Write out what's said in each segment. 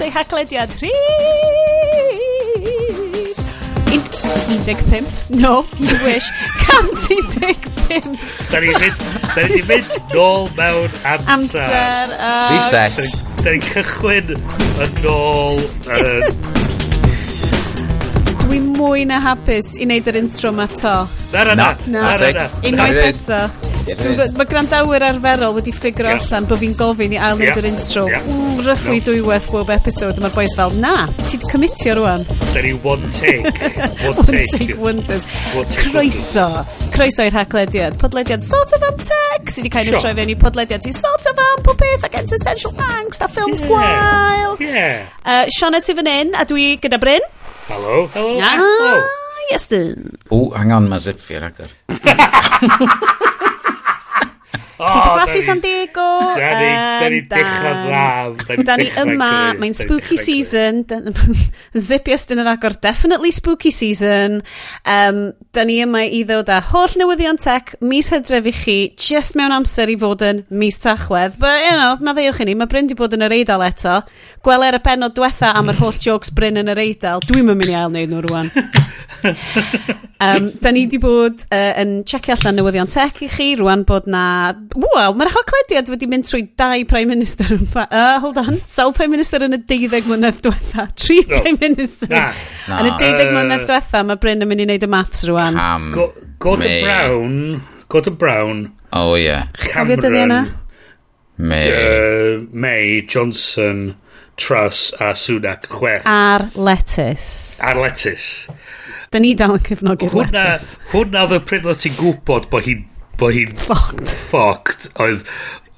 croeso i haglediad rhif 15 no you wish. 115 da ni mynd da ni mynd nôl mewn amser. Amser uh, reset. Da ni'n cychwyn yn nôl yn dwi mwy na hapus i wneud yr intro ma to. Na na na, na. na. unwaith eto. Mae grandawyr arferol wedi ffigur yeah. allan bod fi'n gofyn i ail yeah. yr intro. Yeah. Ww, ryfflu no. dwywaith bob episod. Mae'r boys fel, na, ti wedi cymitio rwan. Da ni one take. One, one take. take wonders. One take Croeso. Croeso i'r haglediad. Podlediad sort of am tech. Sydd wedi kind of sure. troi fewn i podlediad sy'n sort of am pob beth ac existential angst a ffilms yeah. gwael. Yeah. Uh, Sianna ti fan hyn, a dwi gyda Bryn. Hello. Hello. Ah, Hello. yes, dyn. O, hang on, mae zip fi'r agor. Cwblasu San Diego. Da ni, da ni dechrau dda. Da ni yma, mae'n spooky season. Zippiest yn yr agor, definitely spooky season. Um, da ni yma i ddod â holl newyddion tech, mis hydref i chi, just mewn amser i fod yn mis tachwedd. But, you know, maddeuwch i ni, mae Bryn di bod yn yr eidl eto. Gweler y penod diwetha am yr holl jokes Bryn yn yr eidl. Dwi'n mynd i ail wneud nhw rwan. um, da ni di bod uh, yn checio allan newyddion tech i chi, rwan bod na wow, mae'r hoclediad wedi mynd trwy dau Prime Minister yn fa... Uh, hold on, sawl Prime Minister yn y deuddeg mlynedd diwetha? Tri no. Prime Minister. Na. Yn y deuddeg uh, mlynedd diwetha, mae Bryn yn mynd i wneud y maths rwan. Cam... Go, Gordon me. Brown... Gordon Brown... Oh, ie. Yeah. Cameron... May. Uh, May, Johnson, Truss a Sunak, chwech. Ar lettuce. Ar lettuce. Da ni dal yn cefnogi'r letys. Hwna, hwna oedd y pryd oedd ti'n gwybod bod hi'n bod hi'n... Fucked. Fucked. Oedd,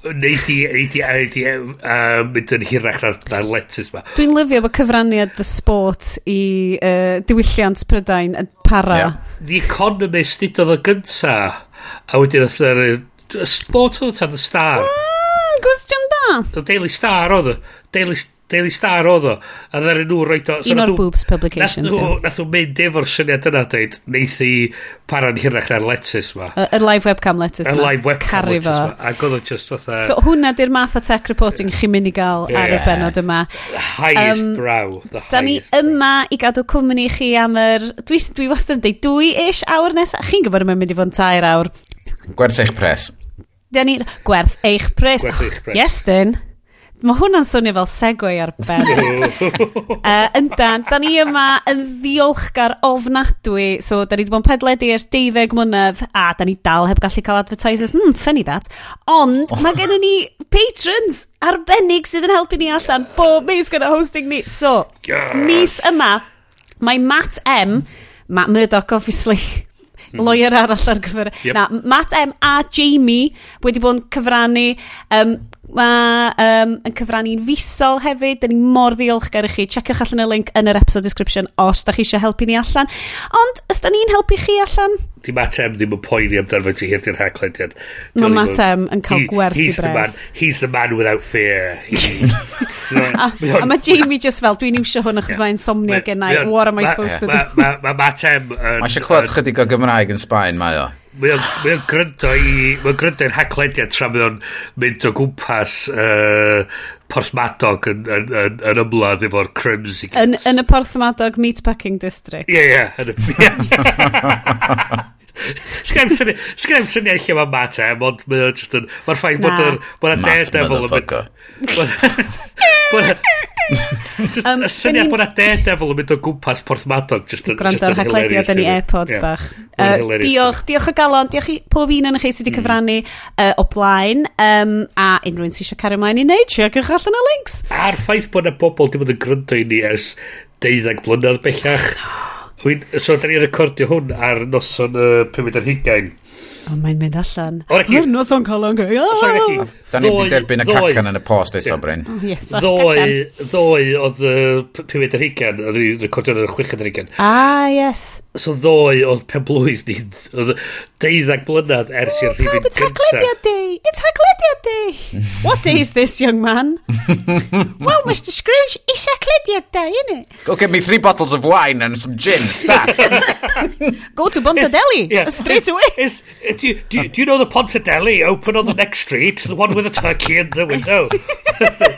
neith i, neith i, neith i uh, mynd yn hirach na'r, nar letys ma. Dwi'n lyfio bod cyfraniad The Sport i uh, diwylliant Prydain yn para. Yeah. The Economist nid oedd y gynta. A wedyn oedd yr... Y Sport oedd o tan The Star. Mm, gwestiwn da. The Daily Star oedd o. Daily Star Daily Star oedd o. A ddaren nhw roed o... So Un o'r boobs publications. Nath nhw, nath nhw mynd efo'r syniad yna dweud, neith i para'n hirach na'r lettuce ma. Y live webcam lettuce ma. Y live webcam lettuce ma. Ac oedd o just fatha... So hwnna di'r math o tech reporting chi'n mynd i gael ar y benod yma. The highest um, brow. The da ni yma i gadw cwmni chi am yr... Dwi, dwi wastad yn deud dwy-ish awr nesaf. Chi'n gwybod yma'n mynd i fod yn tair awr. Gwerth eich pres. Da ni... Gwerth eich pres. Gwerth eich pres. Oh, yes, dyn. Mae hwnna'n swnio fel segway ar ben. uh, yndan, da ni yma yn ddiolchgar ofnadwy. So, da ni wedi bod yn pedledu ers 12 mlynedd a da ni dal heb gallu cael advertisers. Hmm, funny that. Ond, oh. mae gennym ni patrons arbennig sydd yn helpu ni allan bob mis gyda hosting ni. So, yes. mis yma, mae Matt M, Matt Murdoch, obviously, hmm. lawyer arall ar gyfer... Yep. Na, Matt M a Jamie wedi bod yn cyfrannu um, Mae um, yn cyfrannu'n fusol hefyd. Dyn ni mor ddiolchgar i chi. Checiwch allan y link yn yr episode description os da chi eisiau helpu ni allan. Ond, os da ni'n helpu chi allan? Di Matem ddim yn poeni amdano fe ti hir di'r haglediad. Mae Matem yn cael gwerth i bres. The man, he's the man without fear. He, a, a mae Jamie just fel, dwi'n iwsio hwn achos yeah. mae'n somnia gennau. What am I supposed to do? Mae Matem... Mae eisiau clywed chydig o Gymraeg yn Sbaen, mae o. Mae o'n gryndo i... Mae o'n gryndo i'n haglediad tra mae o'n mynd o gwmpas uh, porthmadog yn, yn, yn, yn ymladd efo'r crims i. Yn, yn y porthmadog meatpacking district. Ie, ie. Yeah, Sgrem syniad lle e, mae Matt M, ond mae o'n just yn... Mae'r ffaith bod yr... Mae'r daredevil yn mynd... Just um, y syniad bod yna daredevil yn mynd o gwmpas Porth Madog just yn Gwrando ar haglediad yn ei airpods bach. Uh, diolch, diolch o galon, diolch i pob un yn chi sydd wedi mm. cyfrannu uh, o blaen um, a unrhyw un sy'n eisiau cario mlaen i wneud, trio gwych allan y links. A'r ffaith bod yna bobl dim ond yn gryndo i ni ers deuddeg blynedd bellach. Oh. So, da ni'n recordio hwn ar noson y uh, 25. O, mae'n mynd allan. Mae'r nos noson colon gwy. Ah! Da ni'n wedi derbyn y cacan yn y post eto, Bryn. Yes, o'r cacan. ddoi oedd y 5 ar hugan, oedd ni'n recordio yn y 6 ar hugan. Ah, yes. So ddoi oedd pen blwydd ni, oedd deuddag blynedd ers i'r rhywun Pawb, It's Haglediad Day! It's Haglediad Day! What day is this, young man? wow, Mr Scrooge, it's Haglediad Day, isn't it? Go get me three bottles of wine and some gin, start. Go to Bontadeli, yeah. straight away. It's, do, you, do, you, do you know the Ponce Deli open on the next street? The one with the turkey in the window.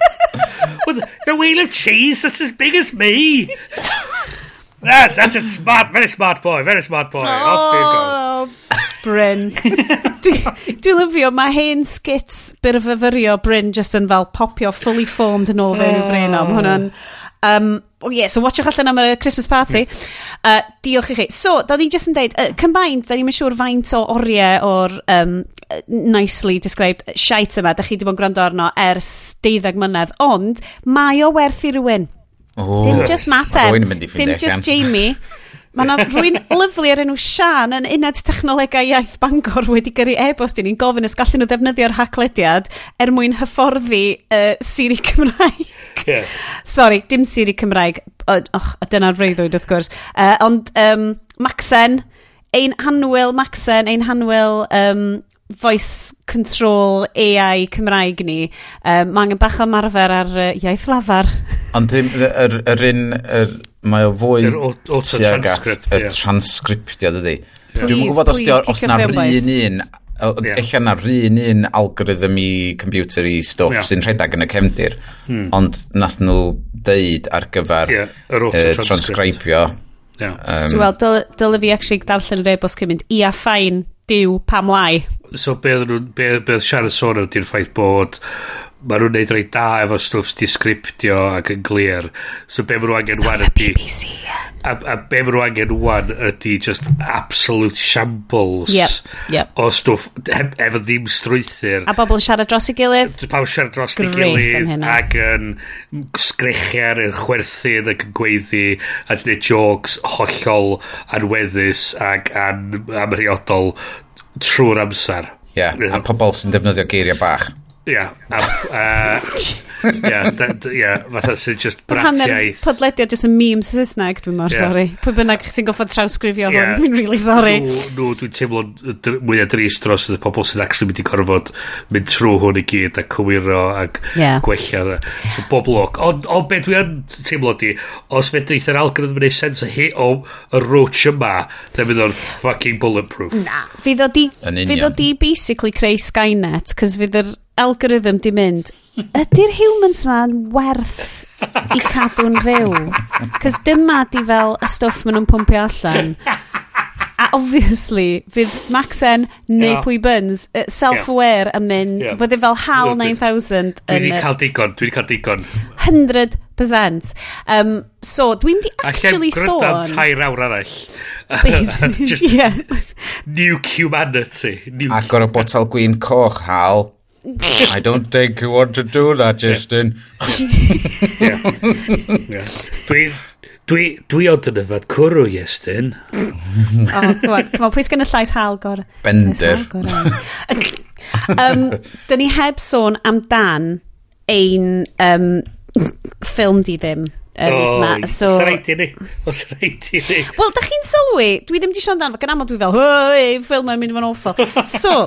Well, the wheel of cheese that's as big as me. That's, that's a smart, very smart boy, very smart boy. Off you go. Oh, Bryn. Dwi'n dwi lyfio, mae hen skits byr y fyfyrio Bryn just yn fel popio fully formed yn ôl fewn i Bryn am hwnna'n... Um, oh yeah, so watchwch allan am y Christmas party. Uh, diolch i chi. So, da ni just yn deud, uh, combined, da ni'n siŵr faint o oriau o'r um, nicely described shite yma, da chi wedi bod yn gwrando arno ers deuddeg mlynedd, ond mae o werth i rywun. Oh, dim just mater, dim just Jamie. Mae yna rwy'n lyflu ar enw Sian yn uned technolegau iaith Bangor wedi gyrru e-bost i ni'n gofyn os gallen nhw ddefnyddio'r haclediad er mwyn hyfforddi uh, Siri Cymraeg yeah. Sorry, dim siri Cymraeg. Och, a dyna'r freuddwyd wrth gwrs. Uh, ond um, Maxen, ein hanwyl Maxen, ein hanwyl um, voice control AI Cymraeg ni, um, mae angen bach o marfer ar uh, iaith lafar. Ond ddim, yr, yr un, yr, mae o fwy Yr tuag at y yeah. transcriptio, dydy. ydy. Dwi'n gwybod os, os na'r un un yeah. Ella na rhan un algorithm i computer i stwff yeah. sy'n rhedeg yn y cefndir, hmm. ond nath nhw deud ar gyfer yeah, uh, transcribio. Yeah. Um, so, Wel, dyle fi actually darllen yr e-bost cyn mynd, ia ffain, diw, pam lai. So, be oedd siarad sôn ydy'r ffaith bod ma nhw'n neud reit da efo stwff disgriptio ac yn glir. So be maen nhw angen wan ydy... A, a be maen nhw angen wan ydy just absolute shambles yep, yep. o stwff efo ddim strwythyr. A bobl yn siarad dros i gilydd? Pawb siarad dros ei gilydd ac yn sgrechian, yn chwerthydd ac yn gweiddi a dyn jokes hollol anweddus ac an, amriodol trwy'r amser. Ie, yeah, a pobl sy'n defnyddio geiriau bach. Yeah. Uh, uh Ie, ie, fatha sy'n just bratiaeth. podlediad jyst yn meme Saesneg, dwi'n mor yeah. sori. Pwy bynnag ti'n goffod trawsgrifio yeah. hwn, dwi'n really sori. Nw, nw dwi'n teimlo mwyaf dris dros y pobl sydd actually mynd i gorfod mynd trwy hwn i gyd a cywiro ac yeah. gwella. So, bob loc. Ond on, beth dwi'n teimlo di, os fe ddeith yr algorithm yn ei sens o hi o y roach yma, dyn fydd o'n fucking bulletproof. Na, fydd o di, fydd o di basically creu Skynet, cos fydd yr algorithm di mynd, ydy'r humans ma'n werth i cadw'n fyw? Cos dyma di fel y stwff maen nhw'n pwmpio allan. A obviously, fydd Maxen neu yeah. Pwy Byns, uh, self-aware yn mynd, yeah. fydd fel HAL 9000. Dwi wedi cael digon, dwi wedi cael digon. 100%. Um, so, dwi'n di actually sôn... A lle tair awr arall. Just yeah. new humanity. New Agor y botel gwyn coch, HAL. I don't think you want to do that, Justin. yeah. yeah. Dwi, dwi, dwi ond yn yfad cwrw, Justin. o, oh, gwan, come on, pwy sgan y llais hal gor? Bender. um, dyn ni heb sôn am dan ein um, ffilm di ddim um, oh, yma. So, os rhaid i ni. Os rhaid i ni. Wel, da chi'n sylwi, dwi ddim di sôn amdano fo, gan aml dwi fel, hei, ffilm yn mynd yn awful. So,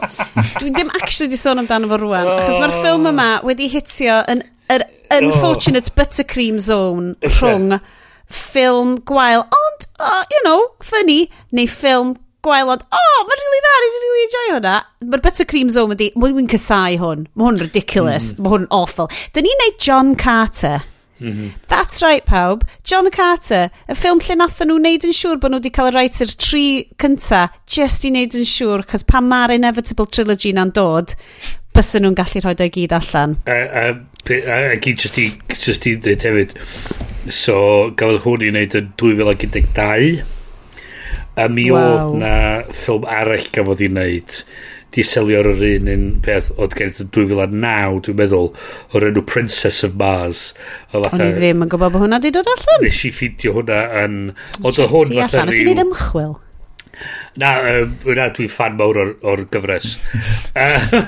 dwi ddim actually di sôn amdano fo rwan, oh. achos mae'r ffilm yma wedi hitio yn yr unfortunate oh. buttercream zone rhwng ffilm gwael, ond, uh, you know, funny, neu ffilm gwael, ond, oh, mae'n really dda, nes i'n really enjoy hwnna. Mae'r buttercream zone wedi, mae'n wy'n casau hwn. Mae hwn ridiculous, mm. mae hwn awful. Dyn ni'n neud John Carter. -hmm. That's right, pawb. John Carter, y ffilm lle nath nhw wneud yn siŵr bod nhw wedi cael y rhaid i'r tri cynta, just i wneud yn siŵr, cos pan mae'r Inevitable Trilogy na'n dod, bysyn nhw'n gallu rhoi o'i gyd allan. A, a, a, a gyd just i, just i dweud hefyd, so gafodd hwn i wneud yn 2012, a mi wow. oedd na ffilm arall gafodd i wneud, di selio'r yr un un peth oedd gen i 2009 dwi'n meddwl o'r enw Princess of Mars. O'n i ddim yn gwybod bod hwnna di dod allan. Nes i ffidio hwnna yn oedd hwn fatha allan, ti'n neud ymchwil. Na, um, na dwi'n fan mawr o'r, or gyfres.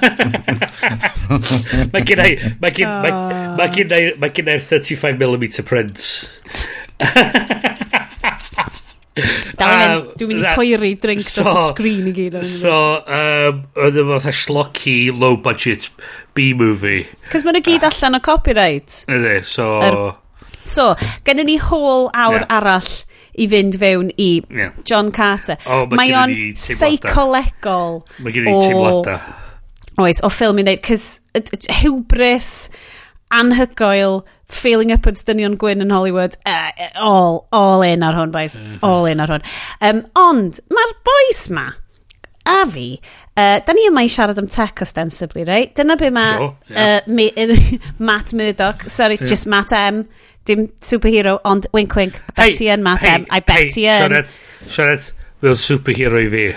mae gen i, mae gen, mae, ah. mae gen i'r 35mm print. Dal um, dwi'n mynd i poeri drinks so, dros y sgrin i gyd. So, um, oedd yma fatha schlocky, low budget B-movie. Cos mae'n gyd allan o copyright. Ydy, so... Er, so, gennym ni hôl awr yeah. arall i fynd fewn i yeah. John Carter. Oh, mae o'n seicolegol. Mae gen i teimlada. Oes, o ffilm i wneud, cys hubris, anhygoel, feeling up yn dynion gwyn yn Hollywood, uh, all, all in ar hwn, boys. Mm -hmm. All in ar hwn. Um, ond, mae'r boys ma, a fi, e, uh, da ni yma i siarad am tech ostensibly, right? Dyna be mae sure, yeah. uh, Matt Murdoch, sorry, yeah. just Matt M, dim superhero, ond wink wink, I bet hey, ti yn Matt hey, M, I bet hey, ti yn. Siarad, siarad, fel superhero i fi.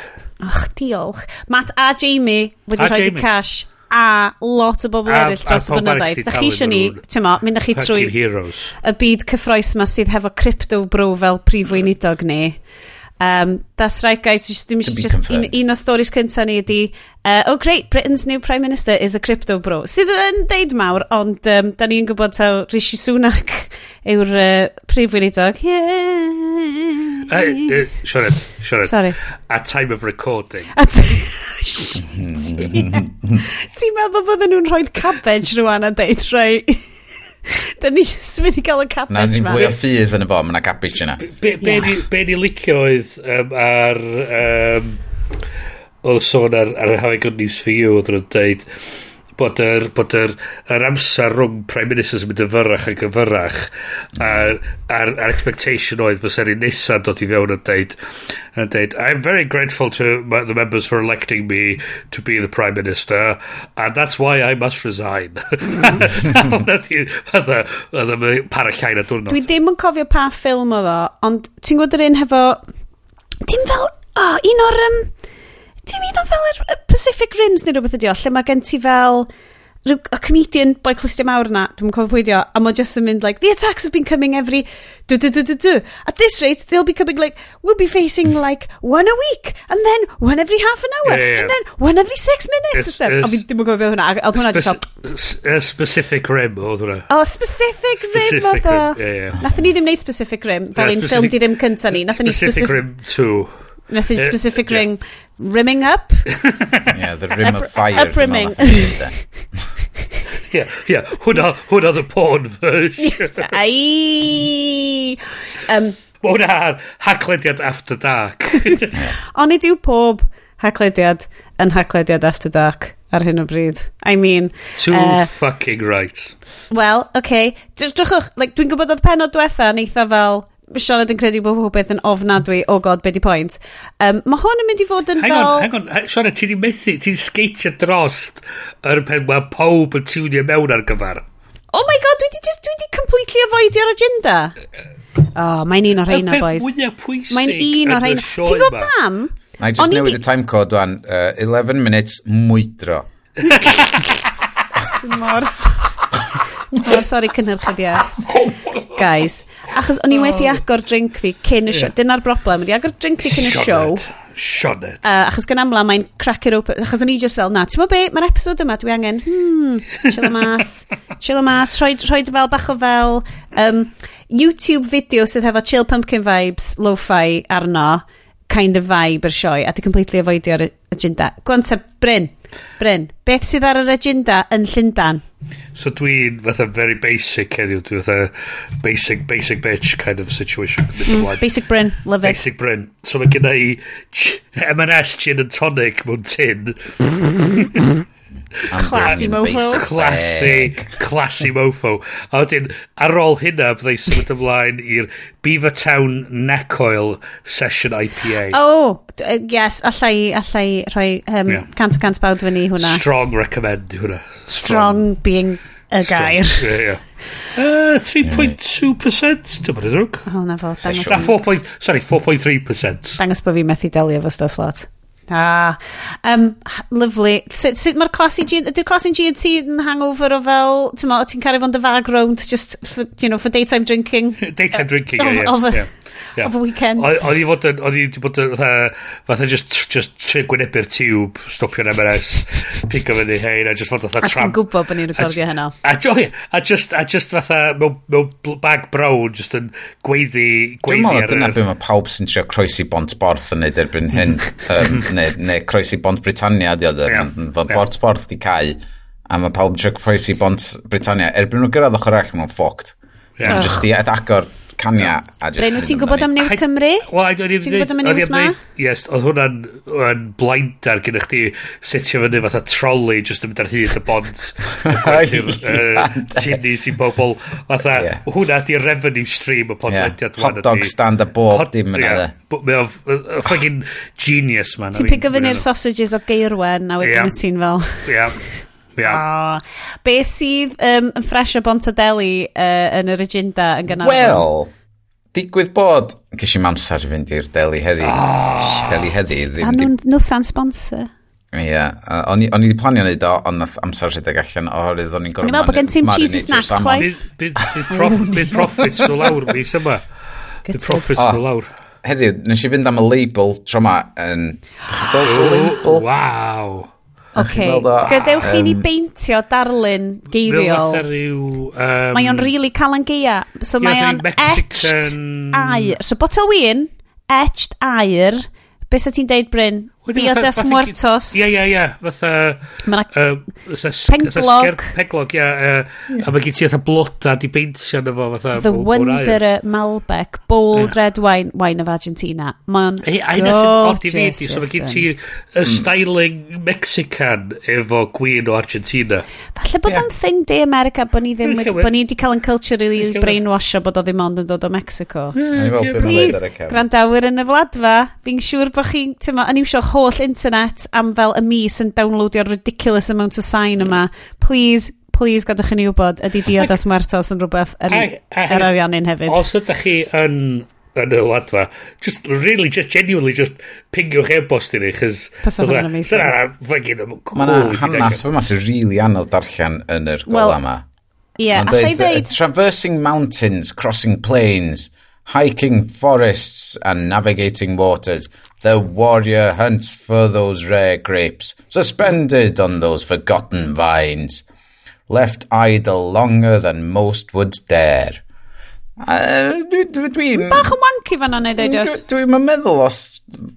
Och, diolch. Matt a Jamie wedi rhoi cash a lot o bobl eraill dros y blynyddoedd. Da chi eisiau ni, tyma, mynd â chi trwy y byd cyffroes yma sydd hefo crypto bro fel prif weinidog ni. Um, that's right guys, just, dim just un, un o stories cynta ni ydi uh, Oh great, Britain's new Prime Minister is a crypto bro. Sydd yn deud mawr, ond um, da ni'n gwybod taw Rishi Sunak yw'r uh, prif weinidog. Yeah uh, uh, Sionet, Sionet Sorry A time of recording. A Ti'n meddwl bod nhw'n rhoi cabbage rwan a deud rhai Da ni jyst mynd i gael y cabbage ma. Na, ni'n fwy o ffydd yn y bo, mae yna cabbage yna. Be, be, yeah. be ni licio oedd um, ar... Um, oedd sôn ar, ar How I Got News For You, oedd nhw'n dweud bod yr, bod yr, yr amser rhwng Prime Ministers yn mynd yn fyrrach ac yn fyrrach a'r, ar, ar expectation oedd fos erin nesa dod i fewn yn deud, yn deud I'm very grateful to the members for electing me to be the Prime Minister and that's why I must resign. Fydda para llain a diwrnod. Dwi ddim yn cofio pa ffilm oedd o ond ti'n gwybod yr un hefo dim fel oh, un o'r um, Ti'n un o fel yr er Pacific Rims neu rhywbeth ydi o, lle mae gen ti fel rhyw, a comedian boi clystio mawr na, dwi'n cofio pwydio, a mae just yn mynd like, the attacks have been coming every do do do do do. At this rate, they'll be coming like, we'll be facing like one a week, and then one every half an hour, yeah, yeah. and then one every six minutes. It's, it's, a fi ddim yn gofio hwnna, a oedd hwnna just A specific rim oedd hwnna. Oh, specific rim oedd o. Nathon ni ddim wneud specific rim, fel yeah, un ffilm di ddim cynta ni. Specific specific rim 2. Nothing specific uh, ring. Yeah rimming up. yeah, the rim of fire. Uprimming. yeah, yeah, hwnna, hwnna the porn version. yes, ai. Um, Mae hwnna haglediad after dark. Ond i diw pob haglediad yn haglediad after dark ar hyn o bryd. I mean... Too uh, fucking right. Well. Okay. Drychwch, like, dwi'n gwybod oedd penod diwetha yn eitha fel Sioned yn credu bod Beth yn ofnadwy, oh god, be di pwynt. Um, mae hwn yn mynd i fod yn hang fel... Hang on, hang on, Sioned, ti di methu, ti di sgeitio drost yr pen mae pob yn tiwnio mewn ar gyfer. Oh my god, dwi di, just, dwi di completely avoidio'r agenda. Oh, mae'n un o'r reina, boys. Mae'n un o'r reina. Ti'n gwybod pam? I just newid y di... time code wan. Uh, 11 minutes mwydro. Mors oh, sorry cynnyrchydd iast. Guys. Achos o'n i wedi agor drink fi cyn y siow. Yeah. Dyna'r broblem. Wedi agor drink fi cyn y siow. Sionet. Uh, achos gan amla mae'n crack it open. Achos o'n i just fel, na, ti'n mo be, mae'r episod yma, dwi angen, hmm, chill y mas, chill y mas, rhoi, rhoi fel bach o fel um, YouTube video sydd hefo chill pumpkin vibes, lo-fi arno kind of vibe yr sioe a di completely avoidio'r agenda. Gwanta, Bryn, Bryn, beth sydd ar yr agenda yn Llundan? So dwi'n fatha very basic heddiw, dwi'n fatha basic, basic bitch kind of situation. Mm, basic Bryn, love basic it. Basic Bryn. So mae gen i M&S gin and tonic mewn tin. Classy mofo. Classy, classy mofo. A wedyn, ar ôl hynna, byddai symud ymlaen i'r Beaver Town Neck Oil Session IPA. Oh, yes, allai, allai rhoi um, yeah. cant cant bawd fyny hwnna. Strong recommend hwnna. Strong, Strong being uh, y gair. Yeah, yeah. Uh, 3.2% Dyma ni drwg. O, na fo. Dangos... 4. Ah, sorry, 4.3%. Dangos bod fi methu delio fo stuff lot. Ah, um, lovely. Sut, sut mae'r classy G... Ydy'r clasu G&T yn hangover o fel... Ti'n mo, ti'n cario fo'n dy fag rownd just for, you know, for daytime drinking? daytime drinking, ie, ie yeah. of a weekend. Oedd i fod yn, oedd i wedi bod yn, fatha, just, just trin gwynebu'r tiwb, stopio'n MRS, pigo fyny, hei, a just fod fatha tram. A ti'n gwybod bod ni'n recordio hynna. A, a, a just, a just fatha, mewn, mewn bag brown, just yn gweiddi, gweiddi ar... Dwi'n meddwl, dyna beth mae pawb sy'n trio croesi bont borth yn neud erbyn hyn, um, neu, neu croesi bont Britannia, di oedd, yeah. bont borth di cael, a mae pawb trio croesi bont Britannia, erbyn nhw gyrraedd ochr arall, maen nhw'n ffoct. Mae'n Just i agor cania. Yeah. Bryn, wyt ti'n gwybod am News Cymru? Wel, ti'n gwybod am y news ma? Yes, oedd hwnna'n blindar gyda chdi setio fyny fatha trolley just yn mynd ar hyd y bont tynnu sy'n bobl. Fatha hwnna di revenue stream y podlediad hot dog stand a bob dim yna mae o'n fucking genius man ti'n pigo fyny'r sausages o geirwen a wedyn y ti'n fel Yeah. Oh. be sydd um, yn ffres o Bontadeli uh, yn yr agenda yn gynnar? Wel, digwydd bod, ges i'n amser i fynd i'r Deli heddi. Oh. Deli heddi. A nhw'n nwthan sponsor. Ie, yeah. o'n i wedi planio wneud o, ond nath amser rhedeg allan oherwydd o'n i'n gorfod... Ni'n meddwl bod gen ti'n cheesy snacks, chwaith. Bydd profits nhw lawr mis yma. Bydd profits nhw lawr. Heddiw, nes i fynd am y label tro ma yn... Wow! Oce, okay. gadewch um, i ni beintio darlun geiriol. Ryw um, Mae o'n really calan geia. So yeah, mae o'n Mexican... etched air. So botel win, etched air. Beth sa ti'n deud, Bryn? Diodes Muertos. Ie, ie, ie. Fatha... Penglog. Penglog, ie. A mae gen ti fatha bloda di beintio yna fo. Fatha, The Wonder Malbec. Bold Red Wine, Wine of Argentina. Mae'n gorgeous. So mae gen ti y styling Mexican efo gwyn o Argentina. Falle bod o'n thing de America bod ni ddim wedi... Bod ni wedi cael yn culturally brainwasho bod o ddim ond yn dod o Mexico. Please, grandawyr yn y wladfa. Fi'n siŵr bod chi'n... O'n i'n siwr holl internet am fel y mis yn downloadio'r ridiculous amount o sign yma. Please, please gadwch chi ni wybod ydy diodas Martos yn rhywbeth yn yr ariannu'n hefyd. Os ydych chi yn yn y wadfa. Just, really, just, genuinely, just pingiwch e-bost i ni, chys... Pasaf yn amazing. Sera, fagin am cool. Mae'n hanes, fe mas i really anodd darllen yn yr gola yma. Ie, a sa ddeud... Traversing mountains, crossing plains, hiking forests and navigating waters. The warrior hunts for those rare grapes, suspended on those forgotten vines, left idle longer than most would dare. Uh, Dwi'n... dwi, dwi, Bach yn wanky fan yna dwi'n dwi, dwi meddwl os,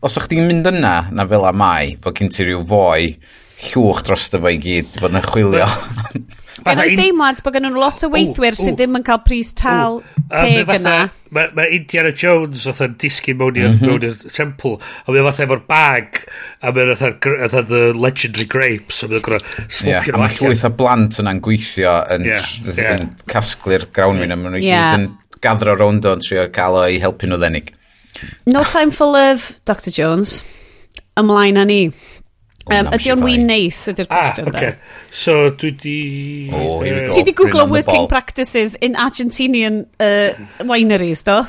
os o'ch chi'n mynd yna na fel a mai, fod gen ti rhyw foi, llwch dros dy fo i gyd, bod yn chwilio. Gen i deimlad bod gen nhw'n lot o weithwyr sydd ddim yn cael pris tal teg yna. Mae ma Indiana Jones oedd yn disgyn mewn i'r mm -hmm. temple, a mae fatha efo'r bag, a mae'n fatha e'r the e'r legendary grapes, a mae'n gwrdd swopio nhw. A mae llwyth o blant yna'n gweithio yn, yn casglu'r grawnwyn, a maen nhw yeah. yn gadro rownd o'n trio cael o i helpu nhw ddenig. No time for love, Dr Jones. Ymlaen â ni. Um, ydy o'n wy'n neis ydy'r ah, cwestiwn ah, okay. So dwi di... Oh, here we go. Ti di googlo working practices in Argentinian uh, wineries do?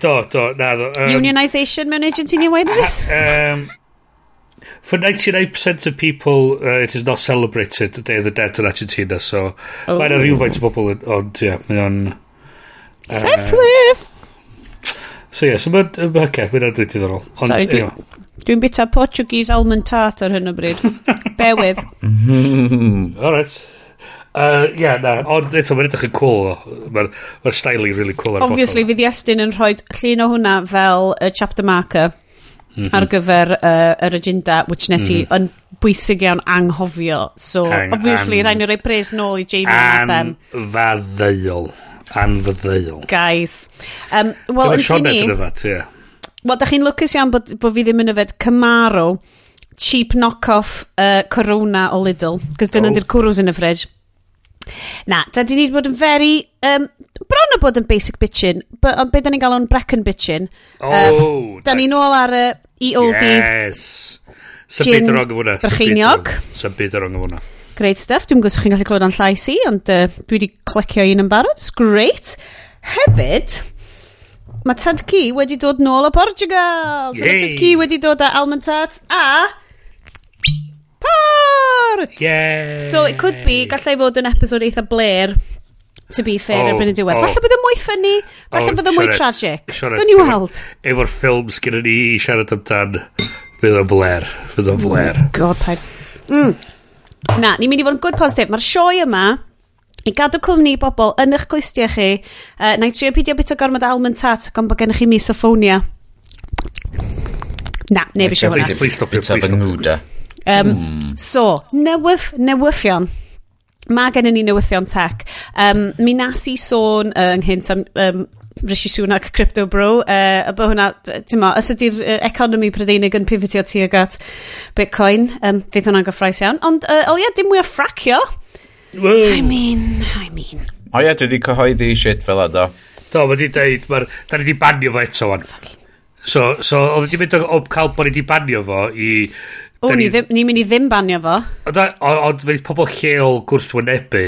Do, do, na do. Um, Unionisation mewn Argentinian wineries? um, for 99% of people uh, it is not celebrated the Day of the Dead in Argentina so oh. mae'n rhywfaint o bobl yn... ond ie, yeah, mae o'n... Uh, Fredwith! So ie, yeah, so mae'n... Ok, mae'n rhaid i ddiddorol. Ond, Sorry, anyway. Dwi'n bita Portuguese almond tart ar hyn o bryd. Bewydd. Alright. Uh, yeah, na, ond eto mae'n edrych yn cool. Mae'r ma styling really cool. Obviously, fydd Iestyn yn rhoi llun o hwnna fel y chapter marker mm -hmm. ar gyfer uh, yr agenda, which nes i mm -hmm. yn bwysig iawn anghofio. So, Ang, obviously, rhaid ni roi pres nôl i Jamie a Tem. Anfaddeuol. Anfaddeuol. Guys. Um, well, yn ti ni... Wel, da chi'n lwcus iawn bod, bod fi ddim yn yfed Camaro, cheap knock-off uh, Corona o Lidl, cos dyna oh. di'r cwrws yn y ffridge. Na, da di ni bod yn very, um, bron o bod yn basic bitchin, ond be da ni'n galw'n brecon bitchin. Oh, um. Da ni nôl ar y EOD. Yes. Sa byd yr ong hwnna. Brycheiniog. Sa byd yr ong hwnna. Great stuff. Dwi'n gwybod chi'n gallu clywed o'n llais i, ond uh, dwi wedi clicio un yn barod. It's great. Hefyd, Mae Tad Ci wedi dod nôl o Portugal. So mae Tad Ci wedi dod â Almond Tarts a... Port! Yay! So it could be, gallai fod yn episod eitha Blair, to be fair, oh, erbyn y diwedd. Oh. Falle bydd y mwy ffynnu, falle oh, bydd y mwy tragic. Dwi'n i weld. Efo'r ffilms gyda ni i siarad amdan, bydd o'n Blair. bydd o'n mm, Blair. Oh God, paid. Mm. Na, ni'n mynd i fod yn good positive. Mae'r sioe yma I gadw cwmni i bobl yn eich clustiau chi, uh, na i trio pidio bit o gormod almond tart, ac ond bod gennych chi misophonia. Na, neb eisiau hwnna. Please stop it. Bit o Um, mm. So, newydd, newyddion. Mae gen i ni newyddion tech. Um, mi nas i sôn uh, ynghynt am um, Rishi Sunak Crypto Bro uh, a bod hwnna, ti'n ma os ydy'r uh, economi prydeinig yn pifitio tuag at Bitcoin um, fydd hwnna'n gyffroes iawn ond uh, o ie dim mwy o ffracio I mean, I mean. O ie, dwi wedi cyhoeddi shit fel ydo. Do, mae di dweud, ma, da ni di banio fo eto wan. So, so oedd wedi mynd o cael bod ni di banio fo i... O, ni ddim, ni'n mynd i ddim banio fo. Ond fe pobl lleol gwrthwynebu,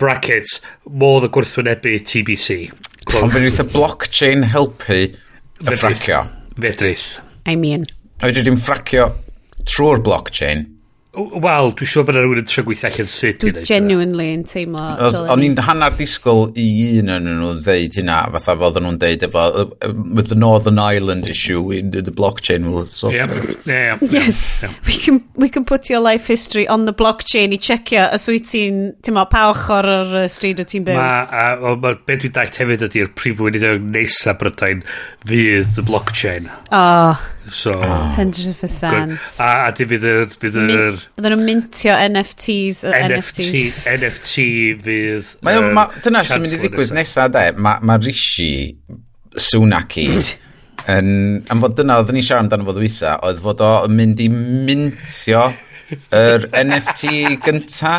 brackets, modd y gwrthwynebu TBC. Ond fe wnaeth y blockchain helpu y ffracio. Fedrith. I mean. A wedi dim ffracio trwy'r blockchain Wel, dwi'n siŵr bod yna rhywun yn trio gweithio allan sut Dwi genuinely yn teimlo... O'n i'n hanner disgwyl i un yn nhw ddeud hynna, fatha fod nhw'n deud efo, with the Northern Ireland issue, in the blockchain will sort of... it. Yeah, yeah, yes, yeah. We, can, we can put your life history on the blockchain i checio os wyt ti'n, ti'n ma, pa ochr o'r stryd o ti'n byw. Ma, a, o, ma, be dwi'n dalt hefyd ydy'r prif weinidog nesaf Brydain fydd the blockchain. Oh, so, 100%. Good. A, a di fydd yr... Oedden nhw'n mintio NFTs. NFT, NFTs. NFT fydd... Mae um, ma, dyna sy'n mynd i ddigwydd nesaf, de. Mae ma Rishi Sunaki yn... Am fod dyna, oedden ni siarad amdano fod weitha, oedd fod o'n mynd i mintio yr NFT gynta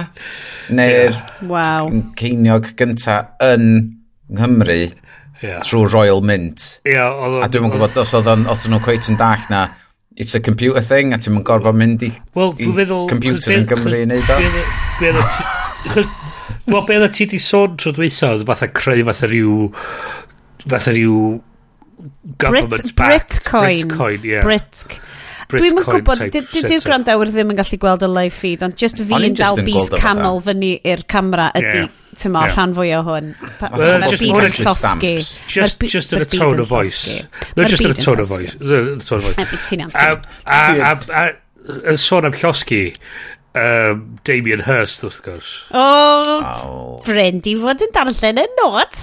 neu'r wow. ceiniog gynta yn Nghymru yeah. trwy Royal Mint. Yeah, a dwi'n gwybod os oedd nhw'n cweit yn dach na it's a computer thing a ti'n mynd gorfod mynd i, well, i meddwl, computer yn Gymru i wneud o. Wel, be yna ti di sôn trwy dweitha oedd fatha creu fatha rhyw, fatha rhyw government Brit, Britcoin. Britcoin, yeah. Britc. Dwi'n yn gwybod, dydy'r gwrandawyr ddim yn gallu gweld y live feed, ond just fi yn dal bus canol fyny i'r camera ydy yeah tymo, yeah. rhan fwy o hwn. Mae'r byd yn llosgu. Just yn y tone of voice. No, just yn y tone of voice. Ti'n iawn. A a, a, yn sôn am llosgi, um, Damien Hirst, wrth gwrs. O, oh, Bryn, di fod yn darllen y not.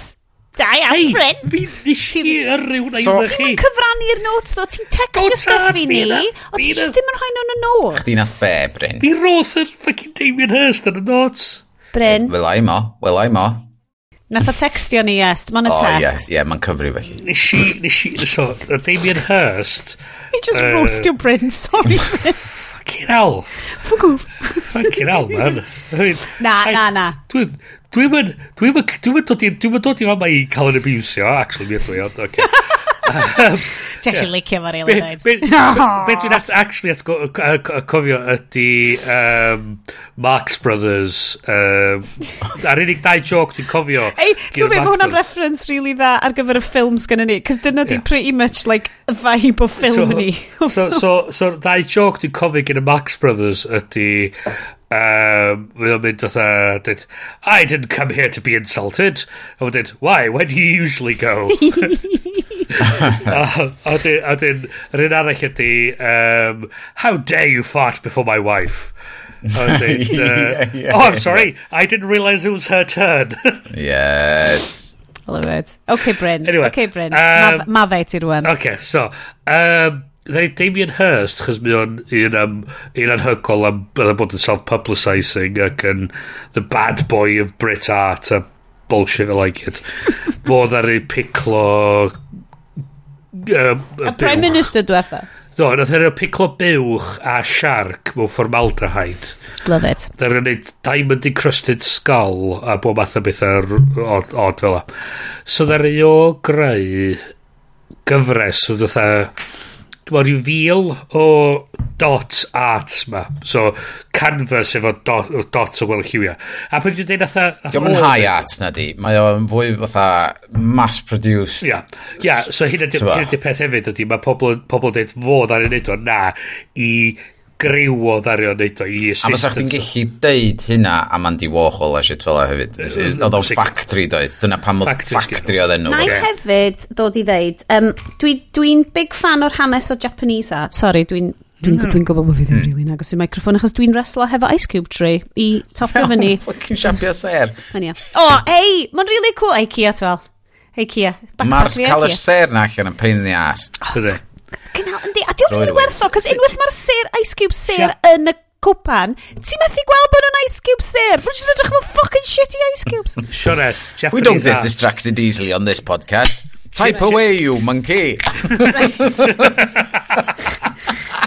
Da iawn, Bryn. Mi ddysgu yr rhyw na yw'n chi. Ti'n cyfrannu'r notes, ddo. Ti'n textio stuff i ni. O, ti'n ddim yn rhoi nhw'n y notes. Chdi na the, Bryn. Mi roth yr fucking Damien Hirst yn y notes. Bryn. Welai mo, welai mo. Nath o textio ni, yes, dim ond y text. O, ie, ie, mae'n cyfri fe. Nes i, nes i, so, y Damien Hirst... You just uh, roastio Bryn, sorry Bryn. Fucking hell. Fuck off. Fucking hell, man. I mean, na, I, na, na. Dwi'n dwi dwi'n dwi dod i, dwi'n dod i fama i cael yn abusio, actually, mi ydw i, ond, okay. Ti actually licio fo be really be- dweud. be- be dwi'n at- actually at go- c- c- cofio ydy um, Marx Brothers um, ar unig dau joke dwi'n cofio Ei, ti'n meddwl mae hwnna'n reference really dda ar gyfer y ffilms gyda ni, cos dyna di pretty much like y vibe o ffilm ni. so, so, so ddau joke dwi'n cofio gyda Marx Brothers ydy um, fydd o'n mynd dweud, I didn't come here to be insulted. A fydd dweud why? Where do you usually go a wedyn, yr un arall ydy, um, how dare you fart before my wife? Wedyn, uh, yeah, yeah, oh, I'm sorry, I didn't realise it was her turn. yes. I love it. OK, Bryn. Anyway, OK, Bryn. Um, Madde ti rwan. Okay, so... Um, Ddari Damien Hirst, chos mi o'n un, um, un anhygol am byddai bod yn self-publicising ac yn the bad boy of Brit art a bullshit like it. Bod ar ei piclo Um, y Prime Minister diwetha. Do, nath e'n piclo buwch a siarc mewn formaldrahaid. Love it. Nath e'n gwneud diamond encrusted skull a bob math o bethau od, odd fel So nath e'n o greu gyfres o dda dwi'n ryw fil o dot arts ma. So, canvas efo dot, dot o wel lliwiau. A pwy dwi'n dweud atha... Diolch yn high art na di. Mae o'n fwy fatha mass-produced. Ia, yeah. yeah, so hyn ydy'r peth hefyd ydy. Mae pobl, pobl yn dweud fod ar ei wneud o na i griw o ddario wneud o i A fysa chdi'n gallu deud hynna a Mandy Warhol a shit fel hefyd. Oedd o'n factory doedd. Dyna pam oedd factory oedd enw. Na i hefyd ddod i ddeud, um, dwi'n dwi big fan o'r hanes o Japanese art. Sorry, dwi'n Dwi'n mm. no. dwi gwybod bod fi ddim mm. rili nagos i microfon achos dwi'n reslo hefo Ice Cube Tree i topio fyny. Fucking siapio ser. O, hei, mae'n rili cool Ikea twel. Ikea. Mae'r cael y ser na allan yn pain in the ass. Oh, Cynnal, yndi, a bod werth o, cos unwaith mae'r ser, Ice Cube ser yeah. yn y cwpan, ti'n methu gweld bod nhw'n Ice Cube sir? Rwy'n just edrych fel fucking shitty Ice Cubes. Sionet, We don't get distracted easily on this podcast. Type away, you monkey.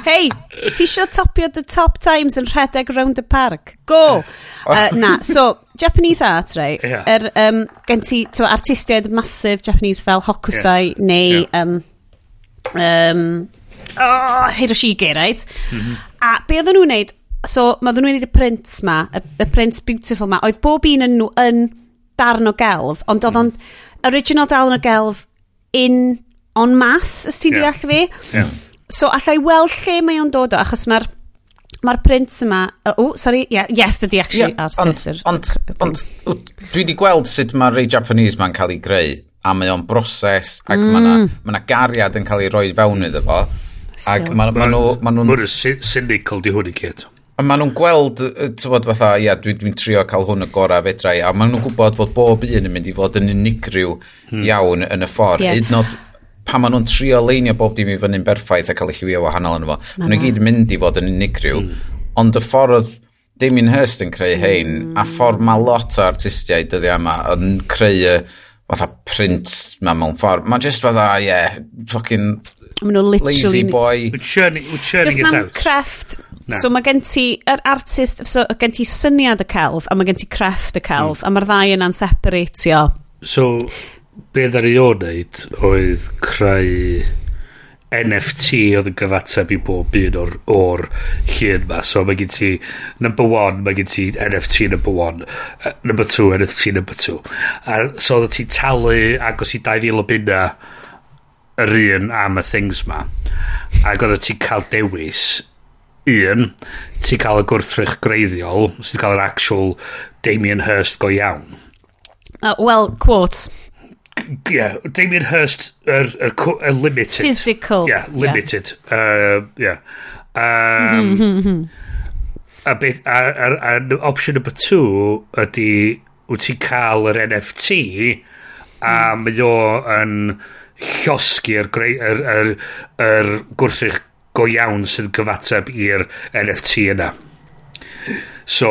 Hei, ti eisiau topio the top times yn rhedeg round the park? Go! Uh, na, so, Japanese art, right? Yeah. Er, um, gen ti, ti'n artistiaid masif Japanese fel Hokusai yeah. neu... Yeah. Um, um, oh, Hiroshige, right? Mm -hmm. A be oedden nhw'n neud, so ma nhw'n neud y prints ma, y, y prints beautiful ma, oedd bob un yn nhw yn darn o gelf, ond oedd mm. o'n mhm. original darn o gelf in on mass, ys ti'n yeah. deall fi? Yeah. So allai weld lle mae o'n dod o, achos mae'r mae'r prints yma... O, oh, sorry, yeah, yes, dydy actually yeah, ar Caesar. Ond, ond, ond dwi wedi gweld sut mae'r rei Japanese ma'n cael ei greu, a mae o'n broses, ac mm. mae yna ma gariad yn cael ei roi fewn iddo fo, Ac ma, ma, nhw... Ma nhw'n nhw cynical di hwn i gyd. Maen nhw'n gweld, tywod fatha, ia, dwi'n dwi trio cael hwn y gorau fedrai, a maen nhw'n gwybod fod bob un yn mynd i fod yn unigryw hmm. iawn yn y ffordd. Yeah. Hyd nod pan maen nhw'n trio leinio bob dim i fyny'n berffaith a cael ei lliwio wahanol yn fo. Maen nhw'n gyd yn mynd i fod yn unigryw, mm. ond y ffordd Damien Hirst yn creu hein, a ffordd mae lot o artistiaid dyddi yma yn creu y fatha print ma mewn ffordd. Mae jyst fatha, ie, yeah, fucking Maen nhw literally... Lazy boy. We're churning, we're churning it out. crefft. Na. So mae gen ti, yr artist, so gen ti syniad y celf, a mae gen ti crefft y celf, mm. a mae'r ddau yna'n separatio. So, be ddar i o wneud oedd creu NFT oedd yn gyfateb i bob un o'r, or llun ma. So mae gen ti number one, mae gen ti NFT number one, uh, number two, NFT number two. A, so oedd ti talu agos i 2,000 o bunna yr un am y things ma ac oedd ti cael dewis un ti cael y gwrthrych greiddiol sy'n cael yr actual Damien Hirst go iawn. Uh, well quotes. Yeah, Damien Hirst yr er, er, er limited. Physical. Yeah, limited. Yeah, uh, yeah. Um, a, beth, a, a, a, a option number two ydy wyt ti'n cael yr NFT a hmm. mae o yn llosgi yr, yr, yr, yr gwrthrych go iawn sy'n gyfateb i'r NFT yna. So,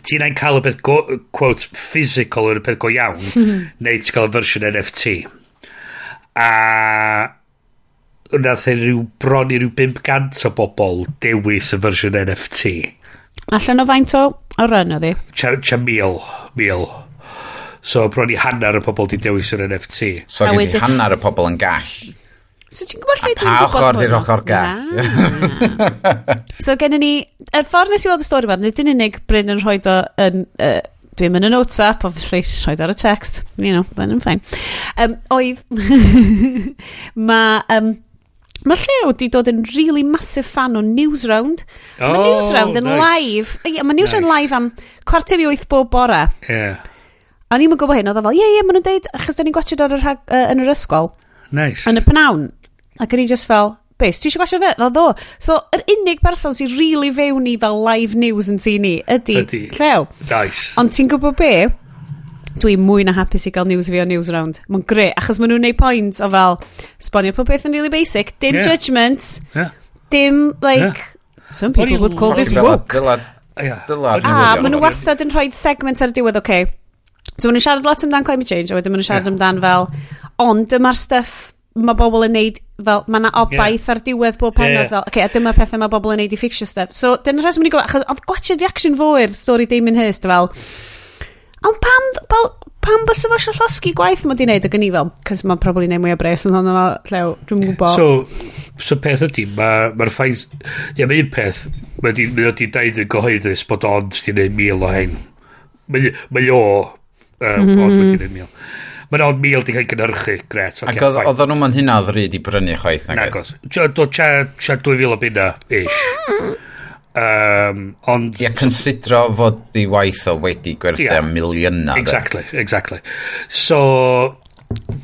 ti'n ein cael y beth, go, quote, physical yn y peth go iawn, mhm. neu ti'n cael y fersiwn NFT. A wnaeth e rhyw bron i rhyw 500 o bobl dewis y fersiwn NFT. Allan o faint o o'r rhan oedd hi? Cha, cha mil, mil. So bron i hanner y pobl di dewis yr NFT. So gen ti hanner y pobl yn gall. So ti'n gwybod lle dwi'n gwybod hwn? A pa ochr di'r ochr so gen ni, y ffordd nes i weld y stori yma, nid yn unig Bryn yn rhoi o yn, uh, dwi'n mynd yn notes app, obviously, rhoi ar y text, you know, mae'n yn ffain. Um, oedd, mae, um, Mae Llew wedi dod yn really massive fan o Newsround. Oh, mae Newsround yn nice. live. Yeah, mae Newsround nice. live am cwarter i wyth bob bore. Yeah. A ni'n gwybod hyn, oedd o fel, ie, ie, maen nhw'n deud, achos da ni'n gwachod ar yr, rhag, uh, yn yr ysgol. Nice. Yn y pnawn. Ac o'n i just fel, beth, ti eisiau gwachod fe? Ddo, ddo. So, yr unig person sy'n really fewn i fel live news yn tu ni, ydy, ydy. llew. Nice. Ond ti'n gwybod be? Dwi'n mwy na hapus i gael news fi o news round. Mae'n gre, achos maen nhw'n neud point o fel, sbonio pob beth yn really basic, dim yeah. judgment, yeah. dim, like, yeah. some people would call this woke. Dylan, dylan. A maen nhw wastad yn rhoi segment ar y diwedd, oce, okay, So maen nhw'n siarad lot amdan climate change, a wedyn maen nhw'n siarad yeah. amdan fel, ond dyma'r stuff mae bobl yn neud fel, mae yna obaith yeah. ar diwedd bob penod, yeah. fel, okay, a dyma pethau mae bobl yn neud i fixio stuff. So, dyna rheswm ni'n gwybod, achos oedd gwachio reaction fo i'r stori Damien Hirst, fel, ond pam, fel, pam bys y fosio llosgi gwaith mae di wneud ag yn i fel, cos mae'n probably neud mwy o bres ond hwnnw llew, dwi'n gwybod. So, so peth ydy, mae'r ma ffaith, ie, mae un peth, mae di, mae di daid yn gyhoeddus bod ond di neud mil o hyn Mae o, Um, mm. Ond wedi yn mil. Mae'n ond mil di cael gynhyrchu, gret. Okay, Ac oedd o'n nhw'n hynna oedd ryd i brynu chwaith. Nag Do, cha, cha 2000 o bunna, ish. Um, ond... Ia, considro fod di waith o wedi gwerthu yeah. am miliynau. Exactly, de. exactly. So,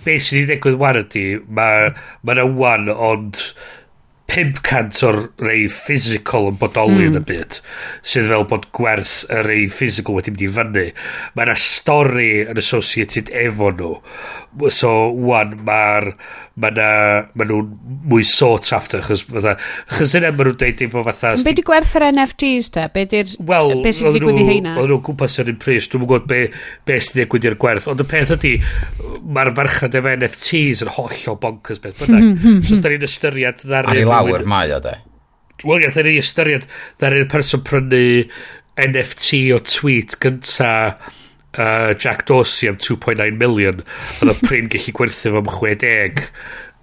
be sydd wedi digwydd wan ydy, mae ma yna wan, ond 500 o'r rei physical yn bodoli mm. yn y hmm. byd sydd fel bod gwerth y rei physical wedi mynd i fyny mae yna stori yn associated efo nhw so wan mae'r mae na, ma nhw'n mwy sort after, chos fatha, chos yna mae nhw'n deud efo fatha... Be di gwerth yr NFTs te? Be di'r... Wel, be sy'n digwydd i heina? Oedden nhw'n gwmpas yr un pris, dwi'n gwybod be, be sy'n digwydd i'r gwerth, ond y peth ydy, mae'r farchnad efo NFTs yn hollol bonkers beth bynnag. so, da ni'n ystyried... Ar ei lawr mae o de. Wel, ie, da ni'n ystyried, da ni'n person prynu NFT o tweet gyntaf uh, Jack Dorsey am 2.9 million oedd y pryn gallu gwerthu fo am 60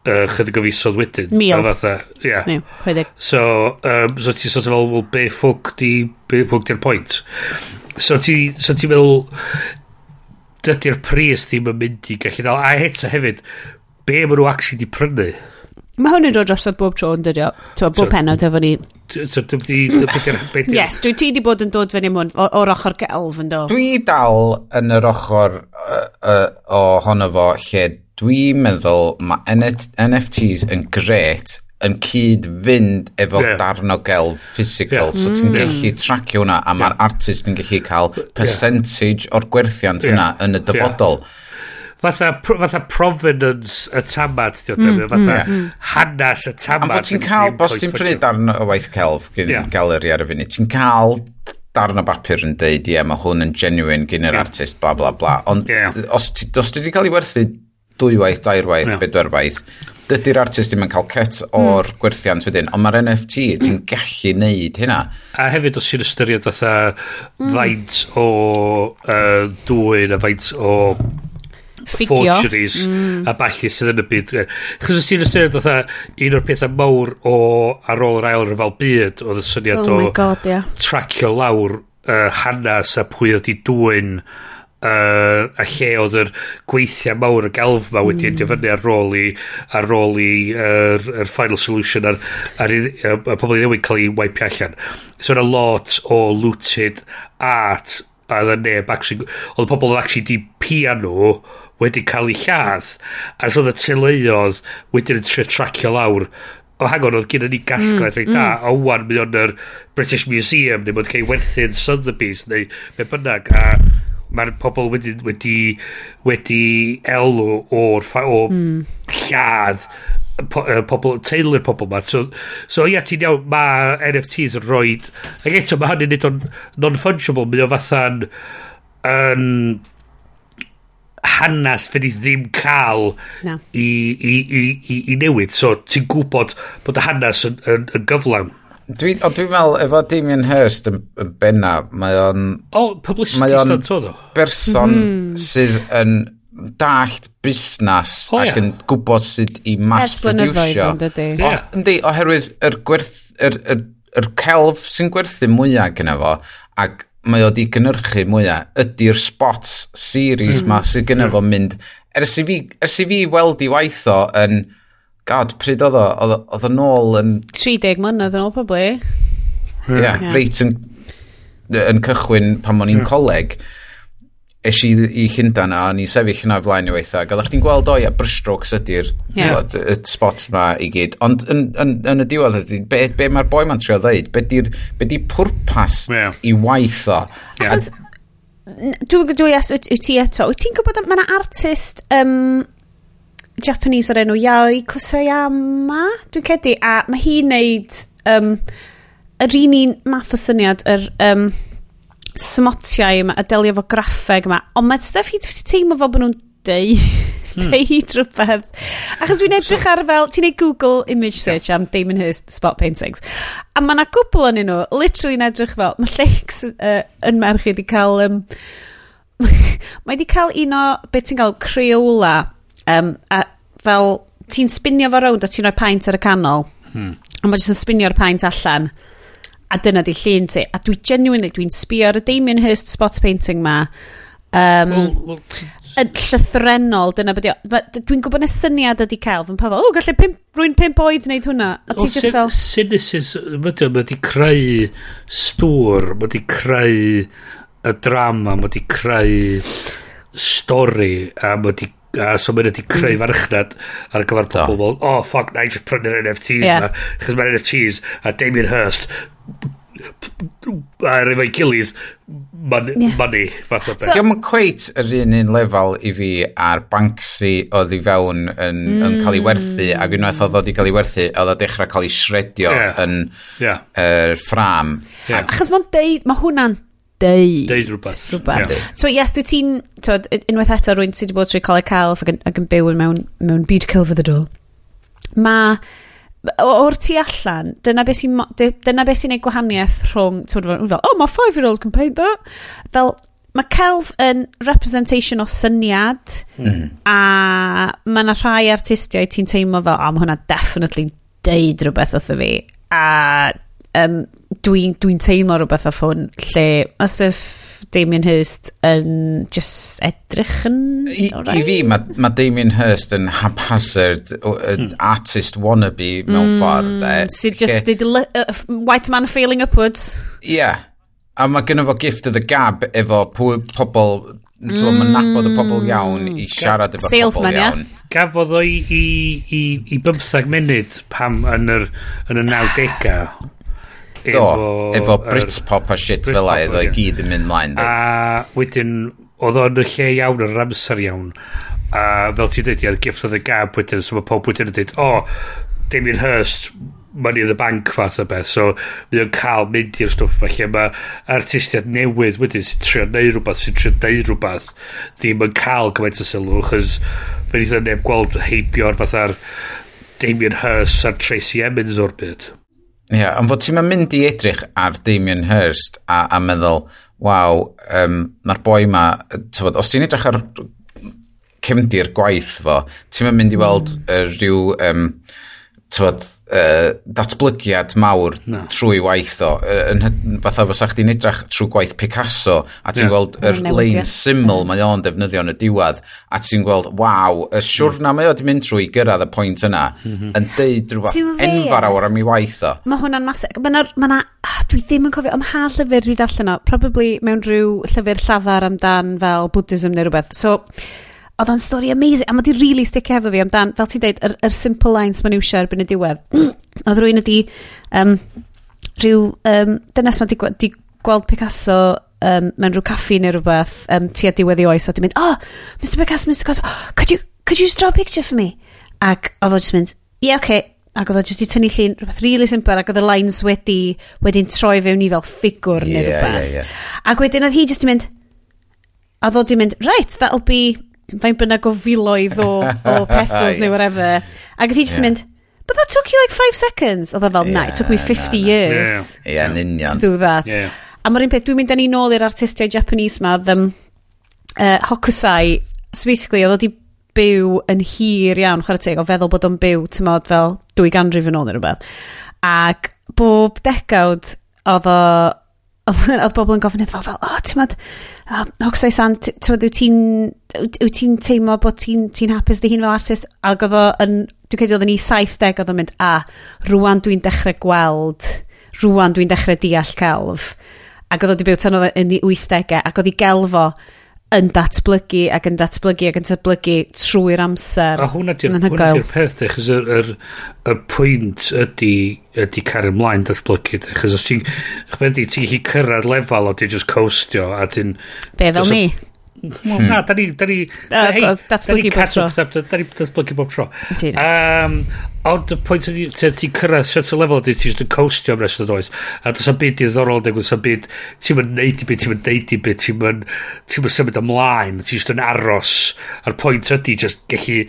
uh, chydig o fisodd wedyn. Mil. Fatha, yeah. Mil, so, um, so ti sort of fel well, be ffwc di be ffwc di'r pwynt so ti so ti fel dydy'r pris ddim yn mynd i gallu dal. A eto hefyd be maen nhw actually di prynu? Mae hwn yn dod drosodd bob tro yn dydio. Ti'n bob penod efo ni. So, dim di... Yes, dwi ti di bod yn dod fyny mwyn o'r ochr gelf yn do. Dwi dal yn yr ochr ohono fo lle dwi'n meddwl mae NFTs yn gret yn cyd fynd efo yeah. darn o gelf physical yeah. so ti'n mm. gallu tracio hwnna a mae'r yeah. artist yn gallu cael percentage yeah. o'r gwerthiant yeah. yna yn y dyfodol yeah fatha, pr fatha provenance y tamad, mm, diod mm, fatha mm, yeah. hanes y tamad. A fod ti'n cael, bos ti'n prynu darn o waith celf gyda'n yeah. galeri ar y funud, ti'n cael darn o bapur yn deud, ie, mae hwn yn genuine gyn yr yeah. artist, bla bla bla. Ond yeah. os, ti, os ti wedi cael ei werthu dwy waith, dwywaith, dairwaith, yeah. bedwarwaith, dydy'r artist ddim yn cael cut o'r mm. gwerthiant wedyn, ond mae'r NFT, ti'n gallu neud hynna. A hefyd os ti'n ystyried fatha mm. faint o uh, dwyn a faint o Ffigio. forgeries mm. a balli sydd yn y byd. Chos os ti'n ystyried oedd un o'r pethau mawr o ar ôl yr ail ryfel byd oedd y syniad oh o God, yeah. tracio lawr uh, hanes a pwy oedd i dwy'n uh, a lle oedd yr gweithiau mawr y galf ma wedi mm. fyny ar ôl i ar ôl i yr uh, final solution ar, ar, i, ar, ar pobl i newid cael ei waipio allan so yna lot o looted art a oedd y neb actually oedd pobl oedd actually di piano nhw wedi cael ei lladd a so oedd y teleodd wedyn yn trio tracio lawr o hangon oedd gen ni gasglaeth mm, reit da mm. o wan mi o'n yr British Museum neu bod cael ei werthu'n Sotheby's neu be bynnag a mae'r pobl wedi wedi wedi elw o'r o mm. lladd po, uh, pobl, teulu'r pobl ma. So, so ia, ti'n iawn, mae NFTs yn rhoi... Ac eto, mae hynny'n nid o'n non-fungible, mae o fatha'n... Um, hanes fe ni ddim cael no. i, i, i, i, i newid. So ti'n gwybod bod y hanes yn, yn, yn gyflawn. Dwi'n dwi, dwi meddwl, efo Damien Hirst yn, yn benna, mae o'n... O, oh, publicity mae o'n berson mm -hmm. sydd yn dallt busnes oh, ac yeah. yn gwybod sut i mass producio. Yeah. Yndi, oherwydd yr, gwerth, yr, yr, yr celf sy'n gwerthu mwyaf gyda fo ac mae o di gynnyrchu mwyaf ydy'r spots series mm. ma sydd gynnar fo mynd ers i fi, ers i fi weld i waith o yn god pryd oedd o oedd o nôl yn 30 mlynedd yn ôl probably ie yeah, yeah. reit yn, yn cychwyn pan o'n i'n yeah. coleg es i i Llundain a o'n i sefyll yna flaen i weitha, ac oeddech chi'n gweld oi a brushstrokes ydy'r yeah. y spots yma i gyd. Ond yn, yn, yn y diwedd, ydy, be, be mae'r boi ma'n trio ddeud? Be di'r be di pwrpas yeah. i waith o? Yeah. Achos, dwi, dwi as wyt ti eto, wyt ti'n gwybod mae yna artist um, Japanese o'r enw Yaoi Kusayama, dwi'n cedi, a mae hi'n neud um, yr un un math o syniad, yr... Um, smotiau yma y delio fo graffeg yma. Ond mae'n stuff i teimlo fo bod nhw'n deud. Hmm. deud rhywbeth. Achos dwi'n edrych ar fel ti'n neud Google image search am Damon Hirst spot paintings. A mae yna gwbl yn nhw literally yn edrych fel mae lleics uh, yn merch i wedi cael um, mae wedi cael un o beth ti'n cael creola um, a fel ti'n spinio fo rownd a ti'n rhoi paint ar y canol. Hmm. a mae jyst yn spinio'r paint allan a dyna di llun ti. A dwi genuinely, dwi'n sbio ar y Damien Hirst spot painting ma. Um, well, well, yn llythrenol, dyna beth yw. Dwi'n gwybod na syniad ydi cael, fy'n pafod, o, gallu pimp, rwy'n pimp oed wneud hwnna. A ti just fel... Synesis, mae wedi creu stŵr, mae wedi creu y drama, mae wedi creu stori, a mae wedi a so mae'n wedi creu hmm. farchnad ar gyfer pobl fel, oh fuck, na i just prynu'r NFTs yeah. ma, chos mae'r NFTs a Damien Hirst ar er efo'i gilydd money. Yeah. money fath o beth. Diolch yn cweit yr un un lefel i fi ar Banksy oedd i fewn yn, mm. yn cael ei werthu ac unwaith oedd oedd i cael ei werthu oedd o dechrau cael ei shredio yeah. yn yeah. yr ffram. Yeah. Achos mae'n deud, mae hwnna'n deud. Deud rhywbeth. rhywbeth. Yeah. So yes, dwi ti'n, unwaith eto rwy'n sydd wedi bod trwy coleg celf ac yn, ac yn byw mewn, mewn byd cylfyddydol. Mae o'r tu allan, dyna beth sy'n dyna beth sy'n neud gwahaniaeth rhwng, ti'n fel, oh, my five-year-old can paint that. Fel, mae celf yn representation o syniad, mm. a mae yna rhai artistiau ti'n teimlo fel, oh, mae hwnna definitely deud rhywbeth wrtho fi, a um, dwi'n dwi, teimlo rhywbeth off hwn lle mae stuff Damien Hirst yn just edrych yn... I, right? i fi, mae ma Damien Hirst yn haphazard mm. artist wannabe mewn mm, ffordd. Eh, Sydd so just lle, uh, white man feeling upwards. Ie. Yeah. A mae gynnu fo gift of the gab efo pobl Mm. So, mae'n nabod y pobl hmm. iawn i siarad efo pobl iawn. Gafodd o i, i, i, i 15 munud pam yn yr, yn y 90au efo... efo er, Britpop a shit fel a efo i gyd yn mynd mlaen. A wedyn, oedd o'n y lle iawn yr amser iawn. A fel ti'n dweud, i'r gift of the gab wedyn, so mae pob wedyn yn dweud, o, oh, Damien Hirst, Money in the Bank fath o beth, so mae o'n cael mynd i'r stwff yma lle mae artistiad newydd wedyn sy'n trio neud rhywbeth, sy'n trio neud rhywbeth, ddim yn cael gymaint o sylw, chys fe nid o'n neb gweld heibio'r fatha'r Damien Hirst a Tracy Emmons o'r byd. Ie, yeah, ond fod ti'n mynd i edrych ar Damien Hirst a, a meddwl, waw, um, mae'r boi ma, tywod, os ti'n edrych ar cymdir gwaith fo, ti'n mynd i weld mm. uh, rhyw, um, tywod, uh, datblygiad mawr no. trwy waith o. Yn uh, fatha fysa chdi'n edrach trwy gwaith Picasso a ti'n yeah. gweld yr er lein syml yeah. mae o'n defnyddio yn y diwedd a ti'n gweld, waw, y siwrna mae o di mynd trwy gyrraedd y pwynt yna mm -hmm. yn deud rhywbeth enfar awr am ei waith o. Mae hwnna'n masig. Mae yna ma na dwi ddim yn cofio, am ha llyfr dwi darllen o, probably mewn rhyw llyfr llafar amdan fel Buddhism neu rhywbeth. So, oedd o'n stori amazing, a mae di really stick efo fi amdan, fel ti'n deud, yr, yr simple lines ma'n iwsio erbyn y diwedd. oedd rwy'n ydi, um, rhyw, um, dynes ma di, di gweld Picasso um, mewn rhyw caffi neu rhywbeth um, tu a diwedd i oes, a di mynd, oh, Mr Picasso, Mr Picasso, oh, could you, could you just draw a picture for me? Ac oedd o just mynd, yeah, okay, ac oedd o jyst i tynnu llun rhywbeth really simple ac oedd y lines wedi wedi'n troi fewn i fel ffigwr yeah, neu rhywbeth yeah, yeah. ac wedyn oedd hi jyst i mynd a ddod i mynd right that'll be fain bynnag o filoedd o, o pesos yeah. neu whatever. Ac oedd hi just yeah. mynd, but that took you like five seconds. Oedd o fel, na, it took me 50 nah, years yeah, yeah. Yeah, yeah, to do that. Yeah. A mae'r un peth, dwi'n mynd â ni nôl i'r artistiau Japanese ma, them, uh, Hokusai, so basically, oedd o di byw yn hir iawn, chwarae teg, o feddwl bod o'n byw, ti'n modd, fel dwy ganrif yn ôl neu rhywbeth. Ac bob degawd, oedd o, oedd bobl yn gofyn iddo fel, o, oh, ti'n modd, um, Ocsai San, wyt ti'n wyt ti'n teimlo bod ti'n ti hapus dy hun fel artist? Ac oedd o yn dwi'n credu oedd yn i 70 oedd o'n mynd a rwan dwi'n dechrau gweld rwan dwi'n dechrau deall celf. Ac oedd o wedi byw tan oedd yn i 80au ac oedd i gelfo yn datblygu ac yn datblygu ac yn datblygu trwy'r amser. A hwnna di'r di peth, achos y, yr, y pwynt ydy, ydy cario ymlaen datblygu. Achos os ti'n, chfeddi, ti'n gallu cyrraedd lefel o di just coastio a ti'n... Be fel ni? Wel, hmm. na, da ni... Da ni uh, hey, datblygu bob tro. Da ni datblygu bob tro. Um, ond y pwynt ydy, ti'n cyrraedd certain level, ydy ti'n just yn coastio am rest o ddoes. A does am byd diddorol, neu gwrs am byd, ti'n mynd neud i byd, ti'n mynd neud i byd, ti'n mynd, ti'n mynd symud ymlaen, ti'n just yn aros. A'r pwynt ydy, just gallu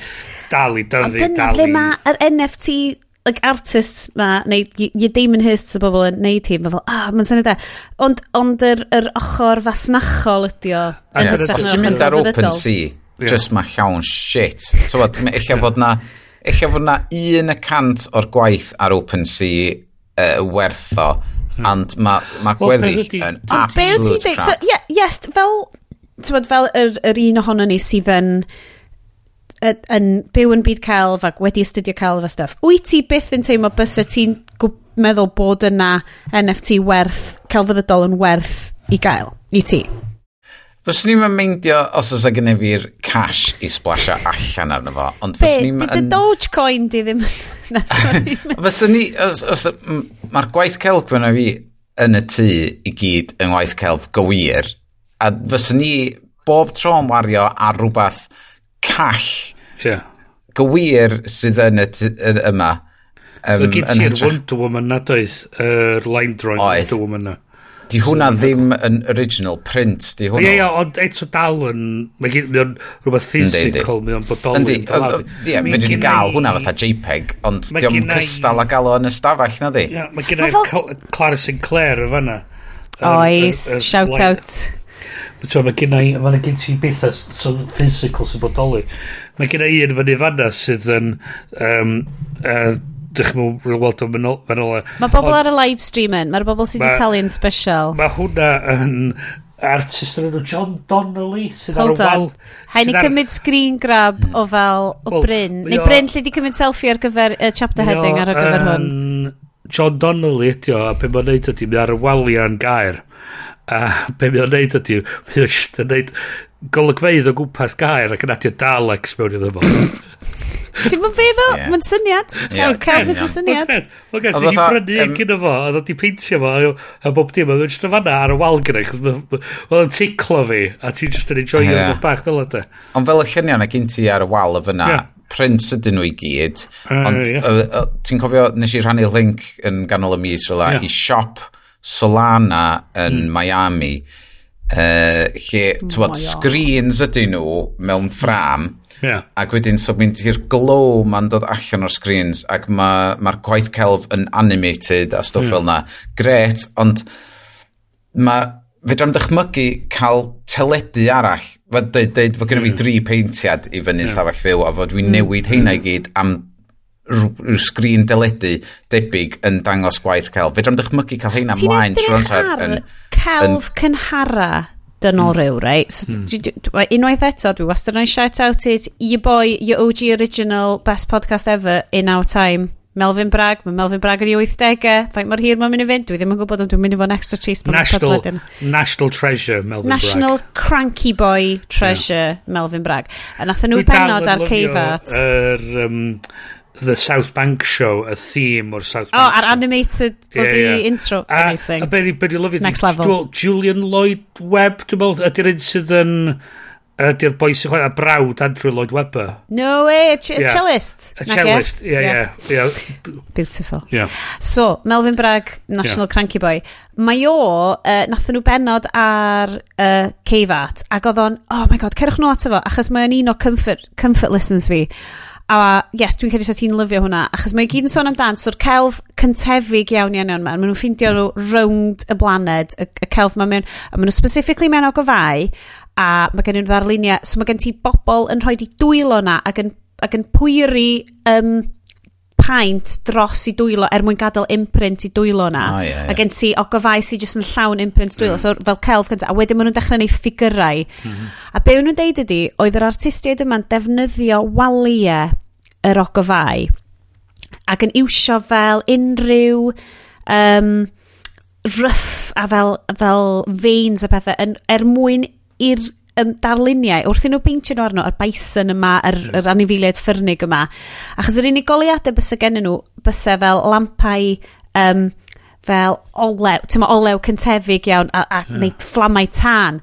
dal i dyfu, dal i... A dyna ble mae yr NFT like, artists ma, neu y Damon Hirst o bobl yn neud hi, mae fel, ah, mae'n syniad e. Ond, ond yr, yr ochr fasnachol ydi o. Yeah. Os ti'n mynd ar open sea, yeah. just mae llawn shit. Tywod, eich fod na, eich fod na un y cant o'r gwaith ar open sea uh, wertho, hmm. ond mae ma gweddill yn absolute crap. So, yeah, yes, fel, tywod, fel yr, yr un ohono ni sydd yn... Uh, yn byw yn byd celf ac wedi astudio celf a stuff, wyt ti byth yn teimlo bys y ti'n meddwl bod yna NFT werth, celfyddydol yn werth i gael, i ti? Fyswn ni'n meindio os oes gen i fi'r cash i splasio allan arno fo. Ond Be, di dy yn... Dogecoin di ddim yn... fyswn ni, os, os, mae'r gwaith celf fyna fi yn y tŷ i gyd yn gwaith celf gywir, a fyswn ni bob tro yn wario ar rhywbeth call yeah. gywir sydd yn y yma. Um, Gyd ti'r Wonder Woman na doedd, yr er line drawing Oedd. Wonder Woman na. Di hwnna so, ddim yn original print, di hwnna. Ie, ie, ond eto dal yn, mae gen mae o'n rhywbeth physical, mae o'n bodoli. Yndi, ie, fe dwi'n gael hwnna fatha JPEG, ond di o'n cystal a gael o yn y stafell na di. Ie, mae gen i'r Clara Sinclair y fanna. Oes, shout out. Mae gen i, mae gen ti bethau so physical sy'n bodoli. Mae gen i un fyny fanna sydd yn, um, uh, dych chi'n mwyn weld o'n manola. Mae bobl ar y live stream yn, mae'r bobl sydd wedi talu special. Mae hwnna yn artist yn enw John Donnelly sydd ar y wal Hain i cymryd screen grab o fel o well, Bryn neu Bryn lle di cymryd selfie ar gyfer uh, chapter heading ar y gyfer hwn John Donnelly ydi o a pe mae'n neud ydi mae ar y waliau'n gair A be mi o'n neud ydy, mi o'n just yn neud golygfeidd o gwmpas gair ac yn adio Daleks mewn iddo fo. Ti'n mynd beth o? Mae'n syniad. Cael cael fes y syniad. Mae'n gael sy'n brynu un gyda fo, a ddod i peintio fo, a bob dim, a mae'n just yn fanna ar y wal gyda, chos mae'n ticlo fi, a ti'n just yn enjoy o'r bach fel ydy. Ond fel y lluniau na gyn ti ar y wal y fyna, prints ydyn nhw i gyd, ond ti'n cofio, nes i rhannu link yn ganol y mis fel i siop, Solana yn mm. Miami, uh, lle, hmm, ti'n bod, screens ydyn nhw mewn ffram, yeah. ac wedyn, so mynd i'r glow ma'n dod allan o'r screens, ac mae'r ma, gwaith celf yn animated a stwff yeah. fel na. Gret, ond mae fedrwm dychmygu cael teledu arall. Fe dweud, dweud fod gennym fi hmm. dri peintiad i fyny'n yeah. stafell fyw a fod dwi'n newid heina i gyd am rhyw sgrin deledu debyg yn dangos gwaith celf. Fe dram dychmygu cael heina mlaen trwy'n rhaid. Ti'n edrych celf cynhara dynoriw, hmm. right? So, hmm. Unwaith eto, dwi wastad yn shout out it, your boy, your OG original, best podcast ever, in our time. Melvin Bragg, mae Melvin Bragg yn ei 80au, faint mor hir mae'n mynd i fynd, dwi ddim yn gwybod ond dwi'n mynd i fod yn extra cheese pan mae'n National, National Treasure, Melvin National Bragg. National Cranky Boy Treasure, yeah. Melvin Bragg. A nath nhw penod ar ceifat. Yr... Um, the South Bank show, y theme o'r South oh, Bank Oh, a'r animated for yeah, yeah. intro. A, amazing. a be beri lyfio. Next level. Dwi'n Julian Lloyd Webb, dwi'n meddwl, ydy'r un sydd yn... Ydy'r boi sy'n chwarae brawd Andrew Lloyd Webber. No way, a, ch yeah. cellist. A cellist, ie, ie. Beautiful. Yeah. So, Melvin Bragg, National yeah. Cranky Boy. Mae o, uh, nath nhw benod ar uh, Ceifat, ac oedd o'n, oh my god, cerwch nhw ato fo, achos mae'n un o comfort, comfort listens fi. A yes, dwi'n credu sa ti'n lyfio hwnna, achos mae gyd yn sôn amdan, so'r celf cyntefig iawn iawn iawn ma, maen nhw'n ffeindio nhw rownd y blaned, y, y celf maen mewn, a maen nhw specifically mewn o gofau, a mae gen nhw'n ddarluniau, so mae gen ti bobl yn rhoi di dwylo na ac yn, ac yn pwyri um, paint dros i dwylo er mwyn gadael imprint i dwylo na. Oh, yeah, yeah. A gen ti ogofais i jyst yn llawn imprint dwylo. Mm. So fel celf cyntaf. A wedyn maen nhw'n dechrau neu ffigurau. Mm -hmm. A be nhw'n deud ydy, oedd yr artistiaid yma'n defnyddio waliau yr ogofau ac yn iwsio fel unrhyw um, ruff a fel, fel veins a pethau yn, er mwyn i'r um, darluniau wrth i nhw beintio nhw arno ar bison yma yr, mm. yr anifeiliaid ffyrnig yma achos yr unig goliadau bys gen nhw bysau fel lampau um, fel olew, ti'n ma olew cyntefig iawn a, a mm. neud fflamau tân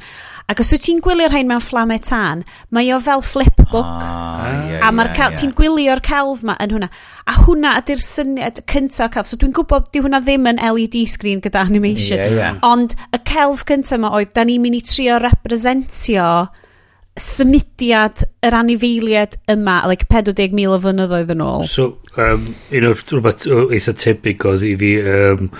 Ac os wyt ti'n gwylio'r rhain mewn fflamau tân, mae o fel flipbook. Ah, yeah, a mae'r yeah, yeah. ti'n gwylio'r celf ma yn hwnna. A hwnna ydy'r syniad cyntaf o celf. So dwi'n gwybod di hwnna ddim yn LED screen gyda animation. Yeah, yeah. Ond y celf cyntaf ma oedd, da ni'n mynd i trio representio symudiad yr anifeiliad yma, like 40,000 o fynyddoedd yn ôl. So, um, un o'r rhywbeth eitha tebyg oedd i fi, um,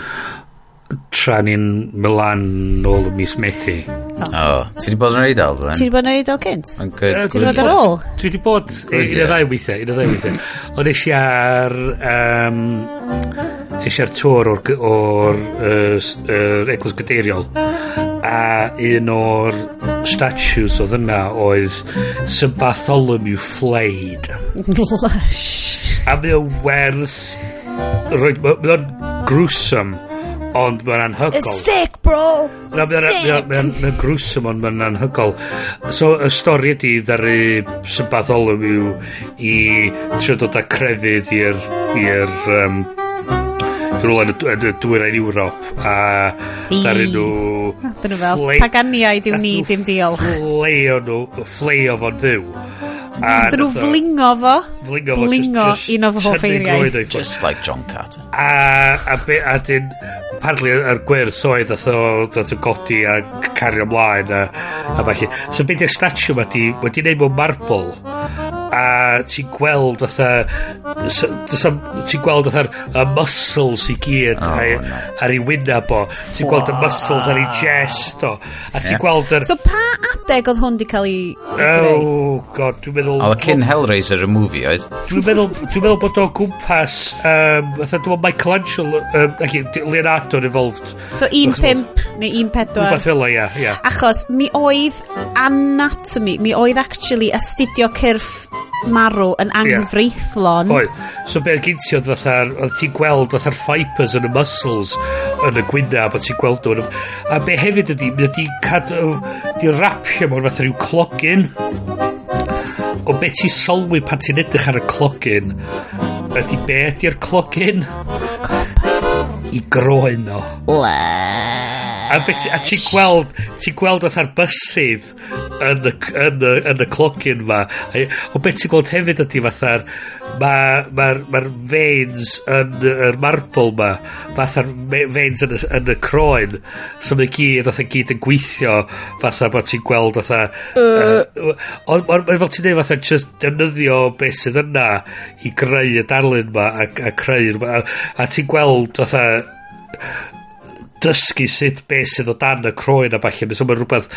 tra ni'n Milan nôl y mis Medi. O. Oh. Ti wedi bod yn reid al, Ti wedi bod yn reid al cynt? Ti wedi bod ar ôl? Ti wedi bod un o ddau weithiau, un o ddau weithiau. Ond eisiau ar... Um, eisiau ar tŵr o'r, or, uh, uh, Eglwys Gadeiriol. A un o'r statues oedd yna oedd Sir Bartholomew Flaid. Lush. A mae o werth... Mae o'n gruesome Ond mae'n anhygol. It's sick, bro! No, mae'n mae mae grwsym, ond mae'n anhygol. So, y stori ydi ddari sy'n batholwm yw i trio dod â crefydd i'r i'r um, rhywle yn y dwyrain Ewrop a ddari nhw dyn nhw fel paganiaid yw ni dim diolch ffleio nhw ffleio fo'n fyw Dyn nhw flingo fo. Flingo fo. Blingo un o fy hoff eiriau. Just like John Carter. A, a, be, a dyn, apparently, yr gwirth oedd oedd oedd yn godi a cario ymlaen a, a falle. So, beth yw'r statue ma di, wedi neud mewn marble a ti'n gweld fatha ti'n gweld fatha'r y muscles i gyd oh, ar, no. ar ei wynaf o. Ti'n gweld y muscles ar ei chest o. A ti'n gweld yr so pa adeg oedd hwn di cael ei oh god dwi'n meddwl oedd y cyn Hellraiser y movie oedd? Dwi'n meddwl dwi'n meddwl bod o gwmpas um, fatha dwi'n meddwl Michelangelo um, okay, Leonardo yn involved. So 1.5 neu 1.4 rhywbeth fel o ia, ia. Achos mi oedd anatomy mi oedd actually astudio cyrff marw yn anghyfreithlon. Yeah. So be gen ti oedd fatha, oedd ti'n gweld fatha'r fibers yn y muscles yn y gwynaf, oedd ti'n gweld nhw. A be hefyd ydi, mae wedi cad, di rapio mor fatha rhyw clogin. O be ti'n sylwi pan ti'n edrych ar y clogin, ydi be ydi'r clogin? I groen o. Ble. A, beth, a ti'n gweld, ti'n gweld oedd ar bysydd yn y, yn y, yn y clogin ma. a, O beth ti'n gweld hefyd ydy fatha'r, mae'r ma, ma, veins yn yr marble ma, fatha'r veins yn y, yn y croen, so mae gyd, oedd gyd yn gweithio, fatha bod ti'n gweld, fatha, uh. ond uh, fel ti'n dweud, fatha, just defnyddio beth sydd yna i greu y darlun ma, a, a creu, a, a ti'n gweld, fatha, dysgu sut be sydd o dan y croen a falle. So mae'n rhywbeth...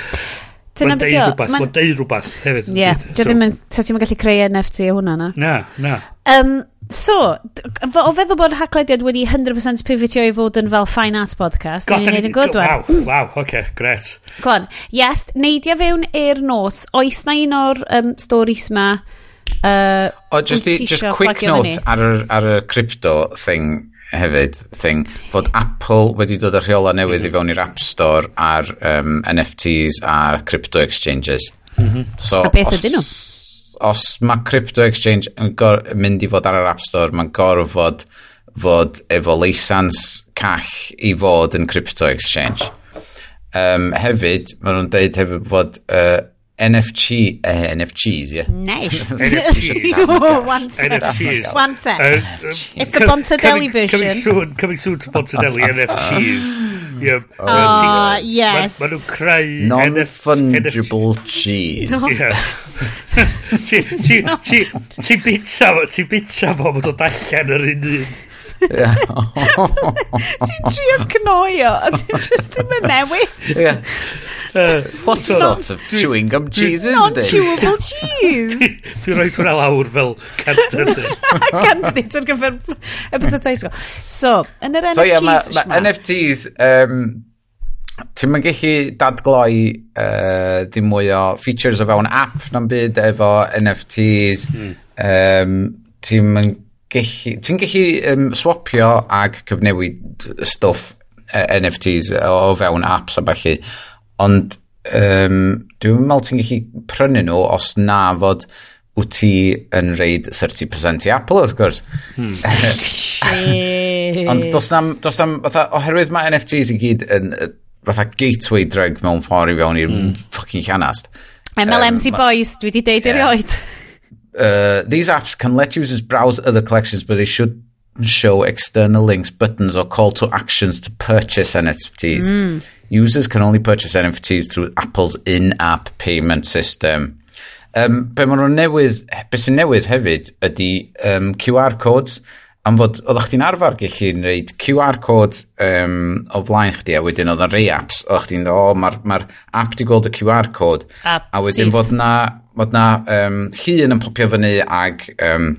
Mae'n deud rhywbeth, mae'n deud rhywbeth hefyd. Ie, yeah, so. ddim yn, ta ti'n gallu creu NFT o hwnna na? Na, na. Um, so, o feddwl bod haglediad wedi 100% pivotio i fod yn fel fine arts podcast, ni'n neud yn godwan. Waw, waw, oce, okay, gret. Gwan, yes, neidio fewn i'r notes, oes na un o'r um, stories ma, Uh, o, just, i, just quick note ar y, ar y crypto thing hefyd thing fod Apple wedi dod â rheola newydd i mhm. fewn i'r App Store ar um, NFTs a'r crypto exchanges. Mm -hmm. so, a beth ydyn nhw? Os mae crypto exchange yn mynd i fod ar yr App Store, mae'n gorfod fod efo leisans call i fod yn crypto exchange. Um, hefyd, maen nhw'n deud hefyd fod uh, NFG, eh, NFGs, yeah. Nice. NFGs. One set. NFGs. One set. Uh, it's the Bontadelli version. Coming soon, coming soon to Bontadelli, NFGs. Yeah. Oh, ah, yes. Maen nhw'n creu... Non-fungible cheese. Ti Ti'n bita fo, ti'n bita fo, mae'n dod allan yr un un. Ti'n trio cnoio, a ti'n just ddim yn newid. What sort of chewing gum cheese is this? Non-chewable cheese! Dwi'n rhoi hwnna lawr fel candidate. candidate ar gyfer episode title. So, yn yr NFTs... So, yeah, ma, ma NFTs... Um, Ti'n mynd gallu dadgloi uh, dim mwy o features o fewn app na'n byd efo NFTs. Hmm. Um, Ti'n mynd gallu... Ti'n gallu um, swapio ag cyfnewid stwff uh, e, NFTs o fewn apps a falle ond um, dwi'n meddwl ti'n gallu prynu nhw os na fod wyt ti yn reid 30% i Apple wrth gwrs. Hmm. ond dos nam, dos nam, fatha, oherwydd mae NFTs i gyd yn fatha gateway drug mewn ffordd i fewn i'r mm. ffucking llanast. MLMC um, Boys, dwi wedi deud yeah. erioed. Uh, these apps can let users browse other collections, but they should show external links, buttons, or call to actions to purchase NFTs. Mm. Users can only purchase NFTs through Apple's in-app payment system. Um, be maen nhw'n newydd, be sy'n newydd hefyd ydy um, QR codes, am fod oeddech chdi'n arfer gallu'n reid QR code um, o flaen chdi a wedyn oedd yn rei apps oeddech chdi'n dweud, o mae'r ma app di gweld y QR code App a wedyn syth. fod na, fod na um, llun yn popio fyny ag um,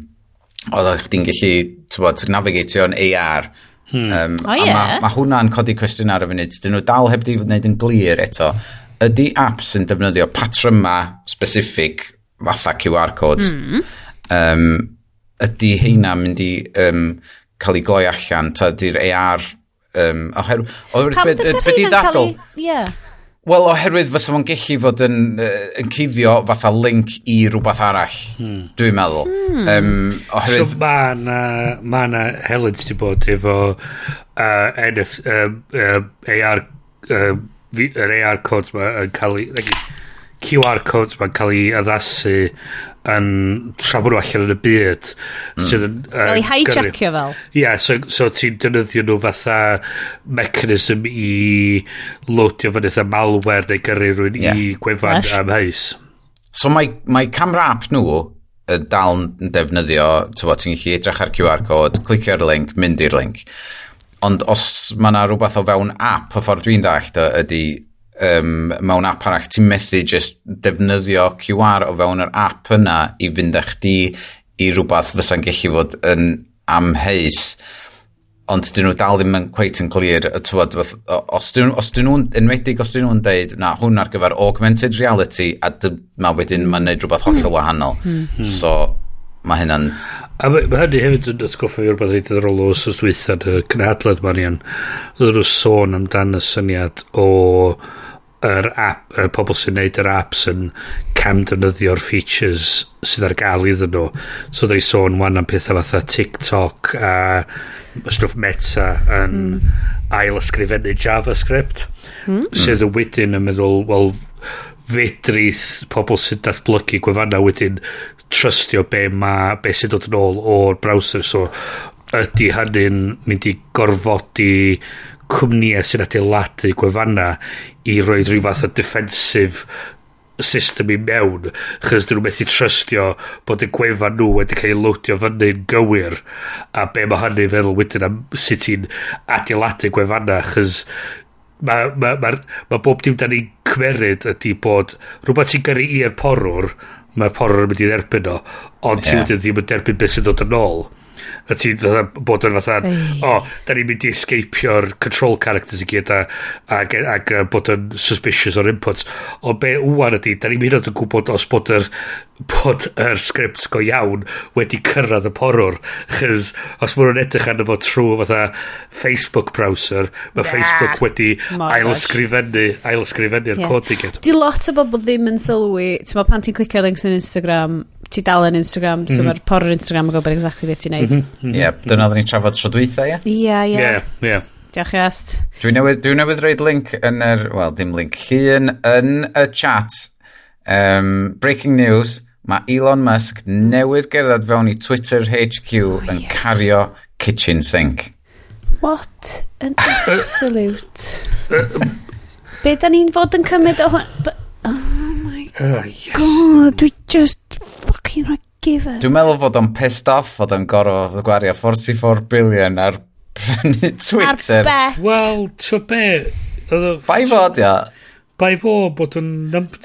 oeddech chdi'n gallu tywod, navigatio'n AR Hmm. Um, o, oh, ie. Yeah. Mae ma hwnna'n codi cwestiwn ar y funud. Dyn nhw dal heb di wneud yn glir eto. Ydy apps yn defnyddio patryma specific fatha QR codes? Hmm. Um, ydy heina mynd i um, cael ei gloi allan? Ta ydy'r AR... Um, oherwydd... Oherwydd... Be, be, be, be, be, be, be, be, be, Wel, oherwydd fysa fo'n gallu fod yn, uh, yn cuddio fatha link i rhywbeth arall, hmm. dwi'n meddwl. Hmm. Um, oherwydd... So mae na, ma na Helens di bod efo uh, NF, uh, uh, AR, uh, yr AR codes ma yn cael ei... Like, QR codes ma'n cael ei addasu yn trafod nhw allan yn y byd mm. sydd yn... Uh, fel i hijackio fel. Ie, yeah, so, so ti'n defnyddio nhw fatha mechanism i loadio fan eitha malware neu gyrru rhywun yeah. i gwefan Ash. am heis. So mae, mae camera app nhw yn dal yn defnyddio, ti'n gallu edrych ar QR code, clicio'r link, mynd i'r link. Ond os mae yna rhywbeth o fewn app, y ffordd dwi'n dall, ydy um, mewn app arall, ti'n methu just defnyddio QR o fewn yr app yna i fynd â chdi i rhywbeth fysa'n gallu fod yn amheus. Ond dyn nhw dal ddim yn quite yn clir tywod, os dyn, os dyn nhw'n enwedig os dyn nhw'n deud na hwn ar gyfer augmented reality a dyma wedyn mae'n neud rhywbeth hollol hmm. wahanol. Mm. so mae hynna'n a mae ma hynny hefyd yn atgoffa fi rhywbeth reit ddiddorol o sosdwytha y cynhadledd ma'n i'n roedd nhw sôn amdan y syniad o yr app, y pobl sy'n neud yr apps yn cam defnyddio'r features sydd ar gael iddyn nhw. So dda i sôn wan am pethau fatha TikTok a stwff meta yn mm. ail ysgrifennu JavaScript mm. sydd yn wedyn yn meddwl, wel, fedrith pobl sy'n datblygu gwefanna wedyn trystio be, ma, be sy'n dod yn ôl o'r browser. So ydy hynny'n mynd i gorfodi cwmnïau sy'n adeiladu gwefanna i roi rhyw fath o defensive system i mewn chys dyn nhw methu trystio bod y gwefan nhw wedi cael ei lwtio fyny'n gywir a be mae hynny feddwl wedyn am sut ti'n adeiladu gwefanna chys mae ma, ma, ma bob dim da ni'n cymeryd ydy bod rhywbeth sy'n gyrru i'r porwr mae'r porwr yn mynd i dderbyn o ond yeah. ti wedyn ddim yn derbyn beth sy'n dod yn ôl A ti fatha bod yn fatha, o, oh, da ni'n mynd i escapio'r control characters i gyd a, ag, ac bod yn suspicious o'r inputs. O be wwan ydy, da ni'n mynd yn gwybod os bod yr bod yr sgript go iawn wedi cyrraedd y porwr. Chys os maen nhw'n edrych arno fo trwy fatha Facebook browser, mae yeah. Facebook wedi oh ailsgrifennu ailsgrifennu'r yeah. cod i gyd. Di lot o bobl ddim yn sylwi, ti'n pan ti'n clicio links yn Instagram ti dal yn Instagram, so mm -hmm. mae'r por o'r Instagram yn gwybod exactly beth ti'n neud. Mhm, mhm. Ie, yeah, dyna oedden ni'n trafod tro dwytha, ie? Ie, ie. Diolch i ast. Dwi'n newydd, dwi newydd roed link yn yr, wel, dim link llun, yn y chat. Um, breaking news, mae Elon Musk newydd gerdded fewn i Twitter HQ oh, yn yes. cario kitchen sink. What an absolute... Be da ni'n fod yn cymryd o hwn? Oh my uh, yes. god, dwi just fucking rhaid given. Dwi'n meddwl fod o'n pissed off fod o'n gorfod gwario 44 billion ar prynu Twitter. Ar bet. Wel, to be? Bai fod, ia. Bai fo bod yn...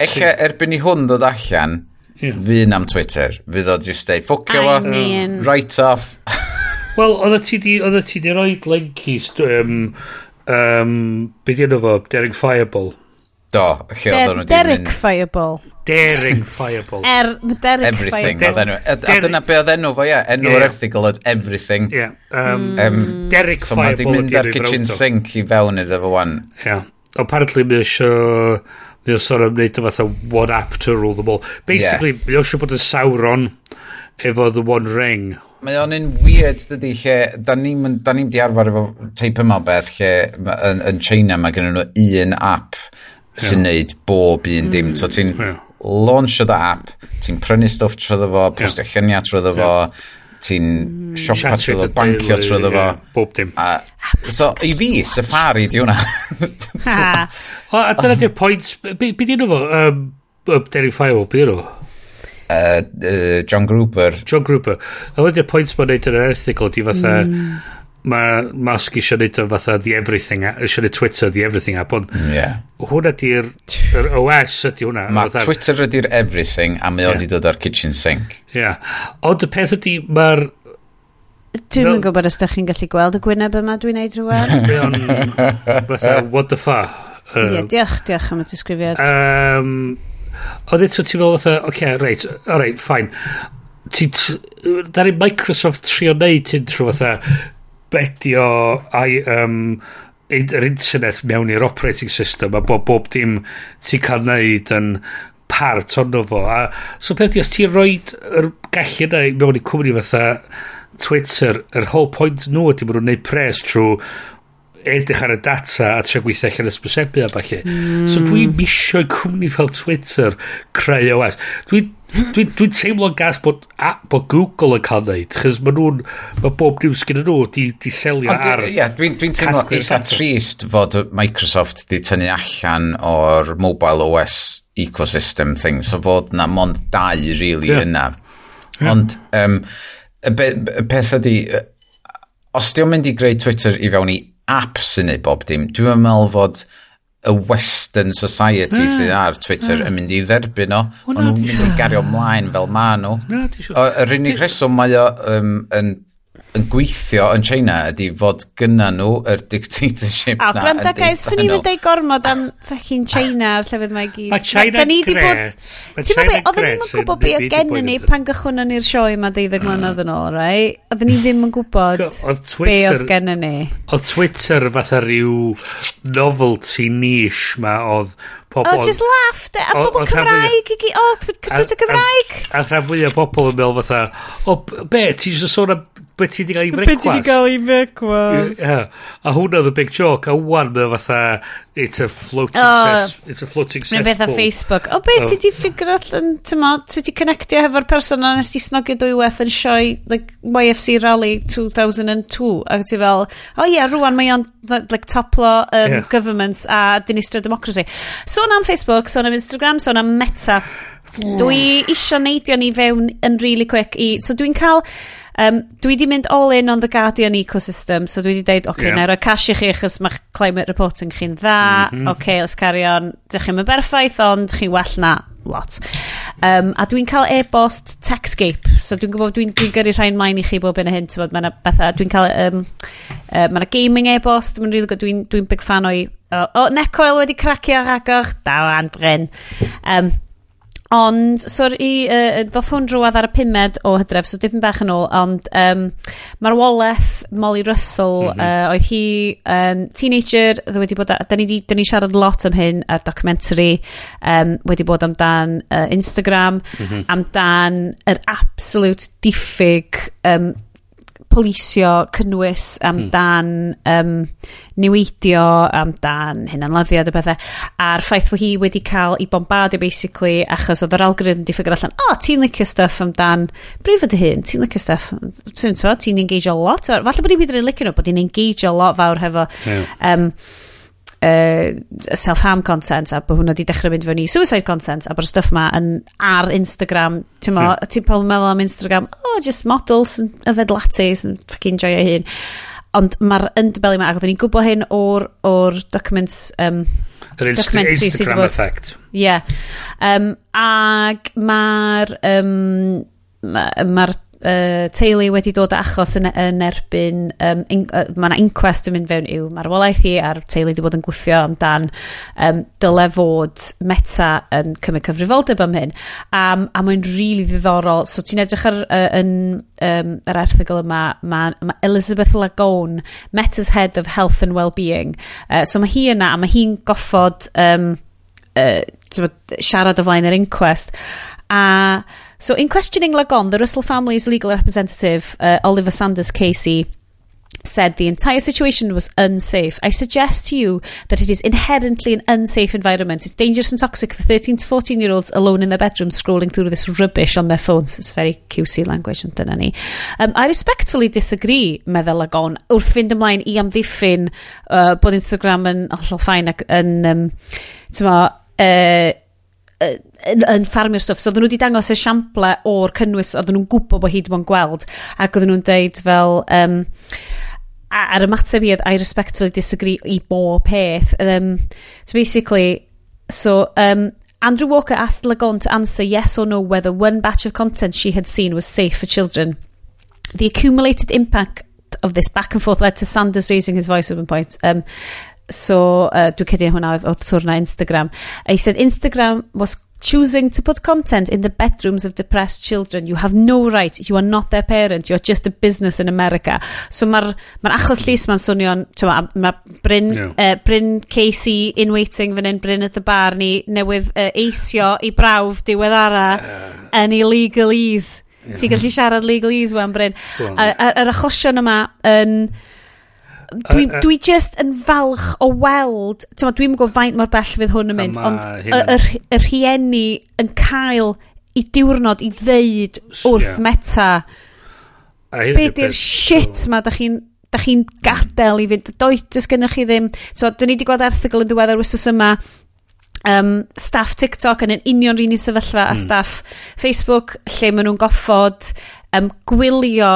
Eche, erbyn i hwn dod allan, yeah. fi'n am Twitter. Fydd o just ei ffocio fo, mean... right off. Wel, oedd ti di, oedd ti di roed lenki, um, um, beth yna fo, Daring Fireball. Do, lle oedd nhw Derrick Fireball. Daring Fireball. Er, Derek everything Fireball. Everything. A dyna be oedd enw fo, ie. Enw'r erthigol oedd everything. Ie. Yeah. Um, um, hmm. Derek so Fireball. So mae di mynd ar kitchen sink i fewn iddo fo wan. Ie. Yeah. Apparently mi eisiau... Mae o'n sôn am wneud o fatha one app to rule them all. Basically, yeah. oes o'n bod yn Sauron efo the one ring. Mae o'n un weird dydy lle, da ni'n ni di arfer efo teip yma beth lle yn, yn China mae gen nhw un app sy'n neud bob un dim. Mm, so ti'n yeah. launch o da app, ti'n prynu stwff trwy fo, postio yeah. lluniau trwy fo, ti'n siopa trwy fo, bancio trwy fo. Bob dim. A, so i fi, safari di hwnna. A dyna di'r pwynt, be di nhw fo? Updating Firewall, be di nhw? Uh, uh, John Gruber. John Gruber. A wedi'r pwynt mae'n neud yn yr erthigol, di fatha... Mm mae Musk eisiau neud o fatha the everything eisiau neud Twitter the everything app ond yeah. hwnna di'r yr OS ydi hwnna mae fatha... Twitter ydi'r everything a mae yeah. o di dod ar kitchen sink yeah. ond y peth ydi mae'r Dwi'n no. gwybod os da chi'n gallu gweld y gwyneb yma dwi'n neud rhywun. Fatha, what the fuck? Ie, um, yeah, diolch, diolch am y disgrifiad. Um, Oedd eto ti'n meddwl fatha, oce, okay, reit, alright, fine. Da'r un Microsoft trio neud hyn trwy fatha, bedio ai, um, yr internet mewn i'r operating system a bob, bob dim ti'n cael neud yn part ond fo. A so beth os ti'n rhoi yr gallu yna mewn i cwmni fatha Twitter yr whole point nhw ydy bod nhw'n neud pres trwy edrych ar y data a tre gweithio allan ysbysebu a falle mm. so dwi'n misio i cwmni fel Twitter creu OS dwi Dwi'n dwi teimlo'n gas bod, a, bod Google yn cael neud, chys mae nhw'n, mae bob news gyda nhw di, di selio Ond, ar... Ie, yeah, dwi'n dwi teimlo eitha trist fod Microsoft di tynnu allan o'r mobile OS ecosystem thing, so fod na mond dau really yeah. yna. Yeah. Ond, um, y, be, y peth ydi, os di'n mynd i greu Twitter i fewn i apps yn ei bob dim, dwi'n meddwl fod y Western Society mm. sydd ar Twitter mm. yn mynd i dderbyn o ond nhw'n mynd i gario ymlaen fel ma nhw yr unig reswm mae o um, yn yn gweithio yn China ydy fod gynna nhw yr dictatorship na. O, gwranda guys, swn i'n mynd ei gormod am fucking China a'r llefydd mae gyd. Mae China gret. Ti'n mynd beth, oedden ni'n gwybod beth o gen ni pan gychwynnon ni'r sioe yma deuddeg mlynedd yn ôl, rai? Oedden ni ddim yn gwybod be oedd gen ni. O Twitter fatha rhyw novelty niche ma oedd pobl... Oh, just laughed. A bobl Cymraeg i gyd. O, Twitter Cymraeg. A rhan fwy o bobl yn meddwl fatha, o, be, ti'n sôn am be ti wedi cael ei brecwast? Be ti wedi cael ei brecwast? Yeah. A hwnna oedd y big joke, a wan mae fatha, it's a floating oh, it's a floating cesspool. Mae'n beth a Facebook. O be oh. ti wedi ffigur allan, tyma, ti wedi connectio hefo'r person a nes ti snogio dwywaith yn sioi, like, YFC Rally 2002, a ti fel, o oh, ie, yeah, rwan mae o'n, like, toplo um, yeah. governments a dinistrio democracy. Sôn am Facebook, sôn am Instagram, sôn am Meta. Dwi isio neidio ni fewn yn really quick i... So dwi'n cael Um, dwi di mynd all in on the Guardian ecosystem, so dwi di deud, oce, okay, yeah. na roi cash i chi achos mae climate reporting chi'n dda, mm -hmm. oce, okay, let's carry on. Dych chi'n berffaith, ond chi'n well na lot. Um, a dwi'n cael e-bost Techscape, so dwi'n gwybod, dwi'n dwi, gyrru rhain maen i chi bob yn y hyn, tywod, bethau, dwi'n cael, um, uh, mae'n gaming e-bost, dwi'n really good, dwi'n dwi big fan o'i, o, oh, o, oh, Necoil wedi cracio ag o'ch, da o Andren. Um, Ond, sori, uh, ddoth hwn drwad ar y pumed o hydref, so dipyn bach yn ôl, ond um, mae'r waleth Molly Russell, mm -hmm. uh, oedd hi um, teenager, dda wedi bod, da ni, da ni siarad lot am hyn ar documentary, um, wedi bod amdan uh, Instagram, mm -hmm. amdan yr absolute diffyg um, polisio cynnwys amdan hmm. mm. um, niweidio, amdan hynanladdiad a bethau. A'r ffaith bod hi wedi cael i bombardio basically achos oedd yr algorithm di ffigur allan, o, oh, ti'n licio stuff amdan brif ydy hyn, ti'n licio stuff, ti'n ti'n engage a lot. Falle bod hi'n mynd i'n licio nhw, bod hi'n engage a lot fawr hefo. Yeah. Um, uh, self-harm content a bod hwnna wedi dechrau mynd fewn i suicide content a bod y stuff ma yn, ar Instagram ti'n mo, hmm. ti'n pobl meddwl am Instagram oh, just models yn yfed lattes yn ffocin joio hyn ond mae'r yndebelu ma ac oedden ni'n gwybod hyn o'r, or documents um, yr Instagram effect ie yeah. um, ag mae'r um, mae'r ma uh, teulu wedi dod achos yn, e-, yn erbyn um, in, uh, mae yna inquest yn mynd fewn i'w marwolaeth hi a'r teulu wedi bod yn gwythio amdan um, dyle fod meta yn cymryd cyfrifoldeb am hyn. Um, a mae'n rili really ddiddorol. So ti'n edrych ar uh, yn, um, yr erthigol yma mae ma Elizabeth Lagone Meta's Head of Health and Wellbeing. Uh, so mae hi yna a mae hi'n goffod um, uh, siarad o flaen yr inquest. A So in questioning Lagon, the Russell family's legal representative, uh, Oliver Sanders Casey, said the entire situation was unsafe. I suggest to you that it is inherently an unsafe environment. It's dangerous and toxic for 13 to 14 year olds alone in their bedrooms scrolling through this rubbish on their phones. It's very QC language and dyna ni. Um, I respectfully disagree, meddwl Lagon, wrth fynd ymlaen i amddiffyn uh, bod Instagram yn hollol ffain ac yn, um, tyma, uh, yn, yn ffarmio'r stwff. So oedden nhw wedi dangos esiample o'r cynnwys oedden nhw'n gwybod bod hyd mo'n gweld. Ac oedden nhw'n deud fel... Um, ar ymateb i I respectfully disagree i bob peth. Um, so basically, so um, Andrew Walker asked Lagon to answer yes or no whether one batch of content she had seen was safe for children. The accumulated impact of this back and forth led to Sanders raising his voice at one point. Um, so, uh, dwi'n cedi hwnna oedd o Instagram. He said Instagram was choosing to put content in the bedrooms of depressed children. You have no right. You are not their parent. You are just a business in America. So mae'r ma achos llys ma'n swnio'n... Mae ma Bryn, yeah. uh, Bryn Casey in waiting fan hyn, Bryn at the bar ni, newydd uh, eisio i brawf diweddara uh, yn illegalese. Yeah. Ti'n gallu siarad legalese wan, Bryn. Yr achosion yma yn... Um, dwi, uh, uh, dwi just yn falch o weld, ti'n dwi'n gwybod faint mor bell fydd hwn yn mynd, ond y, y, y rhieni yn cael i diwrnod i ddeud wrth yeah. meta, be di'r shit ma, da chi'n da chi'n gadael i fynd, doedd jyst gennych chi ddim, so dyn ni wedi gweld erthigol yn ddiweddar wrth yma, um, staff TikTok yn yn union rin i sefyllfa mm. a staff Facebook lle maen nhw'n goffod um, gwylio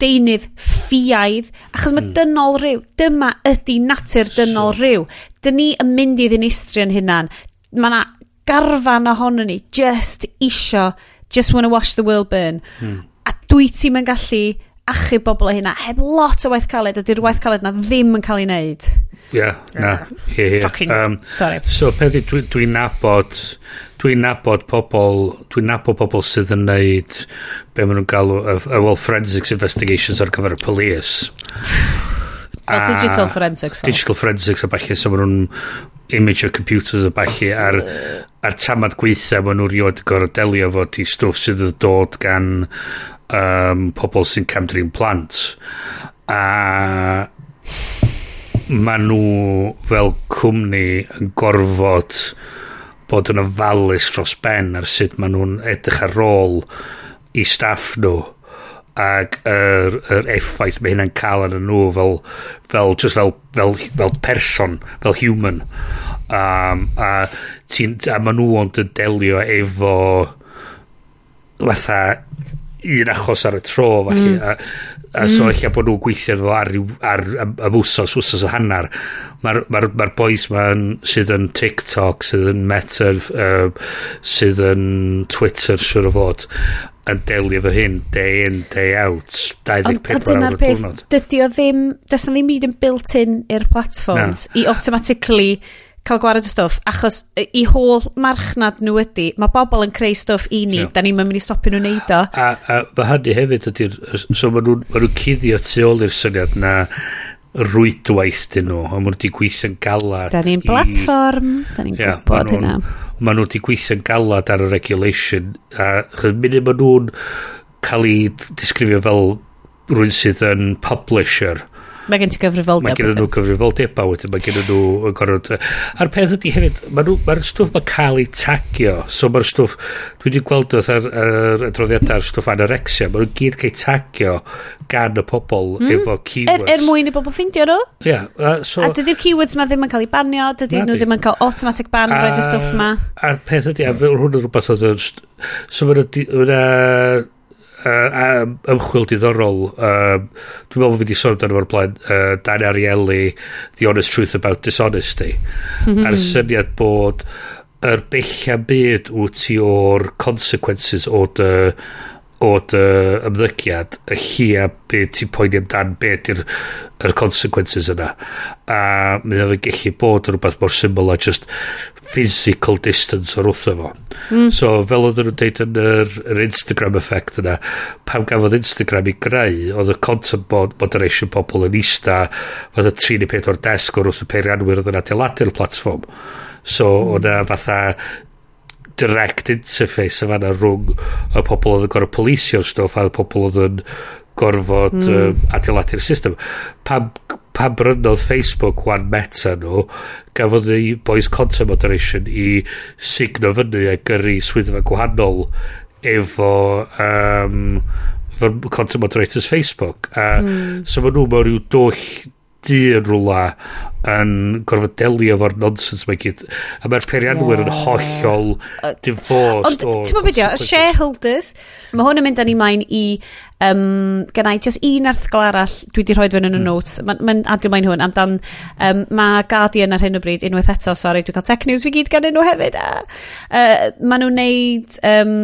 deunydd ffiaidd, achos mae mm. dynol rhyw, dyma ydy natur dynol sure. rhyw. Dyn ni yn mynd i ddinistrio'n hunan. Mae yna garfan ohono ni, just isio, just wanna to watch the world burn. Mm. A dwi ti'n mynd gallu achu bobl o hynna, heb lot o waith caled, a dy'r waith caled na ddim yn cael ei wneud. Ie, yeah, na. Yeah, yeah. Fucking, um, sorry. So, peth dwi'n dwi nabod, dwi'n nabod pobl, dwi'n nabod pobl sydd yn neud be maen nhw'n galw, y, y, well, forensics investigations ar gyfer y police. A, digital forensics. Fel. Digital forensics a bachu so maen nhw'n image o computers a bachu ar, ar tamad gweitha maen nhw'n rioed gorau delio fo ti stwff sydd yn dod gan um, pobl sy'n camdrin plant. A maen nhw fel cwmni yn gorfod bod yn ofalus dros ben ar sut maen nhw'n edrych ar ôl i staff nhw ac yr, yr effaith mae hynna'n cael yn nhw fel, fel, just fel, fel, fel person, fel human. Um, a, ti, a maen nhw ond yn delio efo fatha un achos ar y tro falle. Mm. A, a so mm. bod nhw'n gweithio fo ar, ar, ar am wsos, wsos o hanner mae'r ma r, ma r boys ma'n sydd yn TikTok sydd yn Meta uh, sydd yn Twitter siwr o fod yn delio fo hyn day in day out 24 awr y diwrnod dydy o ddim does na ddim byd yn built in i'r platforms no. i automatically cael gwared y stwff, achos i holl marchnad nhw ydy, mae bobl yn creu stwff i ni, yeah. da ni'n mynd i stopio nhw'n neud o. A, a mae hynny hefyd ydy'r, so maen nhw'n ma nhw cuddio tu ôl i'r syniad na rwydwaith dyn nhw, a maen nhw wedi gweithio'n galad. Da ni'n platform, i... da ni'n yeah, gwybod hynna. Maen nhw wedi gweithio'n galad ar y regulation, a chyd munud maen nhw'n cael ei disgrifio fel rwy'n sydd yn publisher, Mae gen ti gyfrifoldeb. Mae gen nhw gyfrifoldeb a wedyn mae gen nhw yn gorfod... A'r peth ydy hefyd, mae'r ma stwff mae cael ei tagio. So mae'r stwff, dwi wedi gweld oedd ar, ar adroddiadau ar stwff anorexia, mae nhw'n gyd cael ei tagio gan y pobl mm. efo keywords. Er, er mwyn i bobl ffindio nhw? Ia. Yeah, so, a dydy'r keywords ma ddim yn cael ei banio, Dydy nhw ddim yn cael automatic ban roed y stwff ma. A'r peth ydy, a fel hwn yn rhywbeth oedd yn... So mae'n uh, ymchwil diddorol um, dwi'n meddwl bod fi wedi sôn amdano fo'r blaen uh, Dan Ariely The Honest Truth About Dishonesty. Mm-hmm. A'r syniad bod yr er bella byd wyt ti o'r consequences o dy o dy ymddygiad y llia beth ti'n poeni amdan beth yw'r er consequences yna a mae o'n gallu bod yn rhywbeth mor syml a just physical distance o'r wrtho fo mm. so fel oedd nhw'n deud yn yr, yr Instagram effect yna pam gafodd Instagram i greu oedd y content bod moderation pobl yn ista fath y 3 neu 4 desg o'r wrth y peirianwyr oedd yn adeiladu'r platform so mm. o'na fatha direct interface yma na rhwng y pobl oedd yn gorfod polisio'r stwff a y pobl oedd yn gorfod mm. um, adeiladu'r system. Pam, pam brynodd Facebook wan meta nhw, gafodd ei boys content moderation i signo fyny a gyrru swyddfa gwahanol efo um, content moderators Facebook. A, mm. So maen nhw mewn rhyw dwll dyn rwla yn gorfod delio efo'r nonsens mae gyd. A mae'r peirianwyr yeah. yn hollol divorced. Ond ti'n bod beth y shareholders, mae hwn yn mynd â ni maen i, um, gennau just un erthgol arall, dwi wedi rhoi fewn yn y hmm. notes, mae'n ma adio maen hwn, amdan, um, mae Guardian ar hyn o bryd, unwaith eto, sori, dwi'n cael tech news fi gyd gan nhw hefyd. A, uh, maen nhw'n neud um,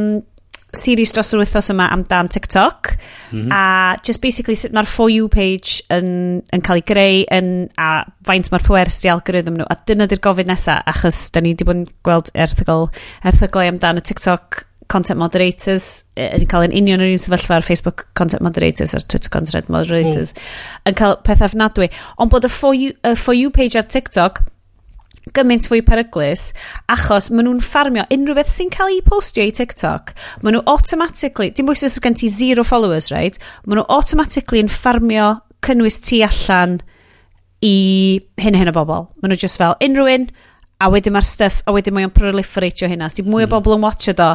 series dros yr wythnos yma amdan TikTok. Mm -hmm. a just basically sut mae'r For You page yn, yn cael ei greu yn, a faint mae'r pwers i algorithm nhw. A dyna di'r gofyn nesaf achos da ni wedi bod yn gweld erthygol erthyglau amdan y TikTok content moderators yn cael yn union yr un sefyllfa ar Facebook content moderators a'r Twitter content moderators mm. yn cael pethau fnadwy ond bod y for, you, y for You page ar TikTok gymaint fwy peryglus achos maen nhw'n ffarmio unrhyw beth sy'n cael ei postio i TikTok. Maen nhw automatically dim bwys os gen ti zero followers right? Maen nhw automatically yn ffarmio cynnwys ti allan i hyn hyn o bobl maen nhw just fel unrhyw un a wedyn mae'r stuff a wedyn mae'n proliferatio hynna. So di mwy o hmm. bobl yn watcho do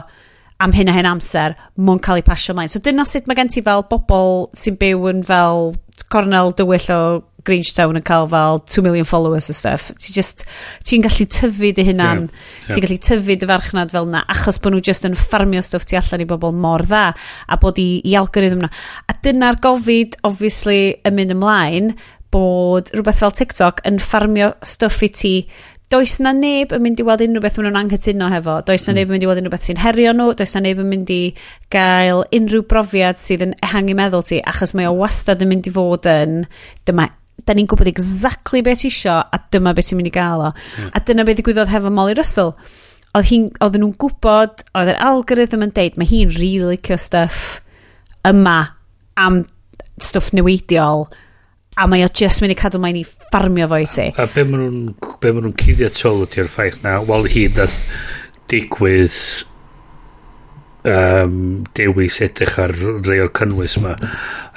am hyn a hyn amser, mwyn cael ei pasio mlaen. So dyna sut mae gen ti fel bobl sy'n byw yn fel cornel dywyll o Grangetown yn cael fel 2 million followers o stuff. Ti just, ti'n gallu tyfu dy hunan, yeah, yeah. ti'n gallu tyfu dy farchnad fel na, achos bod nhw just yn ffarmio stuff ti allan i bobl mor dda, a bod i, i algorithm na. A dyna'r gofid, obviously, yn mynd ymlaen, bod rhywbeth fel TikTok yn ffarmio stuff i ti does na neb yn mynd i weld unrhyw beth maen nhw'n anghytuno hefo. Does na mm. neb yn mynd i weld unrhyw beth sy'n herio nhw. Does na neb yn mynd i gael unrhyw brofiad sydd yn ehangu meddwl ti, achos mae o wastad yn mynd i fod yn dyma da ni'n gwybod exactly beth isio a dyma beth ti'n mynd i gael o. Mm. A dyna beth ddigwyddodd hefo Molly Russell. Oedd hi'n, oedden nhw'n gwybod, oedd yr algorithm yn deud, mae hi'n really licio stuff yma am stuff newidiol a mae o just mynd i cadw mae'n i ffarmio fo i ti. A, a be maen nhw'n cuddio tol ydy'r ffaith na, wel hi na digwydd um, dewis edrych ar rei o'r cynnwys yma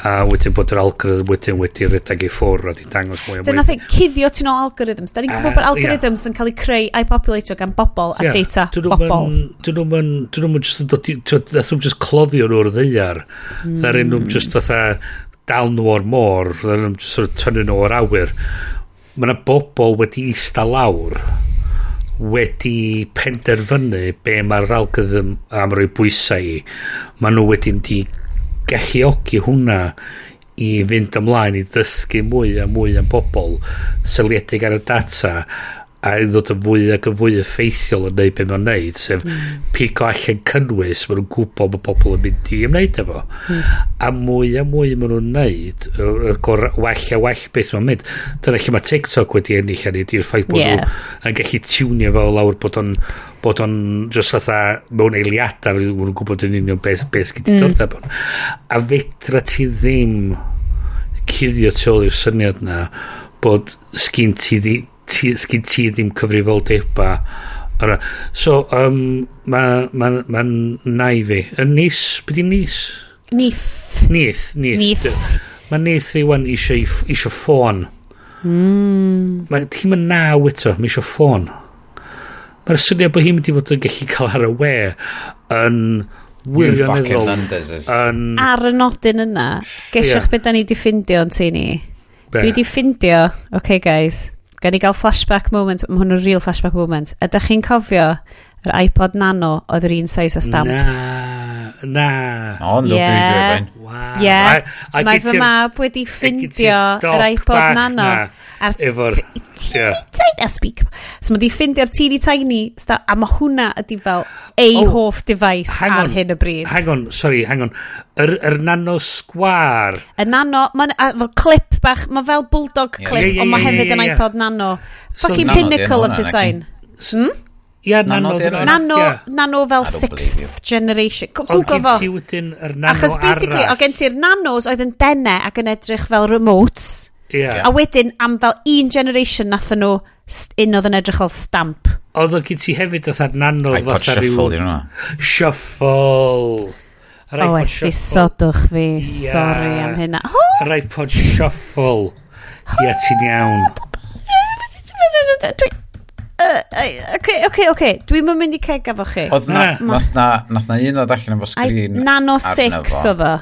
a wedyn bod yr algorithm wedyn wedi redag i ffwrdd a di dangos mwy o mwy. dyna thing e cuddio tu nôl algorithms. Da ni'n gwybod bod algorithms yn cael eu creu a'i populatio gan bobl a data bobl dyn nhw'n dyn nhw'n just dod ddath nhw'n just cloddio nhw'r ddeiar. Mm. dda'r nhw'n just fatha dal nhw o'r môr. Dda'r nhw'n just sort of tynnu nhw o'r awyr. Mae yna bobl wedi eista lawr wedi penderfynu be mae'r algorithm am roi bwysau i, Mae nhw wedi di galluogi hwnna i fynd ymlaen i ddysgu mwy a mwy am bobl syliedig ar y data a i ddod yn fwy ac yn fwy effeithiol yn neud beth mae'n neud sef mm. pigo allan cynnwys maen nhw'n gwybod mae pobl yn mynd i ymwneud efo mm. a mwy a mwy maen nhw'n neud y gor well a well beth mae'n mynd dyna lle mae TikTok wedi ennill ar ydy'r ffaith bod yeah. nhw yn gallu tiwnio fel lawr bod o'n bod o'n just fatha mewn eiliadau maen nhw'n gwybod yn union beth, beth sydd wedi mm. dod a fedra ti ddim cuddio tu ôl i'r syniad na bod sgyn ti sgyn ti ddim cyfrifoldeba Ara. so um, mae ma, ma, ma nai fi. Yn nis beth i'n nis? Nith nith nith, nith. mae nith fi wan eisiau eisiau ffôn. Mm. mae hi'n mynd naw eto mae eisiau ffôn. Mae'r syniad bod hi'n mynd i fod yn gallu cael ar y we yn wirioneddol. yn... ar y nodyn yna gesiwch yeah. beth da ni di ffindio yn tu ni. Dwi di ffindio. Okay guys. Gan i gael flashback moment, mae hwn yn real flashback moment. Ydych chi'n cofio yr iPod Nano oedd yr un size o stamp? Na, na. Ond no, yeah. Wow. Yeah. Mae fy mab wedi ffindio yr iPod Nano. Na. Efo'r... Teeny tiny... speak. So mae di ffindio'r teeny tiny... sta, A mae hwnna ydi fel ei oh, hoff device ar hyn y bryd. Hang on, sorry, hang on. Yr, yr nano sgwar. Y nano... Mae'n fel clip bach... Mae fel bulldog clip, yeah, yeah, yeah, ond mae hefyd yn iPod nano. Fucking pinnacle of design. Hmm? Ia, yeah, nano, nano, nano, yeah. nano fel sixth generation. Google fo. Ond gen ti wedyn yr nano Achos basically, o gen ti'r nanos oedd yn dene ac yn edrych fel remotes. Yeah. A wedyn am fel un generation nath nhw un oedd yn edrych fel stamp. Oedd o gyd ti hefyd oedd ar nanodd iPod fatha shuffle, rhyw... Shuffle. Yr iPod Oes, fi sodwch fi. Yeah. Sorry am hynna. Oh! Yr iPod shuffle. Ie, ti'n iawn. Oce, oce, oce. Dwi'n mynd i ceg efo chi. Oedd na, nath na, na un o allan efo sgrin. Nano 6 oedd o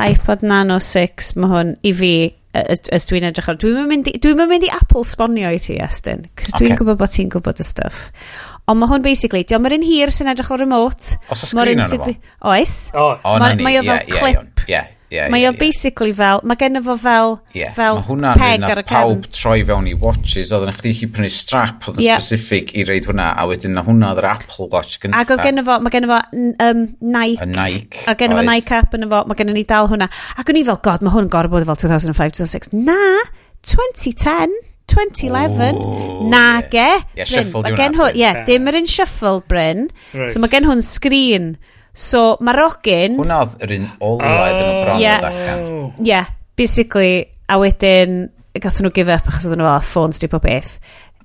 iPod Nano 6 mae hwn i fi ys, ys dwi'n edrych ar dwi'n mynd, dwi mynd i Apple sponio i ti Estyn cos okay. dwi'n gwybod bod ti'n gwybod y stuff ond mae hwn basically diolch mae'r un hir sy'n edrych o'r remote os y sgrin yn efo oes oh. oh, mae o fel clip yeah, yeah yeah, mae yeah, o basically fel, mae gen fo fel, yeah. fel peg ar y cefn. pawb troi fewn i watches, oedd yn chdi chi prynu strap oedd yn yeah. specific i reid hwnna, a wedyn na hwnna oedd yr Apple Watch gyntaf. Ac oedd gen fo, mae gen fo um, Nike, a Nike, a gen fo Nike app yn fo, mae gen ni dal hwnna. Ac o'n i fel, god, mae hwn yn gorfod bod fel 2005, 2006. Na, 2010. 2011 Ooh, na yeah. ge yeah, Bryn, yeah, gen hwn, ie, yeah, dim yr un shuffle Bryn right. so mae gen hwn sgrin So, mae Marocin... Hwna oedd yr un olwaidd oh. yn y bron oh. yeah. allan. Yeah, basically, a wedyn gathen nhw give up achos oedden nhw fel ffôns di pob beth.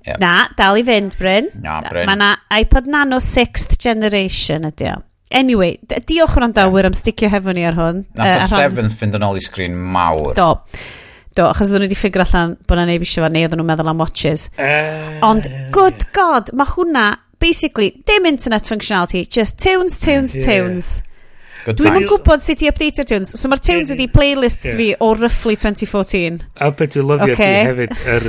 Yep. Na, dal i fynd, Bryn. Na, Bryn. Mae na iPod Nano 6th generation ydi o. Anyway, diolch yn dawyr am sticio hefo ni ar hwn. Nath uh, o 7th fynd yn ôl i sgrin mawr. Do. Do, achos oedden nhw wedi ffigur allan bod na neb eisiau fan neu oedden nhw'n meddwl am watches. Uh, Ond, good god, mae hwnna basically, dim internet functionality, just tunes, tunes, yeah. tunes. Dwi'n yn gwybod sut i update tunes. So mae'r tunes ydi playlists yeah. fi o roughly 2014. A beth dwi'n lyfio okay. di hefyd, yr,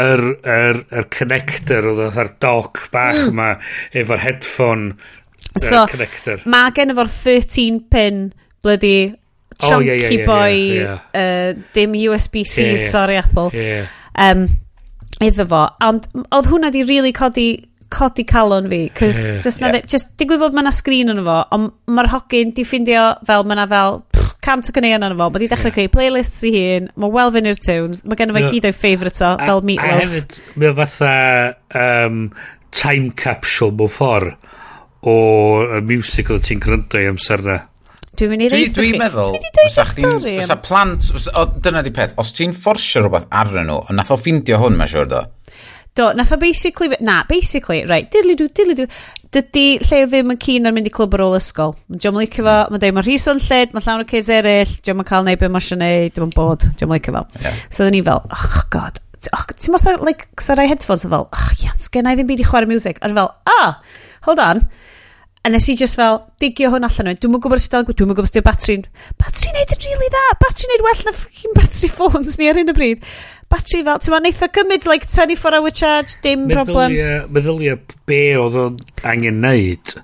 yr, yr, yr connector oedd o'r doc bach yma efo'r headphone so, connector. Mae gen efo'r 13 pin bloody chunky oh, yeah, yeah, yeah, boy yeah, yeah. Uh, dim USB-C, yeah, yeah. sorry Apple. Yeah. Um, iddo fo. Ond oedd hwnna di really codi codi calon fi, cos yeah. just, yeah. just digwydd bod ma'na sgrin yn fo, ond mae'r hogyn di ffindio fel ma'na fel pff, cant o gyneuon yn fo, mae di dechrau yeah. creu playlists i hun, mae welfyn fyny'r tunes, mae i fe gyd o'i favourites o, fel Meatloaf. A hefyd, mae o fatha um, time capsule mewn ffordd o y music oedd ti'n gryndo i amser na. Dwi'n mynd i reid Dwi'n meddwl, fysa plant, o, dyna di peth, os ti'n fforsio rhywbeth arnyn nhw, nath o ffindio hwn, mae'n siwr do. Do, nath o basically... Na, basically, right, diddly-dw, diddly-dw. Dydy lle ddim yn cyn ar mynd i clwb ar ôl ysgol. Diolch yn licio fo, mae'n dweud, mae'n rhys o'n lled, mae'n llawn o kids eraill, diolch yn cael neud beth mae'n siarad neud, diolch yn bod, diolch yn licio fo. Yeah. So oedden ni fel, oh god, oh, ti'n mas like, sa rai headphones fel, oh iawn, sgen i ddim byd i chwarae music. A fel, ah, oh, hold on. A nes i just fel, digio hwn allan nhw. Dwi'n mwyn gwybod sydd dwi'n mwyn gwybod sydd o'n batri. Batri neud yn really dda. Batri neud well na ffucking batri phones ni ar hyn o bryd batri fel, ti'n ma, neitha gymryd like 24 hour charge, dim meddylia, problem. Meddylia be oedd o'n angen neud,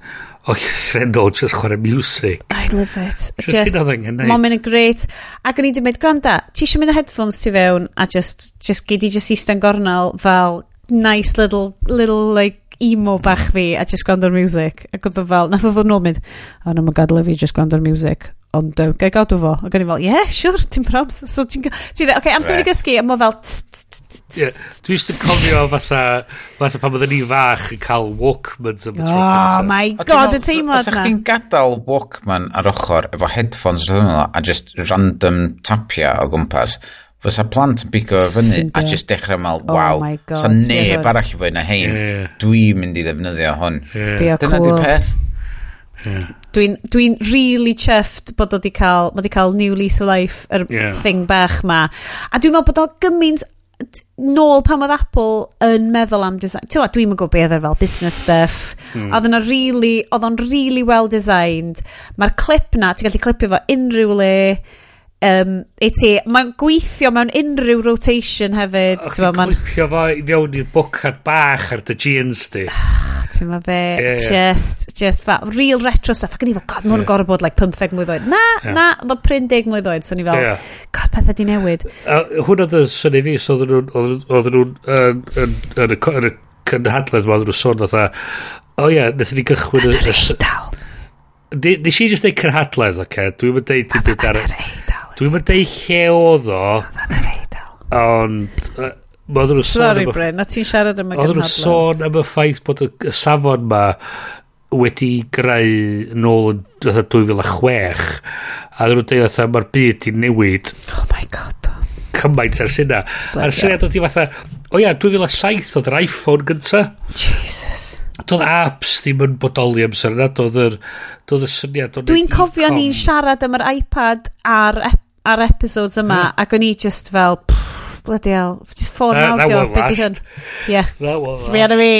o Llythrenol, just chwarae music. I love it. Just, just angen neud. Moment yn great. Ac o'n i wedi mynd, gwranda, ti eisiau mynd y headphones ti fewn, a just, just gyd i just eistedd gornel fel nice little, little like, emo bach fi a just gwrando'r music ac oedd fel nath oedd nhw'n mynd oh no my god love you just gwrando'r music ond uh, gael gadw fo. Ac o'n i'n fel, ie, yeah, siwr, sure, dim probs. So ti'n ti'n oce, amser right. i gysgu, a mae fel... Dwi eisiau cofio fatha, fatha pan oedden ni fach yn cael Walkmans am y tro. Oh my god, y teimlad na. chdi'n gadael Walkman ar ochr efo headphones a just random tapia o gwmpas, fysa plant yn bigo fyny a just dechrau mal, oh waw, oh sa neb arall i fwy na hein, dwi'n mynd i ddefnyddio hwn. Dyna di'r peth. Dwi'n dwi really chuffed bod o di cael, ma di cael new lease of life, yr er yeah. thing bach ma. A dwi'n meddwl bod o gymaint nôl pan oedd Apple yn meddwl am design. Ti'n dwi'n meddwl gwybod beth e fel business stuff. Mm. Oedd o'n really, oedd o'n really well designed. Mae'r clip na, ti'n gallu clipio fo unrhyw le um, i ti. Mae'n gweithio mewn unrhyw rotation hefyd. O'ch ti'n clipio fo i fewn i'r bwcad bach ar dy jeans di. Ah, ti'n ma be, yeah, just, just fa, real retro stuff. Ac yn i fel, god, mae'n yeah. gorfod bod like 15 mwydd oed. Na, yeah. na, oedd pryn 10 mwydd oed. So ni fel, yeah. god, beth ydi newid. Uh, hwn oedd y syni fi, so oedden nhw'n yn y cynhadledd ma, oedden nhw'n sôn fatha, o ie, nethon ni gychwyn y... Nes i just dweud cynhadledd, oce? Dwi'n mynd deud dim byd ar... Ar yr eidl. Dwi'n mynd deud lle oedd o. Oedd yn reidal. Ond... Uh, Oedden nhw sôn... Sorry, Bryn, na ti'n siarad am y gynhadledd. Oedden nhw sôn am y ffaith bod y safon ma wedi greu nôl yn 2006 a ddyn nhw'n dweud fatha mae'r byd i newid. Oh my god cymaint ers yna a'r syniad oedd i fatha o ia 2007 oedd yr iPhone gynta. Jesus. Doedd apps ddim yn bodoli amser yna doedd y, doedd y syniad dwi'n cofio ni'n siarad am yr iPad a'r Apple ar episodes yma yeah. ac o'n i just fel pff, bloody hell just ffôn uh, audio beth di hyn yeah smi arna fi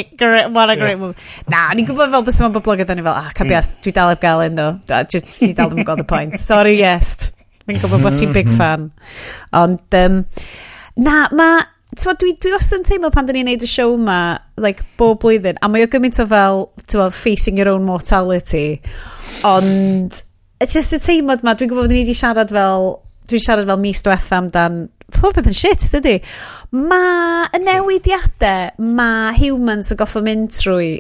what a great yeah. movie na o'n i'n gwybod fel bys yma'n boblogaidd o'n i fel ah cabias mm. dwi dal eb gael un ddo just dwi dal ddim yn gweld y pwynt sorry yes Fi'n gwybod bod ti'n big fan. Ond, um, na, ma, Twa, dwi, dwi wastad yn teimlo pan da ni'n neud y show ma, like, bob blwyddyn, a mae o gymaint o fel, twa, facing your own mortality. Ond, it's just y teimlad ma, dwi'n gwybod bod ni wedi siarad fel dwi'n siarad fel mis diwetha amdan pob beth yn shit, dydy. Mae y newidiadau, mae humans yn goffa mynd trwy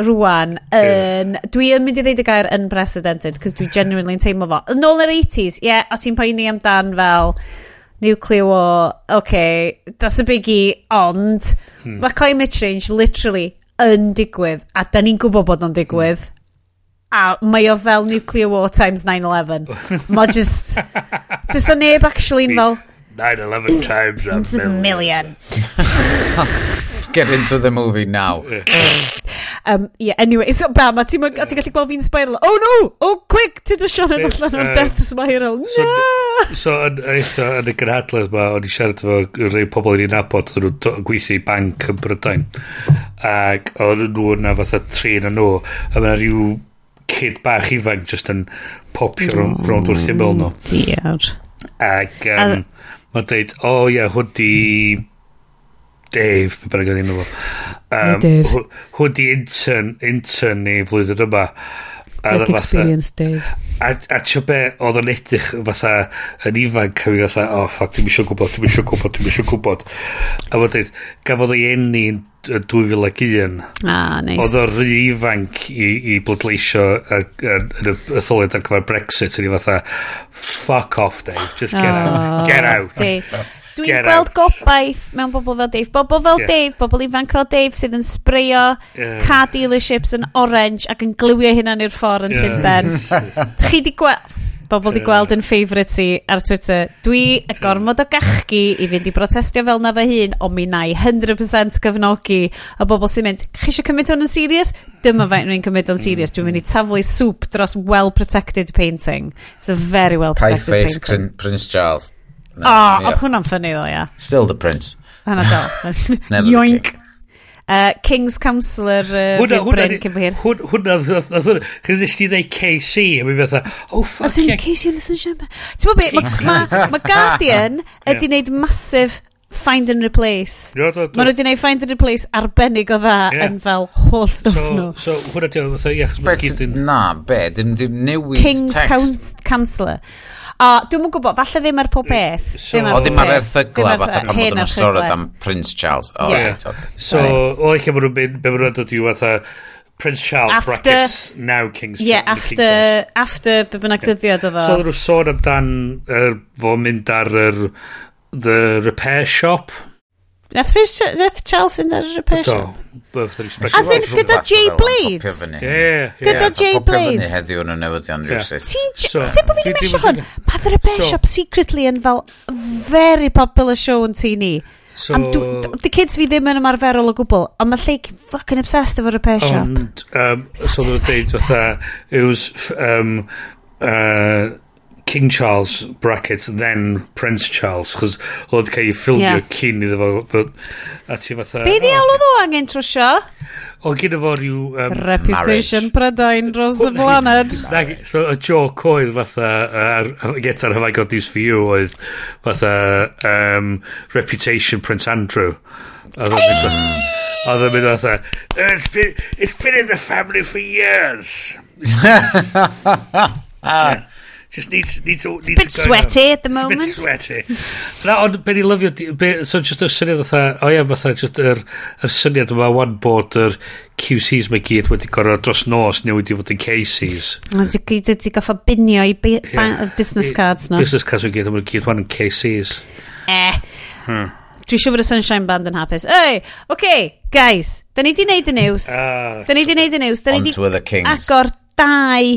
rwan yn... Yeah. Dwi yn mynd i ddeud y gair unprecedented, cos dwi genuinely yn teimlo fo. Yn ôl yr 80s, ie, yeah, a ti'n poeni amdan fel nuclear war, okay, that's a biggie, ond hmm. mae climate change literally yn digwydd, a da ni'n gwybod bod o'n digwydd, hmm a mae o fel nuclear war times 9-11. Mae just... just o neb actually yn fel... 9-11 times a million. million. Get into the movie now. um, yeah, anyway, so ba, ma ti'n ti gallu gweld fi'n spiral. Oh no! Oh, quick! ti dy dysion yn allan o'r uh, death spiral. No! So, yn, eto, yn y gynhadledd ma, o'n i siarad efo rei pobl i'n nabod o'n nhw'n gweithio i banc yn Brydain. Ac o'n nhw yna fatha tri yn nhw, a mae rhyw kid bach ifanc just yn popio oh, rownd wrth i'n meddwl nhw. Diar. Ac um, mae'n dweud, o oh, ia, yeah, hwn di Dave, pe bynnag oedd enw fo. Um, hwn di intern, intern ni flwyddyn yma. Like fatha, experience, Dave. A, a ti'n be, oedd o'n edrych fatha yn ifanc, a fatha, oh, ffac, dim eisiau gwybod, dim eisiau gwybod, dim eisiau gwybod. A fod dweud, gafodd ei enni'n 2001. Ah, nice. Oedd o'r rhy ifanc i, i blodleisio yn y tholed ar gyfer Brexit. Yn i fatha, fuck off, Dave. Just get oh, out. Get out. Dave. Dwi'n gweld out. gobaith mewn bobl fel Dave. Bobl fel yeah. Dave, bobl ifanc fel Dave sydd yn sbreio yeah. car dealerships yn orange ac yn glywio hynna'n i'r ffordd yn yeah. Llundain. Chi di gweld bobl di gweld yn favourite si ar Twitter, dwi y gormod o gachgi i fynd i protestio fel na fy hun, ond mi na i 100% cyfnogi a bobl sy'n mynd, chi eisiau cymryd hwn yn serious? Dyma fe nhw'n cymryd o'n serious. Dwi'n mynd i taflu soup dros well-protected painting. It's a very well-protected painting. Pie Prince Charles. No, oh, oedd hwnna'n ffynnu ddo, ia. Still the prince. Hwna do. Yoink. Uh, King's Counselor uh, hwna, Bryn Cymru. Hwna, hwna, chys nes ti ddeu KC, a mi fatha, oh fuck. Os yeah. KC yn y Sunshine Band. Ti'n bod be, mae Guardian wedi wneud massive Find and Replace. Mae nhw wedi gwneud Find and Replace arbennig o dda yn fel whole stuff nhw. So, hwnna di o'n fatha, ie. Na, be, dim, newid text. King's Counselor. O, dwi'n mwyn gwybod, falle ddim ar pob mm, beth. So, o, ddim ar erthygla, fatha pan bod yn sôn am Prince Charles. O, oh, yeah. right, okay. So, o, eich bod nhw'n mynd, be maen nhw'n dod i fatha, Prince Charles after, brackets, now King's Yeah, after, King after be bynnag dyddiad o o. So, oedden nhw'n sôn amdan er, fo mynd ar er, the repair shop, Nath, nath Charles fynd ar y pesio? As in, gyda Jay Blades? Gyda Jay Blades? heddiw yn y newyddion Sut bod fi'n mesio hwn? Mae The Repair Shop secretly yn fel very popular show yn tu ni. So, Am, the kids fi ddim yn ymarferol o gwbl, ond mae Lleic fucking obsessed efo repair shop. Ond, um, so dwi'n dweud, fatha, it was, um, uh, King Charles brackets then Prince Charles chos oedd cael ei ffilmio yeah. cyn iddo fo a ti fatha be ddiawl alw ddo angen trwsio? o gyda fo rhyw um, reputation prydain dros y blaned so y joke oedd fatha uh, get ar have I got news for you oedd fatha um, reputation Prince Andrew oedd o'n oedd yn mynd fatha it's been, it's been in the family for years yeah. Just need, to, need to... It's need a bit to sweaty at the moment. It's a bit sweaty. Na, ond be ni lyfio, be, so just y syniad fatha, o ia, fatha, just yr, yr syniad yma one bod yr QCs mae gyd wedi gorau dros nos neu wedi fod yn cases. Wedi gyd wedi goffa binio i business cards no. Business cards wedi gyd, mae gyd wan yn cases. Eh. Hmm dwi siw bod y Sunshine Band yn hapus. Ei, oce, okay, guys, da ni di wneud y news. Ah. Uh, da ni di wneud y news. Da ni di agor dau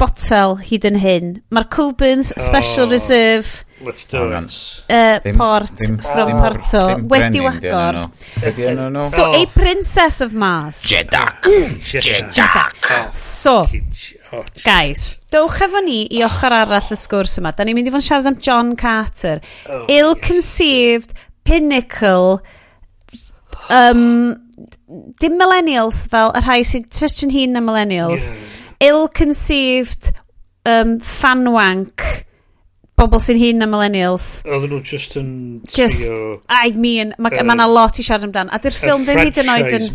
botel hyd yn hyn. Mae'r Cubans oh, Special Reserve Let's do it. Uh, port dim, from dim, Porto wedi wagor. So, oh. a princess of Mars. Jeddak. Jeddak. Oh. So, oh, guys, dowch efo ni i ochr arall y sgwrs yma. Da ni'n mynd i fod yn siarad am John Carter. Oh, Ill-conceived, yes. pinnacle, um, dim millennials fel y rhai sy'n tysyn hun na millennials. Yeah ill-conceived um, fanwank bobl sy'n hun na millennials. Oedden nhw just yn... Just, I mean, mae uh, ma lot i siarad amdan. A dy'r ffilm ddim hyd yn oed yn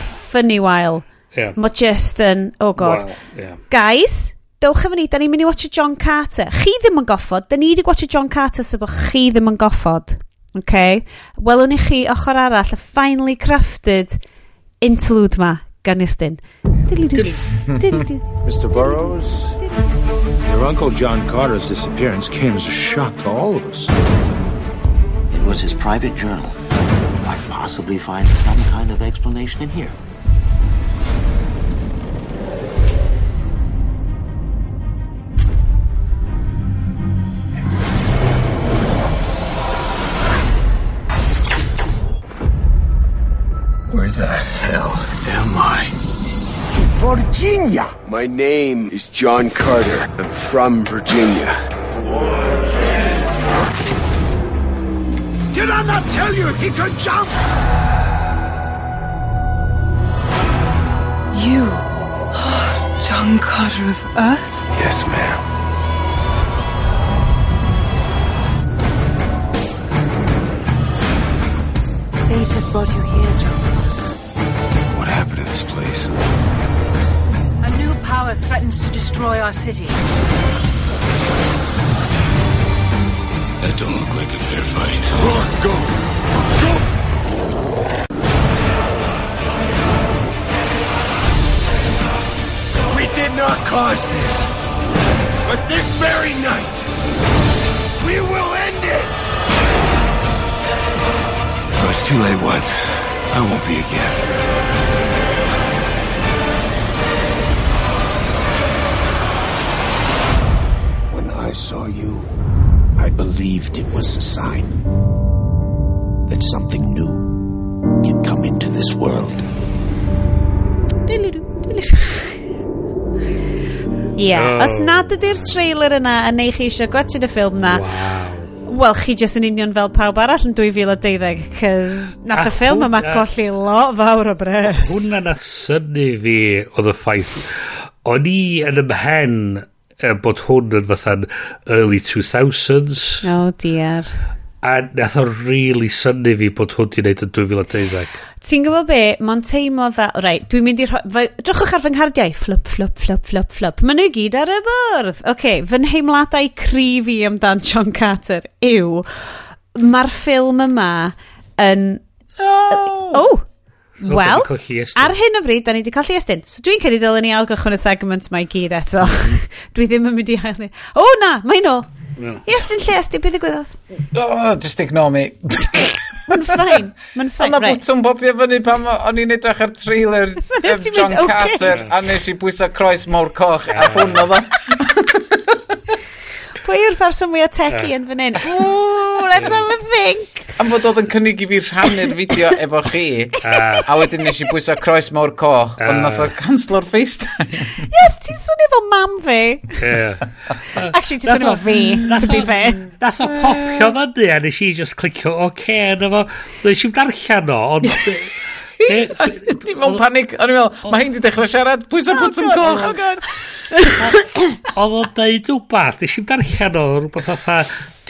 funny while. Yeah. Mae just yn, oh god. Wow, yeah. Guys, dewch efo ni, da ni'n mynd i watcha John Carter. Chi ddim yn goffod, da ni wedi watcha John Carter sef so chi ddim yn goffod. Okay? Welwn i chi ochr arall y finely crafted interlude ma. Gan Mr. Burroughs, your Uncle John Carter's disappearance came as a shock to all of us. It was his private journal. Might possibly find some kind of explanation in here. Where the hell am I? Virginia! My name is John Carter. I'm from Virginia. Did I not tell you he could jump? You are John Carter of Earth? Yes, ma'am. Fate has brought you here, John What happened to this place? A new power threatens to destroy our city. That don't look like a fair fight. Run, go! Go! We did not cause this. But this very night, we will end it! I was too late once. I won't be again. I saw you, I believed it was a sign that something new can come into this world. Ie, yeah. oh. os nad ydy'r trailer yna yn neu chi eisiau gwachod y ffilm na, wow. Wel, chi jyst yn union fel pawb arall yn 2012, cys nath y ffilm yma colli lot fawr o bres. Hwna na syni fi oedd y ffaith. O'n i yn ymhen e, bod hwn yn fatha'n early 2000s. O, oh, dear. A nath o really syni fi bod hwn di wneud yn 2012. Ti'n gwybod be, mae'n teimlo fel, reit, dwi'n mynd i rhoi, drwchwch ar fy nghardiau, flip, flip, flip, flip, flip, maen nhw gyd ar y bwrdd. Oce, okay, fy nheimladau cryf i amdan John Carter yw, mae'r ffilm yma yn... Oh! oh Wel, ar hyn o bryd, da ni wedi colli estyn. So dwi'n cedi dylen ni algychwyn y segment mae gyd eto. Dwi ddim yn mynd i hael ni. O na, mae'n ôl. Estyn lle estyn, beth y gwyddoedd? Oh, just ignore me. Mae'n ffain. Mae'n ffain, Ond na bwtwm bobio fyny pam o'n i'n edrych ar trailer so, John Carter a nes i bwyso croes mawr coch a hwn oedd pwy yw'r person mwyaf tecu yn fan hyn? Ooh, let's have a think. Am fod oedd yn cynnig i fi rhannu'r fideo efo chi, a wedyn nes i bwysa croes mawr coch, ond nath o canslo'r FaceTime. Yes, ti'n swnio fel mam fi. Yeah. Actually, ti'n swnio fel fi, to be fair. Nath o popio fan ni, a nes i just clicio o'r cair, nes i'n darllen o, ond... Di mewn panic. O'n i'n meddwl, mae hyn di dechrau siarad. Pwy sa'n oh bwts yn coch? Oh god. Oedd o'n deud rhywbeth. Nes i'n darllen o rhywbeth fatha,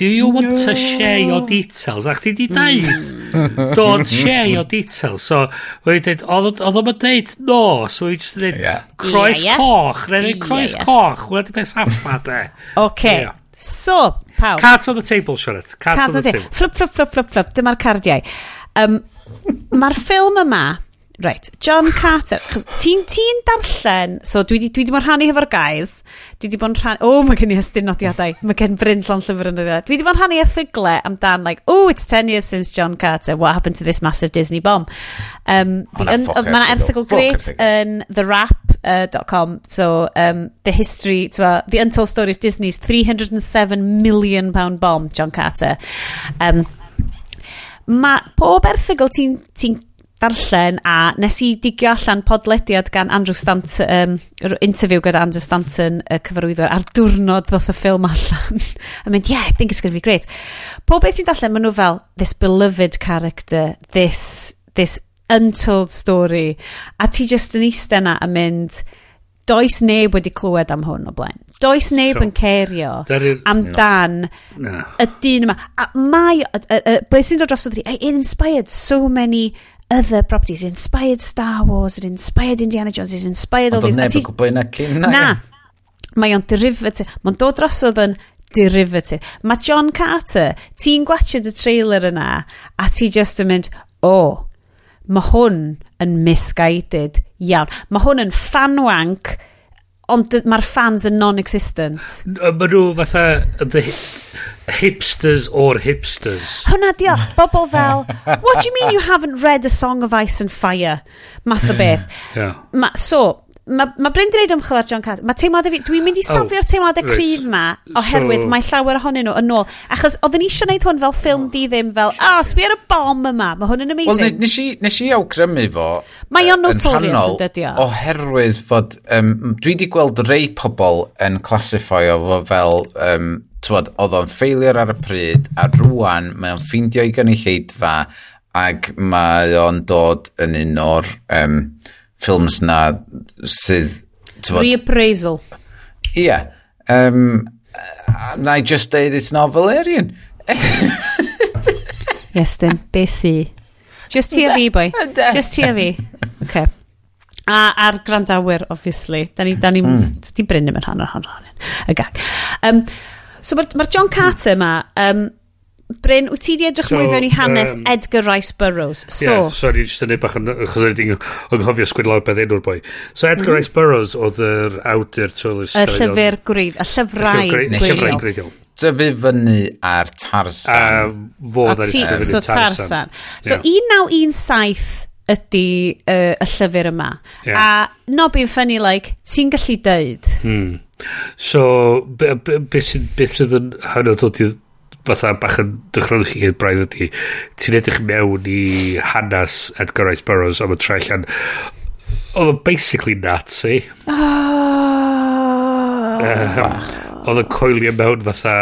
do you want to share your details? A chdi di deud, don't share your details. So, wedi deud, oedd o'n deud, no. So, wedi just deud, croes coch. Rhaid i'n croes coch. Wedi beth saffa, de. Oce. So, pawb. Cards on the table, Sianet. Cards on the table. Flip, flip, flip, flip, flip. Dyma'r cardiau. Um, Mae'r ffilm yma, Right, John Carter. Ti'n ti darllen, so dwi, di, dwi di bod rhannu hefo'r guys, dwi di bod rhannu, o, oh, mae gen i ystyn nodiadau, mae gen Bryn llon llyfr yn ydw. Dwi di bod rhannu erthyglau amdan, like, oh, it's 10 years since John Carter, what happened to this massive Disney bomb? Um, Mae'n erthygl great yn therap.com, uh, so um, the history, twa, the untold story of Disney's 307 million pound bomb, John Carter. Um, mae pob erthygl ti'n ti darllen a nes i digio allan podlediad gan Andrew Stanton, um, interview gyda Andrew Stanton, y cyfarwyddwr, ar diwrnod ddoth y ffilm allan. a mynd, yeah, I think it's going to be great. Pob beth ti'n darllen, maen nhw fel, this beloved character, this, this untold story. A ti just yn eistedd yna a mynd, does neb wedi clywed am hwn o blaen. Does neb so, yn cerio amdan no. y dyn yma. A mae, beth sy'n dod dros o e, it inspired so many other properties. It inspired Star Wars, it inspired Indiana Jones, it inspired all these... Ond oedd neb yn gwybod yna cyn na. Na, mae o'n derivative. Mae'n dod drosodd yn derivative. Mae John Carter, ti'n gwachod y trailer yna, a ti just yn mynd, o, oh, mae hwn yn misguided iawn. Mae hwn yn fanwanc ond mae'r fans yn non-existent. Mae nhw fatha the hipsters or hipsters. Hwna di o, bobl fel, what do you mean you haven't read a song of ice and fire? Math o beth. Mm. Yeah. Ma, so, mae ma Bryn yn neud ymchwil ar John Carter. Mae teimladau fi, dwi'n mynd i oh, safio'r oh, teimladau cryf ma, oherwydd so... mae llawer ohonyn nhw yn ôl. Achos oedden ni eisiau gwneud hwn fel ffilm oh. di ddim fel, Ah, oh, sbi ar y bom yma, mae hwn yn amazing. Wel, nes, i, nes i awgrymu fo. Mae o'n notorious yn dydi o. Oherwydd fod, um, dwi wedi gweld rei pobl yn classifio fo fel, um, tywod, oedd o'n ffeiliwr ar y pryd, a rwan mae o'n ffeindio i gynulleidfa, ac mae o'n dod yn un o'r... Um, ffilms na sydd... Reappraisal. Ie. Yeah. Um, na i just deud it's not Valerian. yes, then, besi. Just ti a fi, boy. Just ti a fi. Okay. A a'r grandawyr, obviously. Da ni, da ni, mm. di bryn yn rhan o'r hon. Y gag. Um, so mae'r ma John Carter yma, um, Bryn, wyt ti di edrych so, mwy fewn i hanes um, Edgar Rice Burroughs? So, yeah, sorry, jyst yn neud bach yn ynghofio sgwyd lawr beth enw'r boi. So Edgar mm. Rice Burroughs oedd yr awdur trwy'r Y llyfr gwreid, y llyfrau gwreiddiol. Dyfu fyny ar Tarsan. A fo dda'r ysgrifennu so Tarsan. So yeah. 1917 ydy uh, y llyfr yma. Yeah. A no being funny, like, ti'n gallu dweud? Hmm. So, beth sydd yn hynod dod i fatha bach yn dychronwch chi hyn braidd ydy ti'n edrych mewn i hanes Edgar Rice Burroughs am y tra allan oedd o'n basically Nazi. Um, oedd yn coelio mewn fatha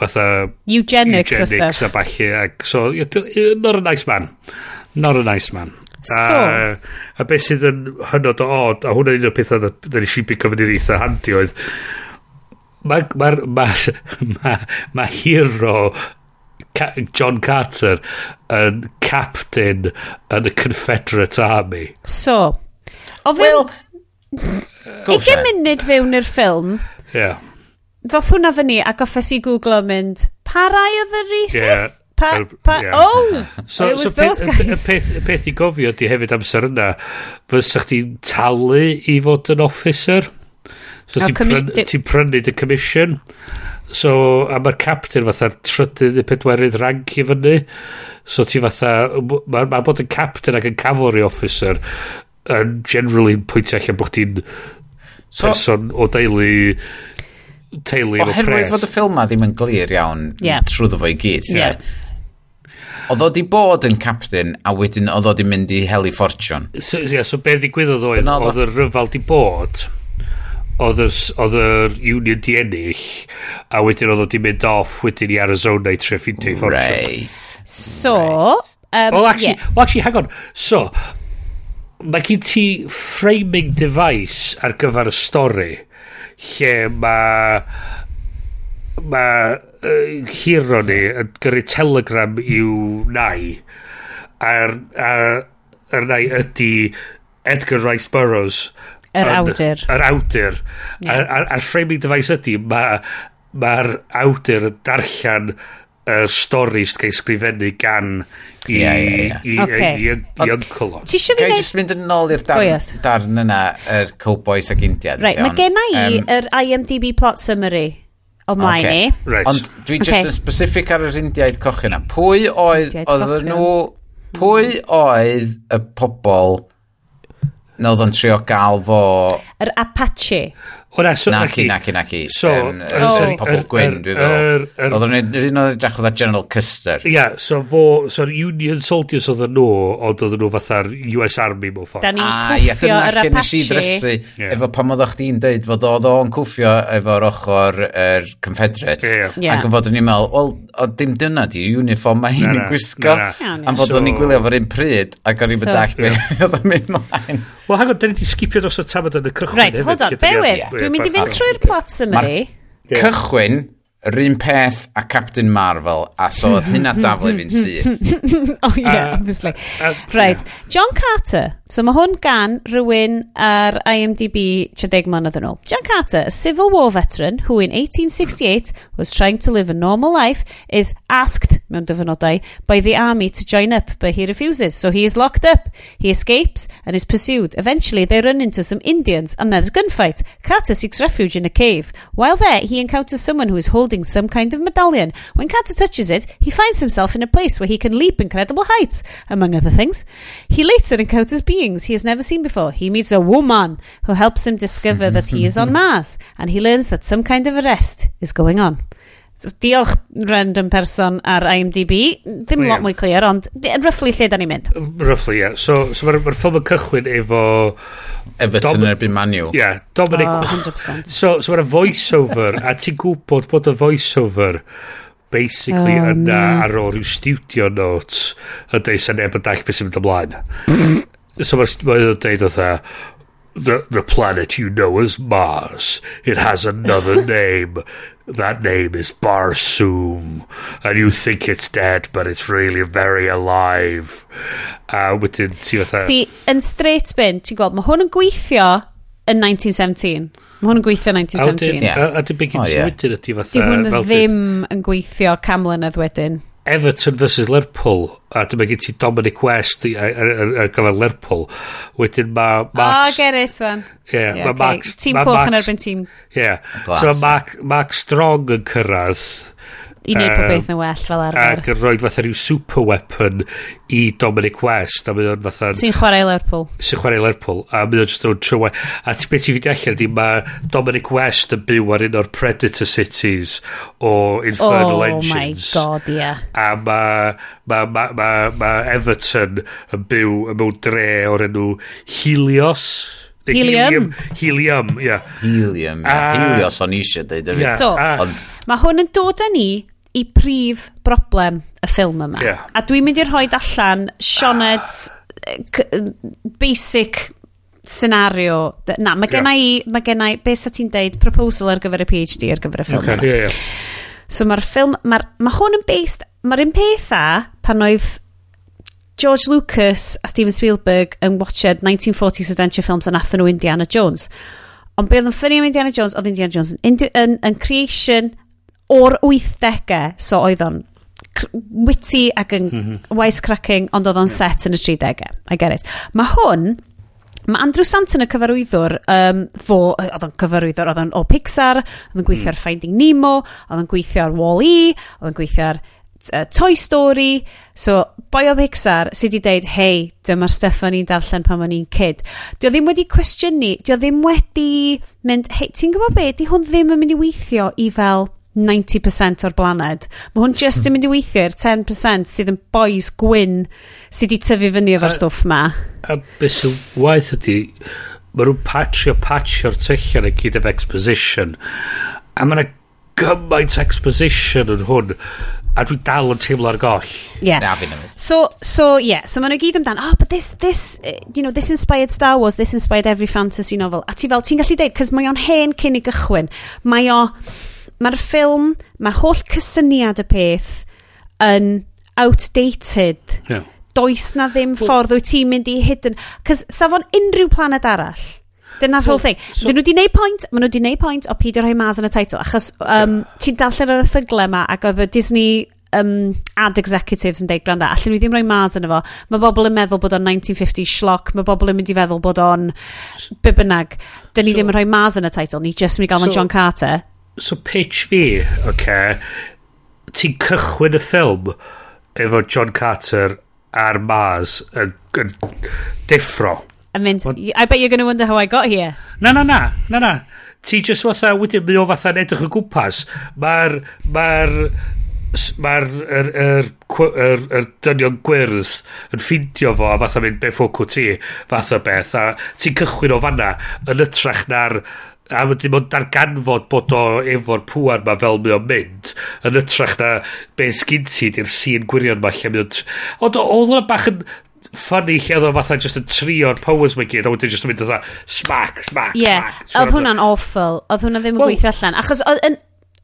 fatha eugenics, eugenics a balli ac so not a nice man. Not a nice man. So, a, a beth sydd yn hynod o od, a hwnna'n un o'r pethau da ni i bigo fyny'n eitha handi oedd, mae ma, ma, ma, ma hero ca, John Carter yn captain yn y Confederate Army. So, o fe... Well, 20 eh. munud fewn i'r ffilm, yeah. ddoth hwnna fy ni ac offes i Google yn mynd, pa rai oedd y rhesus? Yeah. Pa, pa, yeah. Oh, so, it was so those peth, guys. Y peth, y peth i gofio di hefyd amser yna, fysa chdi'n talu i fod yn officer? So ti'n prynu, ti prynu dy commission. So, a mae'r captain fatha'r trydydd neu pedwerydd rank i fyny. So ti fatha, mae ma bod yn captain ac yn cavalry officer yn generally pwyntio allan bod ti'n so, person o deulu teulu o pres. Oherwydd fod y ffilm ma ddim yn glir iawn yeah. trwy fo i gyd. Yeah. yeah. Oedd o di bod yn captain a wedyn oedd o di mynd i heli ffortiwn. So, yeah, so be ddigwyddodd oedd, oedd y ryfal di bod oedd yr, oedd yr union di ennill a wedyn oedd o di mynd off wedyn i Arizona i tre ffintio i ffordd right so. Um, well, actually, yeah. well actually hang on so mae gen ti framing device ar gyfer y stori lle mae mae uh, hero ni yn gyrru telegram i'w nai a'r, a, a'r nai ydy Edgar Rice Burroughs Yr er awdur. Yr awdur. Yeah. A'r, ar framing device ydy, mae'r ma, awdur yn darllen y uh, stori sydd cael sgrifennu gan i, yeah, yeah, yeah. i, okay. i, i, i uncle o. Ti eisiau fi wneud... mynd yn ôl i'r darn, oh, yes. darn yna, yr er cowboys ac Indians. Right, mae gen i um, yr IMDb plot summary o mlaen okay. ni. Right. Ond dwi okay. just yn specific ar yr Indiaid cochi yna. Pwy oedd, oedd nhw, pwy hmm. oedd y pobl na oedd o'n trio gael fo... Yr Apache. O na, so... Naci, naci, naci. So... Um, er, oh. Sorry, pobl gwyn, dwi'n meddwl. Oedden nhw'n un o'r drach oedd General Custer. Ia, yeah, so fo... So Union Soldiers oedden nhw, ond oedden nhw fatha'r US Army mewn ffordd. Da ni'n ah, cwffio yr Apache. Nes i ddrysu, yeah. efo pam oeddech chdi'n deud fod oedd o'n cwffio efo'r ochr er Confederates. Yeah. Yeah. Ac yn fod yn i'n meddwl, wel, o dim dyna di, uniform mae hi'n gwisgo. Am fod o'n i'n gwylio fo'r un pryd, ac o'n i'n bydach beth oedd yn mynd mlaen. Wel, hang on, da ni wedi skipio dros y tamad yn y cychwyn. Right, hold on, bewyd. Dwi'n mynd i fynd trwy'r plot summary. Eh? Cychwyn, yr un peth a Captain Marvel, a so oedd hynna daflu fi'n syth. oh yeah, uh, obviously. Uh, Right, John Carter, So mae hwn gan rhywun ar IMDb 30 mlynedd yn ôl. John Carter, a Civil War veteran who in 1868 was trying to live a normal life, is asked, mewn dyfynodau, by the army to join up, but he refuses. So he is locked up. He escapes and is pursued. Eventually, they run into some Indians and there's a gunfight. Carter seeks refuge in a cave. While there, he encounters someone who is holding some kind of medallion. When Carter touches it, he finds himself in a place where he can leap incredible heights, among other things. He later encounters beings beings he has never seen before. He meets a woman who helps him discover that he is on Mars, and he learns that some kind of arrest is going on. Diolch random person ar IMDb. Ddim well, lot mwy clear, ond roughly lle da ni'n mynd. Roughly. Yeah. So, so mae'r ma ffilm yn cychwyn efo... Everton Dom erbyn Manu. Yeah, Dominic... Oh, 100%. So, so mae'r voice-over, a ti'n gwybod bod y voice-over basically oh, yna no. ar ôl rhyw studio notes y dweud sy'n eb yn dall beth sy'n mynd ymlaen. So mae o'n deud fatha, the, the planet you know as Mars. It has another name. That name is Barsoom. And you think it's dead, but it's really very alive. A uh, wedyn ti fatha... Si, yn straight bin, ti'n gweld, mae hwn yn gweithio yn 1917. Mae hwn yn gweithio 1917. A wedyn, yeah. a, a dim byd gyntaf wedyn ydy fatha... Di hwn ddim yn gweithio cam mlynedd wedyn. Everton versus Lerpwl a dyma gen ti Dominic West ar gyfer Lerpwl wedyn mae Max oh, get it man. Yeah, yeah, okay. Max, tîm ma coch yn erbyn tîm. yeah. so mae Mark, Mark Strong yn cyrraedd i wneud um, popeth yn well fel arfer. Ac yn rhoi fatha rhyw super weapon i Dominic West. A mae o'n fatha... Sy'n chwarae Lerpwl. Sy'n chwarae Lerpwl. A mae o'n just o'n trwy. A ti beth i fi allan di mae Dominic West yn byw ar un o'r Predator Cities o Infernal oh, Engines. Oh my god, yeah. A mae ma, ma, ma, ma Everton yn byw yn mewn dre o'r enw Helios. Helium. Helium, ie. Yeah. Helium, yeah. Uh, Helios o'n eisiau dweud. Yeah. So, Ond... mae hwn yn dod â ni i prif broblem y ffilm yma. Yeah. A dwi'n mynd i'r rhoi allan Sioned's basic scenario. Na, mae gen i, mae gen i, beth sa ti'n deud, proposal ar gyfer y PhD ar gyfer y ffilm okay. yma. Yeah, yeah. So mae'r ffilm, mae, ma hwn yn based, mae'r un petha pan oedd George Lucas a Steven Spielberg yn watched 1940s adventure films yn athyn nhw Indiana Jones. Ond be oedd yn ffynnu am Indiana Jones, oedd Indiana Jones yn, yn, yn creation o'r 80au, so oedd o'n witty ac yn mhm. wisecracking, ond oedd o'n set yn y 30au. I get it. Mae hwn, Mae Andrew Santon y cyfarwyddwr, um, fo, oedd o'n cyfarwyddwr, oedd o'n o Pixar, oedd o'n gweithio ar. Mm. Finding Nemo, oedd o'n gweithio ar Wall-E, oedd o'n gweithio ar uh, Toy Story. So, boi o Pixar sydd wedi deud, hei, dyma'r stuff o'n i'n darllen pan o'n i'n kid. Dio ddim wedi cwestiynu, dio ddim wedi mynd, hei, ti'n gwybod be, di hwn ddim yn mynd i weithio i fel 90% o'r blaned. Mae hwn just yn mynd i weithio i'r 10% sydd yn boys gwyn sydd wedi tyfu fyny efo'r stwff ma. A, beth sy'n waith ydy, mae nhw'n patrio patchio'r tyllion yn gyd of exposition. A mae yna gymaint exposition yn hwn a dwi dal yn teimlo ar goll. Yeah. Na, so, so, yeah. So, maen nhw gyd amdan, oh, but this, this, uh, you know, this inspired Star Wars, this inspired every fantasy novel. A ti fel, ti'n gallu deud, cos mae o'n hen cyn i gychwyn. Mae o mae'r ffilm, mae'r holl cysyniad y peth yn outdated. Yeah. Does na ddim well, ffordd wyt ti'n mynd i hidden. Cys safon unrhyw planet arall. Dyna'r so, whole thing. So, Dyn nhw wedi gwneud pwynt, maen nhw wedi gwneud pwynt o peidio rhoi mas yn y teitl, achos um, yeah. ti'n darllen yr erthyglau yma ac oedd y Disney um, ad executives yn deud, gwranda, allan nhw ddim rhoi mas yn efo. Mae bobl yn meddwl bod o'n 1950 schlock. mae bobl yn mynd i feddwl bod o'n bibynag. Dyn ni so, ddim yn rhoi mas yn y teitl, ni jyst yn mynd i gael so, John Carter. So pitch fi, oce, okay, ti'n cychwyn y ffilm efo John Carter ar Mars yn, yn deffro. I mean, I bet you're going to wonder how I got here. Na, na, na, na, na. Ti just fatha, wedyn, mi o fatha'n edrych o gwmpas. Mae'r, mae'r, mae'r er, er, er, er dynion gwyrdd yn ffeindio fo a fatha mynd be ffocw ti fatha beth a ti'n cychwyn o fanna yn ytrach na'r a mae dim ond darganfod bod o efo'r pŵar ma fel mae o'n mynd yn ytrach na be sgyn ti di'r sîn gwirion ma lle mae mynd ond oedd o'n bach yn ffynnu lle oedd o fatha just yn trio'r powers mae gyd a wedyn just yn mynd fatha smack, smack, yeah. smack oedd hwnna'n awful oedd hwnna ddim yn well, gweithio allan achos oedd yn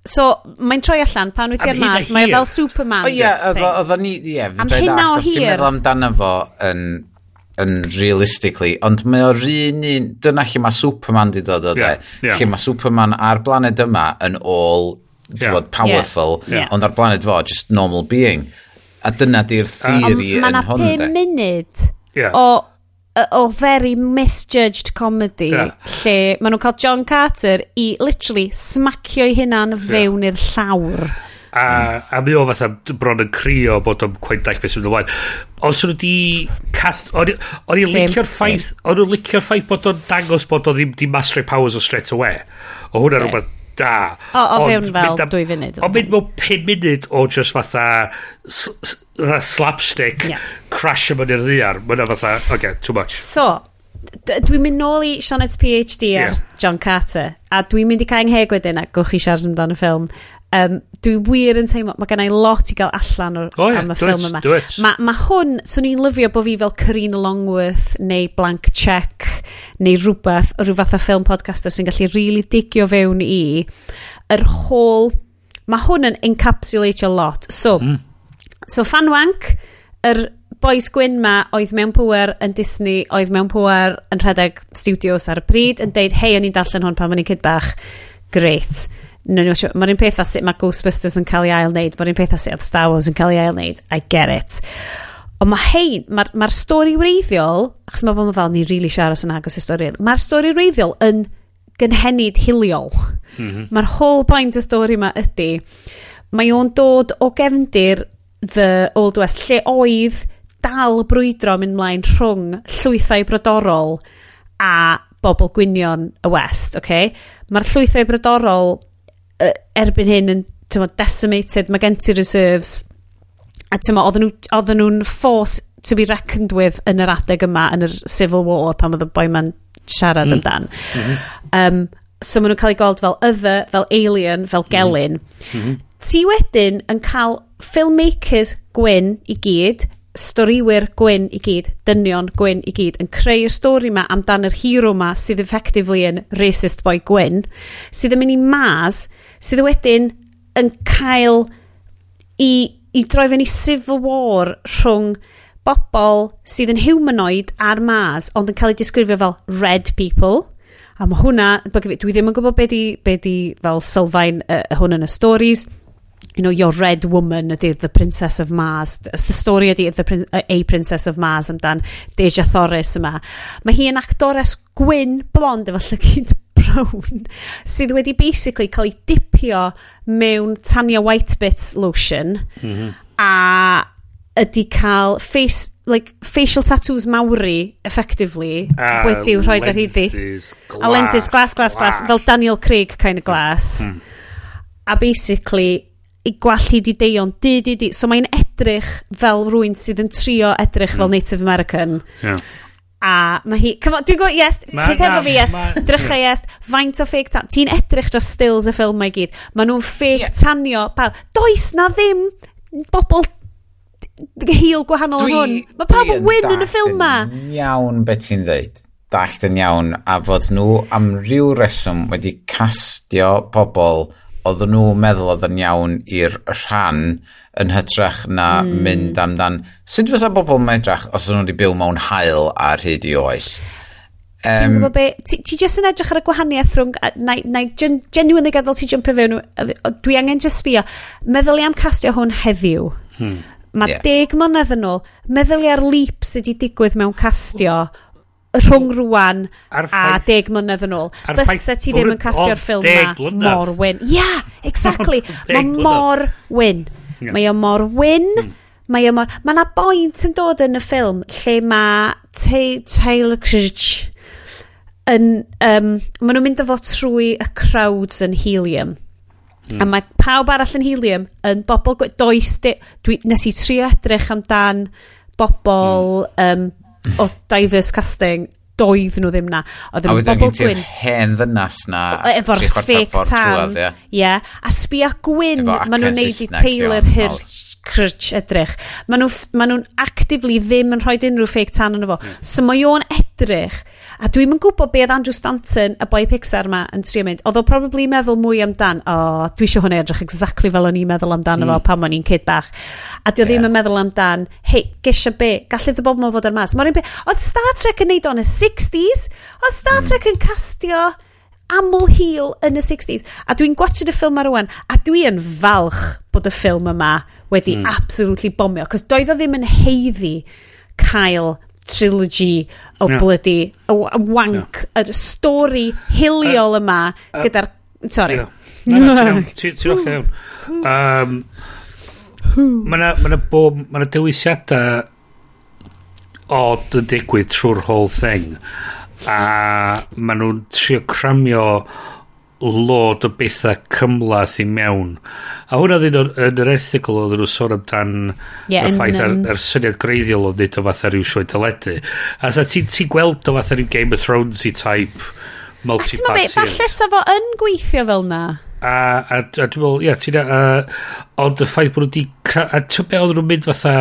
So, mae'n troi allan pan wyt ti ar mas, mae e fel Superman. O ie, oedd ni, ie, am hynna o hir. Ti'n meddwl amdano fo yn yn realistically, ond mae o'r un un, dyna lle mae Superman di dod o de, yeah, yeah. lle mae Superman a'r blaned yma yn all yeah. bod, powerful, yeah. yeah. ond ar blaned fo, just normal being. A dyna di'r uh, theori um, yn hwn de. Mae yna munud yeah. o, o very misjudged comedy yeah. lle maen nhw'n cael John Carter i literally smacio'i hunan fewn yeah. i'r llawr a, a mi o fatha bron yn crio bod o'n cwein dach beth sy'n ymlaen os nhw di cast... O'n i'n licio'r ffaith... O'n nhw'n licio'r ffaith bod o'n dangos bod o'n ddim di Mastery Powers o straight away. O hwnna yeah. rhywbeth da. O, o fewn fel am, dwy funud. O mynd mewn 5 munud o just fatha slapstick yeah. crash yma i'r ddiar. Mae'n fatha, oce, okay, too much. So, dwi'n mynd nôl i Sianet's PhD ar yeah. John Carter a dwi'n mynd i cael yng ngheg wedyn a gwch chi siarad amdano'r ffilm um, dwi wir yn teimlo, mae gennau lot i gael allan o, oh, yeah, am y ffilm yma. Mae ma hwn, swn i'n lyfio bod fi fel Corinne Longworth neu Blank Check neu rhywbeth, rhyw fath o ffilm podcaster sy'n gallu really digio fewn i yr whole... Mae hwn yn encapsulate a lot. So, mm. so Fanwank, yr boes gwyn ma oedd mewn pwer yn Disney, oedd mewn pwer yn rhedeg studios ar y bryd, yn deud, hei, o'n i'n darllen hwn pan o'n i'n cyd bach. Great no, no, sure. Mae'r un peth a sut mae Ghostbusters yn cael ei ail wneud, mae'r un peth a sut oedd Star Wars yn cael ei ail wneud. I get it. Ond mae hein, mae'r ma, stori wreiddiol, achos mae fel ni'n rili really siarad yn agos i stori, mae'r stori wreiddiol yn gynhenid hiliol. Mm -hmm. Mae'r whole point y stori yma ydy, mae o'n dod o gefndir the Old West, lle oedd dal brwydro mynd mlaen rhwng llwythau brodorol a bobl gwynion y West, okay? Mae'r llwythau brodorol erbyn hyn yn tyma, decimated, mae gen ti reserves. A tyma, oedden nhw'n force to be reckoned with yn yr adeg yma, yn yr Civil War, pan oedd y boi ma'n siarad mm. amdan. Um, so maen nhw'n cael ei gweld fel other, fel alien, fel mm-hmm. gelyn. Mm. Ti wedyn yn cael filmmakers gwyn i gyd, storiwyr gwyn i gyd, dynion gwyn i gyd, yn creu'r stori ma amdan yr hero ma sydd effectively yn racist boy gwyn, sydd yn mynd i mas, sydd wedyn yn cael i, i droi fyny civil war rhwng bobl sydd yn humanoid ar mas, ond yn cael ei disgrifio fel red people, a mae hwnna, dwi ddim yn gwybod be di, be di fel sylfaen uh, hwn yn y stories, you know, your red woman ydy the Princess of Mars. Ys the story ydy the prin a Princess of Mars amdan Deja Thoris yma. Mae hi yn actores gwyn blond efo llygyd brown sydd wedi basically cael ei dipio mewn Tanya Whitebit lotion mm -hmm. a ydy cael face, like, facial tattoos mawri, effectively, a wedi rhoi ar hyddi. A lenses, glass, glass, glass, fel Daniel Craig kind of hmm. glass. Mm. A basically, i gwallu di deion, di, di, di. So mae'n edrych fel rwy'n sydd yn trio edrych fel mm. Native American. Yeah. A mae hi, come on, dwi'n gwybod, yes, ti'n hefo fi, yes, drycha, yes, faint o fake tan, ti'n edrych dros stills y ffilm mae gyd, maen nhw'n fake yeah. tanio, pawb, does na ddim bobl hil gwahanol dwi, hwn. Mae pawb yn win yn y ffilm ma. iawn beth ti'n dweud. Dallt yn iawn a fod nhw am ryw reswm wedi castio pobl oedden nhw meddwl oedd yn iawn i'r rhan yn hytrach na mm. mynd amdan. Sut fysa bobl yn medrach os ydyn nhw wedi byw mewn hael ar hyd i oes? Um, ti'n gwybod be, ti, ti jyst yn edrych ar y gwahaniaeth rhwng, na i genuinely gadael ti jumpio fewn, dwi angen jyst sbio, meddwl i am castio hwn heddiw. Hmm. Mae yeah. deg mlynedd yn ôl, meddwl i ar leap sydd wedi digwydd mewn castio, oh rhwng rwan a ffaith, deg mlynedd yn ôl. Bysa ti ddim yn castio'r ffilm na mor wyn. Ia, yeah, exactly. Mae mor wyn. Yeah. Mae o mor wyn. Mm. Mae o mor... Mae na boint yn dod yn y ffilm lle mae Taylor Kitsch yn... Um, maen nhw'n mynd o efo trwy y crowds yn helium. Mm. A mae pawb arall yn helium yn bobl... Does... Dwi, nes i trio edrych amdan bobl mm. um, o diverse casting doedd nhw ddim na. Oedden a wedyn gen ti'r hen ddynas na. Efo'r thick tan. Ie. Yeah. A sbia gwyn, maen nhw'n neud i Taylor Hirsch edrych. Maen nhw'n ma nhw actively ddim yn rhoi unrhyw fake tan yn efo. So mae o'n edrych A dwi'm yn gwybod be oedd Andrew Stanton, y boi Pixar ma, yn trio mynd. Oedd o probably meddwl mwy amdan, o, oh, dwi eisiau hwnna edrych exactly fel o'n i'n meddwl amdan mm. fo pan o'n i'n kid bach. A dwi yeah. ddim yn meddwl amdan, hei, gesio be, gallid y bob ma fod ar mas. Morin be, oedd Star Trek yn neud o'n y 60s, oedd Star mm. Trek yn castio aml heel yn y 60s. A dwi'n gwachod y ffilm ar ywan, a dwi yn falch bod y ffilm yma wedi mm. absolutely bomio, cos doedd o ddim yn heiddi cael trilogy o yeah. bloody o, o wank yeah. yr stori hiliol uh, yma uh, gyda'r sorry yeah. ti'n ochr iawn um, mae na, bob mae na dewisiadau odd yn digwydd trwy'r whole thing a maen nhw'n trio cramio lot o bethau cymlaeth i mewn. A hwnna ddyn nhw yn yr erthigol oedd nhw sôn amdan yeah, y ffaith ar, ar syniad greiddiol o wneud o fatha rhyw sioe dyledu. A sa ti'n ti gweld o fatha rhyw Game of Thrones i type multi-party. A ti'n meddwl, falle sa fo yn gweithio fel na? a, a, a dwi'n meddwl, ia, ti'n uh, ond y ffaith bod nhw wedi, a ti'n be oedd nhw'n mynd fatha,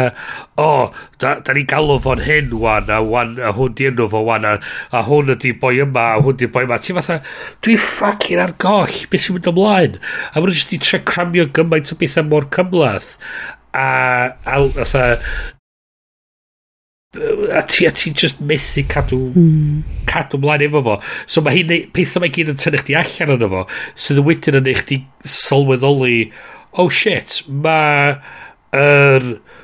o, oh, da, da ni galw fo'n hyn wan, a, wan, a hwn di enw fo wan, a, a hwn ydi boi yma, a hwn di boi yma, ti'n fatha, dwi'n ffacin ar goll, beth sy'n mynd ymlaen, a maen nhw jyst i tre cramio gymaint o bethau mor cymlaeth, a, a, a, a ti, a ti just methu cadw, mm. cadw mlaen efo fo. So mae hi'n pethau mae gyd yn tynnu chdi allan yno fo sydd yn wedyn yn eich di sylweddoli, oh shit, mae yr... Er,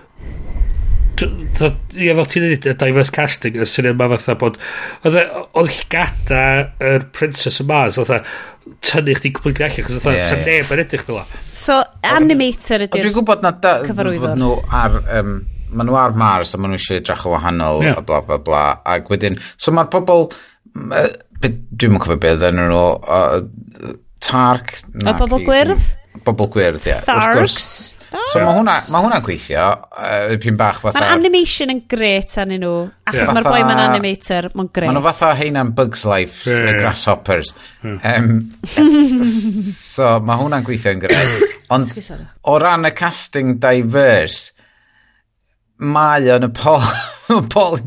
Ie, fel ti'n dweud, y diverse casting, y syniad yma fatha bod... Oedd e, llgada yr Princess of Mars, oedd tynnu chdi cwpl allan, chos oedd yeah, neb yn edrych fel So, animator ydy'r cyfarwyddo. Dwi'n gwybod na, fod nhw ar... Um, maen nhw ar Mars a maen nhw eisiau edrych o wahanol yeah. a bla bla bla. Ac wedyn, so mae'r pobl, dwi'n mwyn cofio beth yn nhw, uh, Tark... Na, a bobl gwyrdd? Bobl gwyrdd, ie. Tharks? So mae hwnna, ma hwnna gweithio, uh, pyn bach fatha... Mae'n animation yn gret arnyn nhw, achos yeah. mae'r boi mae'n animator, mae'n gret. Mae'n fatha heina'n Bugs Life, yeah. the Grasshoppers. Yeah. Um, so mae hwnna'n gweithio yn gret. Ond o ran y casting diverse, mae o'n y Paul, Paul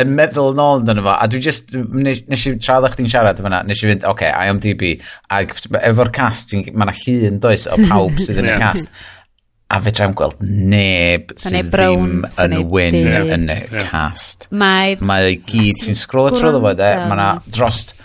yn meddwl nôl yn fo, a dwi just, nes, nes i tra ddech ti'n siarad fyna, nes i fynd, oce, okay, IMDb, ac efo'r cast, mae yna llun does o pawb sydd yn y cast, a fe dra'n gweld neb sydd ddim yn win yn y cast. Mae'r... Mae o gyd sy'n scroll trwy ddefo, de, mae yna drost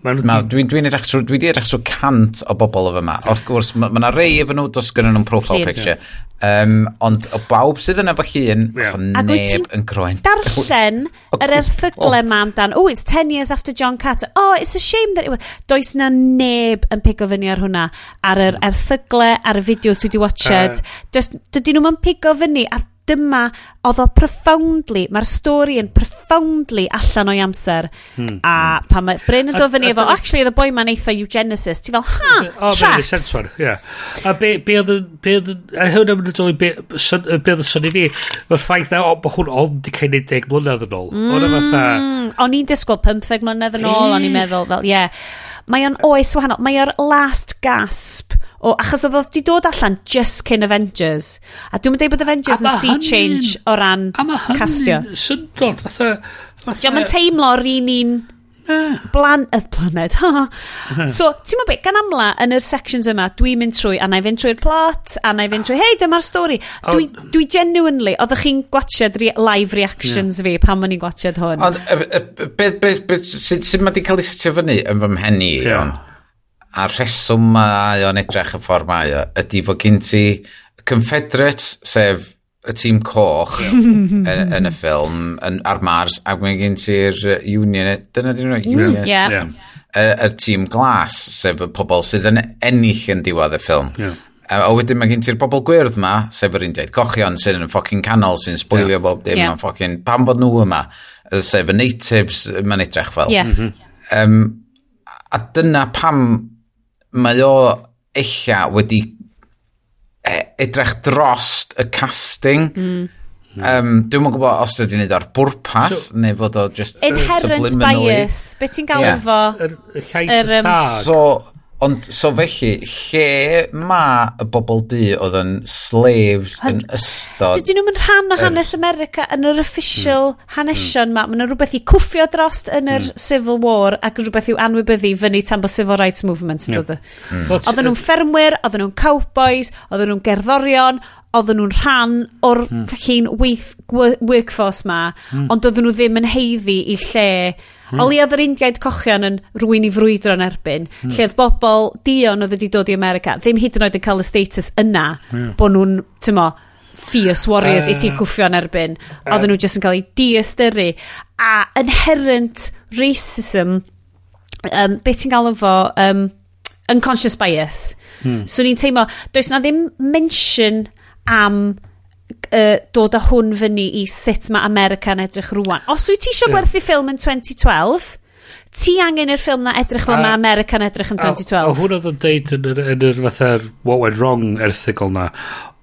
Dwi'n dwi, edrych trwy, dwi edrych trwy cant o bobl o fyma. Wrth gwrs, mae yna ma rei efo nhw, dos gyda nhw'n profile picture. Um, ond o bawb sydd yn efo llun, yeah. a neb yn croen. darllen yr erthyglau ma amdan. Oh, it's 10 years after John Carter. Oh, it's a shame that it was... Does na neb yn pigo fyny ar hwnna. Ar yr erthygle, ar y fideos dwi wedi watched. Uh, Dydyn nhw'n pigo fyny ar dyma oedd o profoundly, mae'r stori yn profoundly allan o'i amser. Hmm. A hmm. pan mae Bryn yn dod fyny efo, actually, oedd y boi ma'n eitha eugenicist, ti fel, ha, oh, tracks. O, yeah. A be oedd yn, be oedd yn, a hwn am yn dod be oedd yn syni fi, mae'r ffaith na, o, mae hwn ond di cael 10 mlynedd yn ôl. Mm, o'n i'n disgwyl 15 mlynedd yn ôl, o'n i'n meddwl, fel, ie. yeah mae o'n oes wahanol. Mae o'r last gasp o, achos oedd wedi dod allan just cyn Avengers. A dwi'n meddwl bod Avengers yn sea change o ran castio. A mae hynny'n syndod, fatha... fatha... Mae'n teimlo yr un un Blan, y planed. so, ti'n meddwl beth, gan amla, yn yr sections yma, dwi'n mynd trwy, a na i fynd trwy'r plot, a na i fynd trwy, hei, dyma'r stori. Dwi, dwi genuinely, oedd chi'n gwachod re live reactions yeah. fi pan ma'n i'n gwachod hwn. Ond, beth, beth, beth, sut mae di cael istio fyny yn fy mhenni, yeah. a rheswm mae o'n edrych y ffordd mae o, ydy fod gen ti Confederates, sef y tîm coch yn, yn, y ffilm yn, ar Mars ac mae gen ti'r Union dyna dyn nhw Union yeah. yeah. y, y tîm glas sef y pobl sydd yn ennill yn diwedd y ffilm yeah. a, a wedyn mae gen ti'r bobl gwyrdd yma sef yr undeud cochion sydd yn ffocin canol sy'n sbwylio yeah. bob dim yeah. ffocin pam bod nhw yma sef y natives mae'n edrych fel yeah. mm -hmm. um, a dyna pam mae o eich wedi E, edrych drost y casting. Mm. mm. Um, Dwi'n mwyn gwybod os ydy'n neud ar bwrpas, so, neu fod o just Inherent bias, beth ti'n gael yeah. efo? Yr er, llais er, um, So, Ond, so felly, lle mae y bobl du oedd yn slaves yn ystod... Dydyn nhw'n rhan o hanes America yn yr official mm. hanesion ma. Mae'n rhywbeth i cwffio drost yn yr mm. Civil War ac rhywbeth i'w anwybyddu fyny tan bod Civil Rights Movement yn dod. Mm. Oedden nhw'n ffermwyr, oedden nhw'n cowboys, oedden nhw'n gerddorion, oedden nhw'n rhan o'r mm. weith workforce ma, mm. ond oedden nhw ddim yn heiddi i lle Hmm. O oedd yr Indiaid cochion yn rwy'n i frwydro yn erbyn, hmm. lle oedd bobl dion oedd wedi dod i America, ddim hyd yn oed yn cael y status yna, yeah. bod nhw'n, ti'n mo, fierce warriors uh, i ti cwffio yn erbyn. Oedden nhw jyst yn cael eu diastyru. A inherent racism, um, beth ti'n gael efo, um, unconscious bias. Hmm. So ni'n teimlo, does na ddim mention am uh, dod â hwn fyny i sut mae America'n edrych rwan. Os wyt ti eisiau yeah. gwerthu ffilm yn 2012, ti angen i'r ffilm na edrych fel mae America'n edrych yn 2012. A, a hwn oedd yn deud yn yr, yn yr fatha What Went Wrong erthigol na,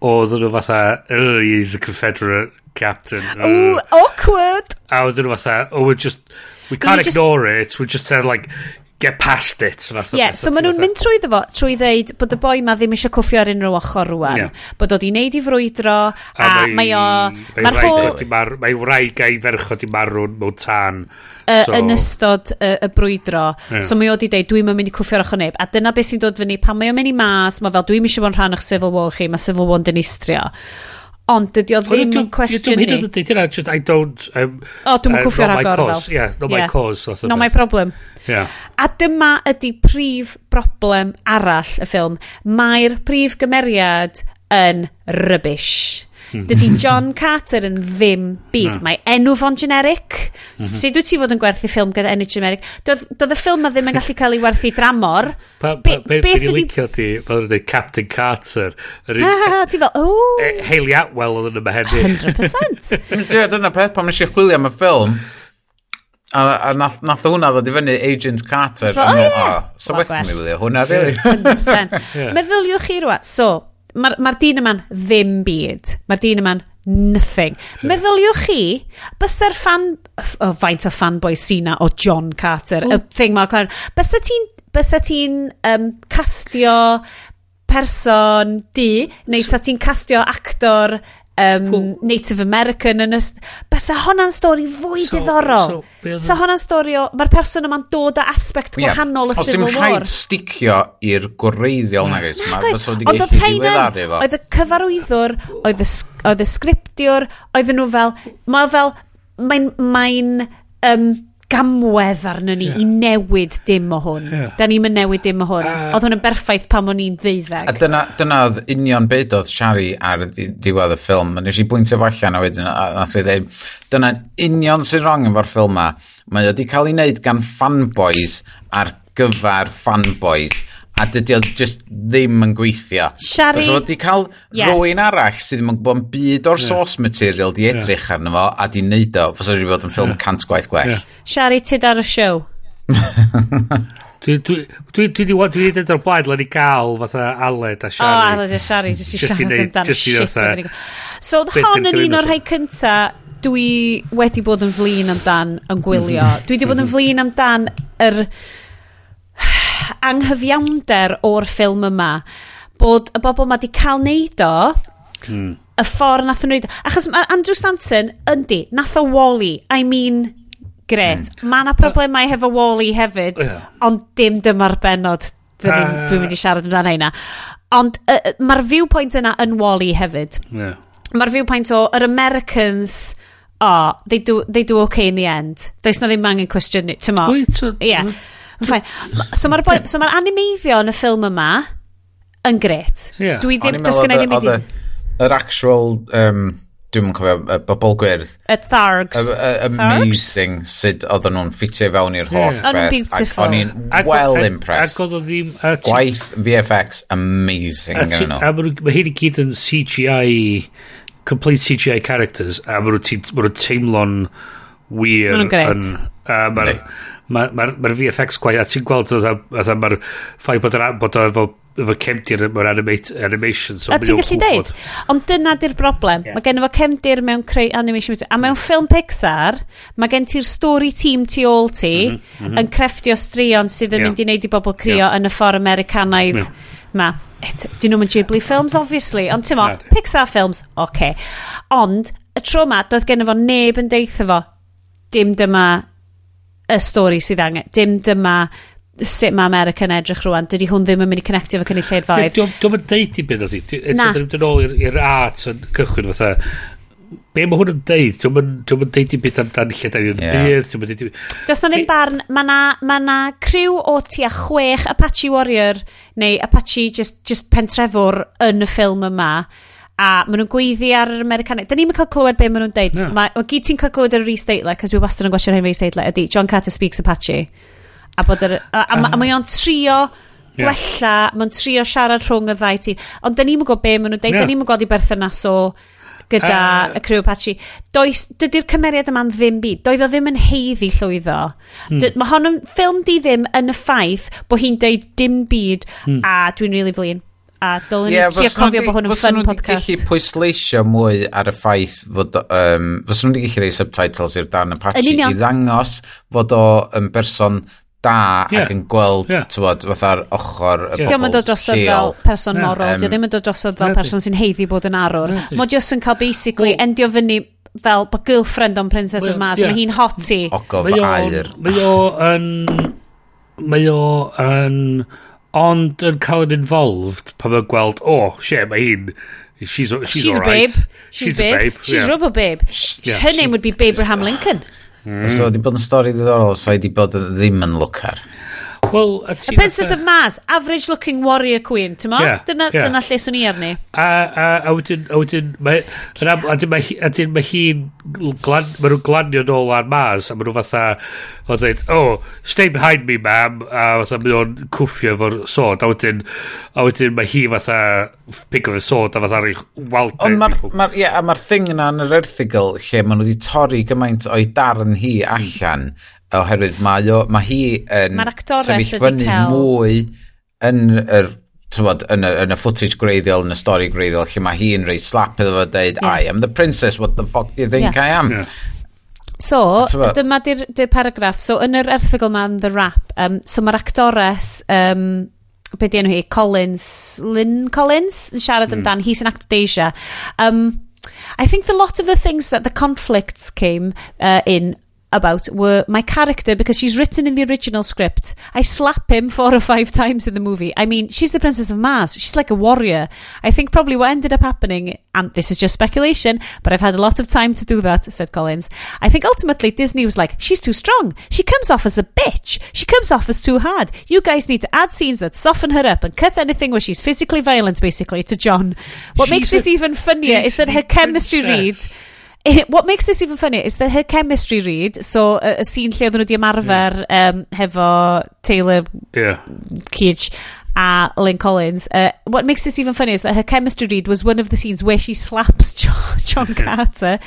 oedd yn y fatha, he's a Confederate captain. Uh, Ooh, awkward! A oedd yn fatha, oh, we're just, we can't we just, ignore it, we just said like, get past it. Ie, so maen nhw'n mynd trwy ddefo, trwy ddeud bod y boi ma ddim eisiau cwffio ar unrhyw ochr rwan. Yeah. Bod o di neud i frwydro, a, a mae o... Mae'r holl... Mae wraig a'i ferchod i marw'n mewn tan. Uh, so. yn ystod uh, y brwydro. Yeah. So mae o di deud, dwi'n mynd i cwffio'r ochr neb. A dyna beth sy'n dod fyny, pan mae o'n mynd i mas, mae fel, dwi'n eisiau bod yn rhan o'ch Civil War chi, mae Civil War yn dynistrio. Ond dydy o ddim yn cwestiwn ni. Dwi'n dweud just I don't... Um, o, oh, dwi'n uh, cwffio'r agor fel. Yeah, not yeah. my cause. Not my problem. Yeah. A dyma ydy prif broblem arall y ffilm. Mae'r prif gymeriad yn rybys. Dydy John Carter yn ddim byd. Mae enw fo'n generic. Mm -hmm. Sut wyt ti fod yn gwerthu ffilm gyda enw generic? Doedd y ffilm ma ddim yn gallu cael ei werthu dramor. Pa, pa, be, beth ydi... licio di, fel ydy Captain Carter. Ha, ah, ti fel, o... E, Hayley Atwell oedd yn yma hefyd. 100%. Ie, dyna peth pan eisiau chwilio am y ffilm. A, a nath, nath hwnna ddod i fyny Agent Carter. So, o ie. So, wech mi wylio hwnna, really. 100%. Meddyliwch chi rwa. So, Mae'r ma dyn yma'n ddim byd. Mae'r dyn yma'n nothing. Meddyliwch chi, bysa'r fan... Oh, faint o fanboy syna o John Carter, y thing ma'r cwrdd. Bysa ti'n bysa ti'n um, castio person di, neu sa ti'n castio actor um. Native American yn ystod... Bysa hwnna'n stori fwy so, diddorol. So, Sa hwnna'n stori o... Mae'r person yma'n dod â aspect yeah. wahanol y Civil War. Os dim rhaid sticio i'r gwreiddiol yeah. nagos. Mae fysa wedi gallu diweddaru fo. Oedd y cyfarwyddwr, oedd y, oedd y sgriptiwr, oedden nhw fel... Mae fel... Mae'n... Mae um, gamwedd arno ni yeah. i newid dim o hwn. Yeah. Da ni'n newid dim o hwn. Uh, oedd hwn yn berffaith pan o'n i'n ddeuddeg. A dyna, dyna oedd union beth oedd Shari ar diwedd y ffilm. Nes i bwyntio fo allan a wedyn, a nath i ddeud, dyna union sy'n rong efo'r ffilm ma. Mae wedi cael ei wneud gan fanboys ar gyfer fanboys a dydy o just ddim yn gweithio. Shari. Os wedi cael yes. rwy'n arall sydd ddim yn gwybod byd o'r yeah. source material di edrych yeah. arno fo a di neud o, fos wedi bod yn ffilm yeah. cant gwaith gwell. Yeah. Shari, tyd ar y siow? Dwi wedi dwi dwi, wedi dweud o'r blaen lan i gael fatha Aled a Shari. O, Aled a Shari, jyst i siarad amdano shit. So, oedd hon yn un o'r rhai cynta dwi wedi bod yn flin amdan yn gwylio. Dwi wedi bod yn flin amdan yr... Er, anghyfiawnder o'r ffilm yma bod y bobl ma di cael neud o hmm. y ffordd nath nhw neud achos mae Andrew Stanton yndi nath o Wally I mean gret mm. mae yna problemau hefo Wally hefyd yeah. ond dim dyma'r benod dwi'n uh. dwi mynd i siarad amdano hynna ond uh, mae'r viewpoint yna yn Wally hefyd yeah. mae'r viewpoint o yr Americans oh, they do, they do okay in the end. Does na ddim angen cwestiwn, ti'n mo? Ie. Fine. So mae'r boi... So mae'r animeiddio yn y ffilm yma yn gret. Yeah. Dwi ddim... Does gen i ddim i ddim. Yr actual... Um, Dwi'n cofio, y bobl gwyrdd. Y thargs. Amazing sut oedden nhw'n ffitio fewn i'r holl yeah. beth. Unbeautiful. Ac o'n i'n well impressed. Ac oedden ddim... Gwaith VFX amazing gan nhw. Mae hyn i gyd yn CGI, complete CGI characters, a mae nhw'n teimlo'n wir. Mae nhw'n gret mae'r ma, ma, ma VFX gwaith, a ti'n gweld oedd mae'r ffaith bod, yr bod o efo, efo cefndir mewn animate, animation. So a ti'n gallu deud, ond dyna di'r broblem. Yeah. Mae gen efo cefndir mewn creu animation. A mewn mm. ffilm Pixar, mae gen ti'r story team tu ôl ti mm -hmm, mm -hmm. yn crefftio straeon sydd yn yeah. mynd i wneud i bobl crio yeah. yn y ffordd Americanaidd yeah. ma. Et, dyn nhw'n Ghibli films, obviously, ond ti'n mo, yeah. Pixar films, oce. Okay. Ond, y tro ma, doedd gen efo neb yn deitha fo, dim dyma y stori sydd angen. Dim dyma sut mae America yn edrych rwan. Dydy hwn ddim yn mynd i connectio fo cynulleidfaoedd. Dwi'n mynd deud i beth o ti. Na. Dwi'n ôl i'r art yn cychwyn fatha be mae hwn yn deud? Dwi'n mynd deud i byd amdan lle da ni'n bydd. Dwi'n mynd deud Does na ddim barn, mae na, ma na criw o tua chwech Apache Warrior neu Apache just, just pentrefwr yn y ffilm yma a maen nhw'n gweiddi ar yr Americanau. Da ni'n cael clywed be maen nhw'n deud. No. Ma, o gyd ti'n cael clywed ar yr e-statler, cos fi wastad yn gwasio rhain e-statler, ydy John Carter Speaks Apache. A, bod yr, a, a, uh, a mae o'n trio yeah. gwella, mae'n trio siarad rhwng y ddau ti. Ond da ni'n gwybod be maen nhw'n deud, yeah. da ni'n gwybod i berthynas o gyda uh, y crew Apache. Does, dydy'r cymeriad yma'n ddim byd. Doedd o ddim yn heiddi llwyddo. Mm. Mae hon yn ffilm di ddim yn y ffaith bod hi'n deud dim byd hmm. a dwi'n really flin a dylwn yeah, ni trio cofio bod hwn yn fun podcast. Fos nhw'n pwysleisio mwy ar y ffaith fod, um, fos nhw'n gallu rhoi subtitles i'r Dan Apache i ddangos fod o yn berson da yeah. ac yn gweld, yeah. tywod, fatha'r ochr y yeah. bobl yn dod drosodd fel person yeah. moral, um, dio ddim yn dod drosodd fel person sy'n heiddi bod yn arwr. Mae jyst yn cael basically well, endio fyny fel bod girlfriend o'n Princess well, of Mars, yeah. mae hi'n hoti. Ogof air. Mae o yn... Mae o yn... Mae o yn ond yn cael yn involved pan mae'n gweld, oh, she, mae hi'n... She's, she's, she's, alright. she's, she's, a babe. She's, babe. She's yeah. rubber babe. She, yeah. Her name would be Babe Abraham Lincoln. Mm. So, wedi bod yn stori ddiddorol, so i di bod ddim yn lwcar. Well, a The Princess of Mars, average looking warrior queen, ti'n mo? Yeah, dyna, yeah. dyna lle swn i arni. A, a, a wedyn, a wedyn, mae, yeah. a wedyn, mae hi'n, glan, mae nhw'n glanio nôl ar Mars, a mae nhw fatha, o dweud, oh, stay behind me, ma'am, a fatha mae nhw'n cwffio efo'r sod, a wedyn, a wedyn mae hi fatha, pick of a sword, a fatha rhaid wald. Ond mae'r, ma yeah, ma thing yna yn yr erthigol, lle mae nhw wedi torri gymaint o'i darn hi allan, mm oherwydd mae o, mae hi yn ma sefyllfynu cael... mwy yn yr tywod, yn, y, yn y footage greiddiol, yn y stori greiddiol, lle mae hi'n rei slap iddo fo dweud, yeah. I am the princess, what the fuck do you think yeah. I am? Yeah. So, tywod. dyma di'r di paragraff. So, yn yr erthigol ma'n The Rap, um, so mae'r actores, um, be di enw hi, Collins, Lynn Collins, yn siarad mm. amdan, he's an actor Deja. Um, I think the lot of the things that the conflicts came uh, in about were my character because she's written in the original script. I slap him four or five times in the movie. I mean, she's the Princess of Mars. She's like a warrior. I think probably what ended up happening, and this is just speculation, but I've had a lot of time to do that, said Collins. I think ultimately Disney was like, she's too strong. She comes off as a bitch. She comes off as too hard. You guys need to add scenes that soften her up and cut anything where she's physically violent, basically, to John. What makes this even funnier is that her chemistry read princess. it, what makes this even funny is that her chemistry read, so y, y scene lle oedden nhw wedi ymarfer yeah. um, hefo Taylor yeah. Keach a Lynn Collins. Uh, what makes this even funny is that her chemistry read was one of the scenes where she slaps John, John Carter.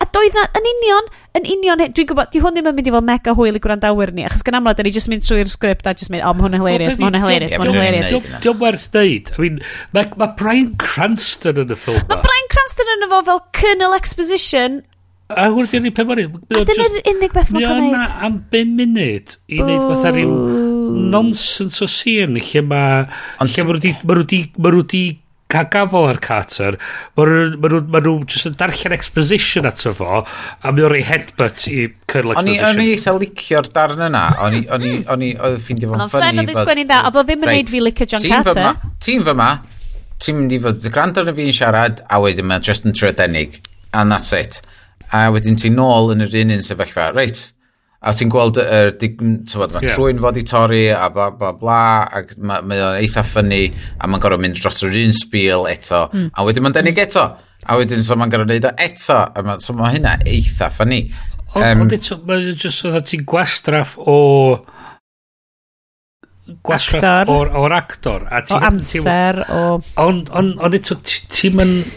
a doedd na, yn union, yn union, dwi'n gwybod, di hwn ddim yn mynd i fod mega hwyl i gwrandawyr ni, achos gan amlwg, da ni jyst mynd trwy'r sgript a jyst mynd, o, oh, mae hwn yn hilarious, mae hwn yn hilarious, mae hwn yn hilarious. Diolch werth deud, I mean, mae ma Brian Cranston yn y ffilm. Mae estyn yna fo fel Colonel Exposition A hwn ydy'r unig peth A dyna'r unig beth mae'n cael neud. am 5 munud i wneud fatha rhyw nonsense o sîn lle mae... Lle mae wedi... Mae wedi cael gafel ar Carter. Mae nhw jyst yn darllen exposition ato fo a mae o'r ei headbutt i Colonel Exposition. O'n i eitha licio'r darn yna. O'n i ffeindio fo'n ffynnu. O'n ffynnu oedd sgwenni'n dda. Oedd o ddim yn neud fi licio John Carter. Ti'n fyma, ti'n mynd i fod gwrando arno fi'n siarad, a wedyn mae just yn trydenig and that's it. A wedyn ti'n nôl yn yr un un sefyllfa, reit, a ti'n gweld y, er, tywod, mae yeah. trwy'n fod i torri a bla bla bla ac mae, mae o'n eitha ffynnu a mae'n gorau mynd dros yr un sbil eto mm. a wedyn mae'n denig eto a wedyn so mae'n gorau neud o eto a ma, so mae hynna eitha ffynnu ond um, ond eto mae'n just oedd ti'n gwastraff o gwasgaff o'r, or actor. A ti o amser, o... Ond on, on eto, ti'n mynd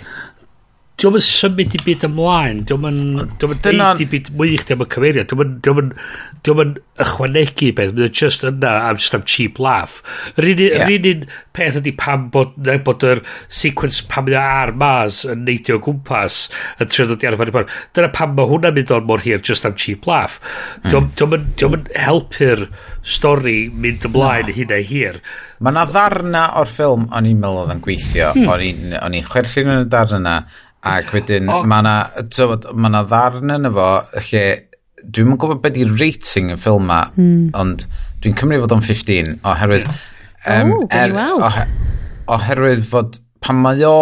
diolch yn symud i byd ymlaen, diolch yn neud i byd mwy i chdi am y cymeriad, diolch yn ychwanegu beth, mae'n just yna am just am cheap laugh. Rydyn yeah. peth ydy pam bod, ne, bod yr sequence pam mae ar Mars yn neidio gwmpas yn trio ddod i arfer i bar. Dyna pam mae hwnna'n mynd on mor hir just am cheap laugh. Mm. Diolch yn helpu'r stori mynd ymlaen hyn a hir. Mae yna ddarna o'r ffilm o'n i'n meddwl oedd yn gweithio. Hmm. O'n i'n chwerthu'n yn y darna Ac wedyn, oh. mae yna ma, na, ddarn yn efo lle dwi'n yn gwybod beth i'r rating y ffilm ma, mm. ond dwi'n cymryd fod o'n 15 oherwydd... Um, oh, er, oh, oherwydd fod pan mae o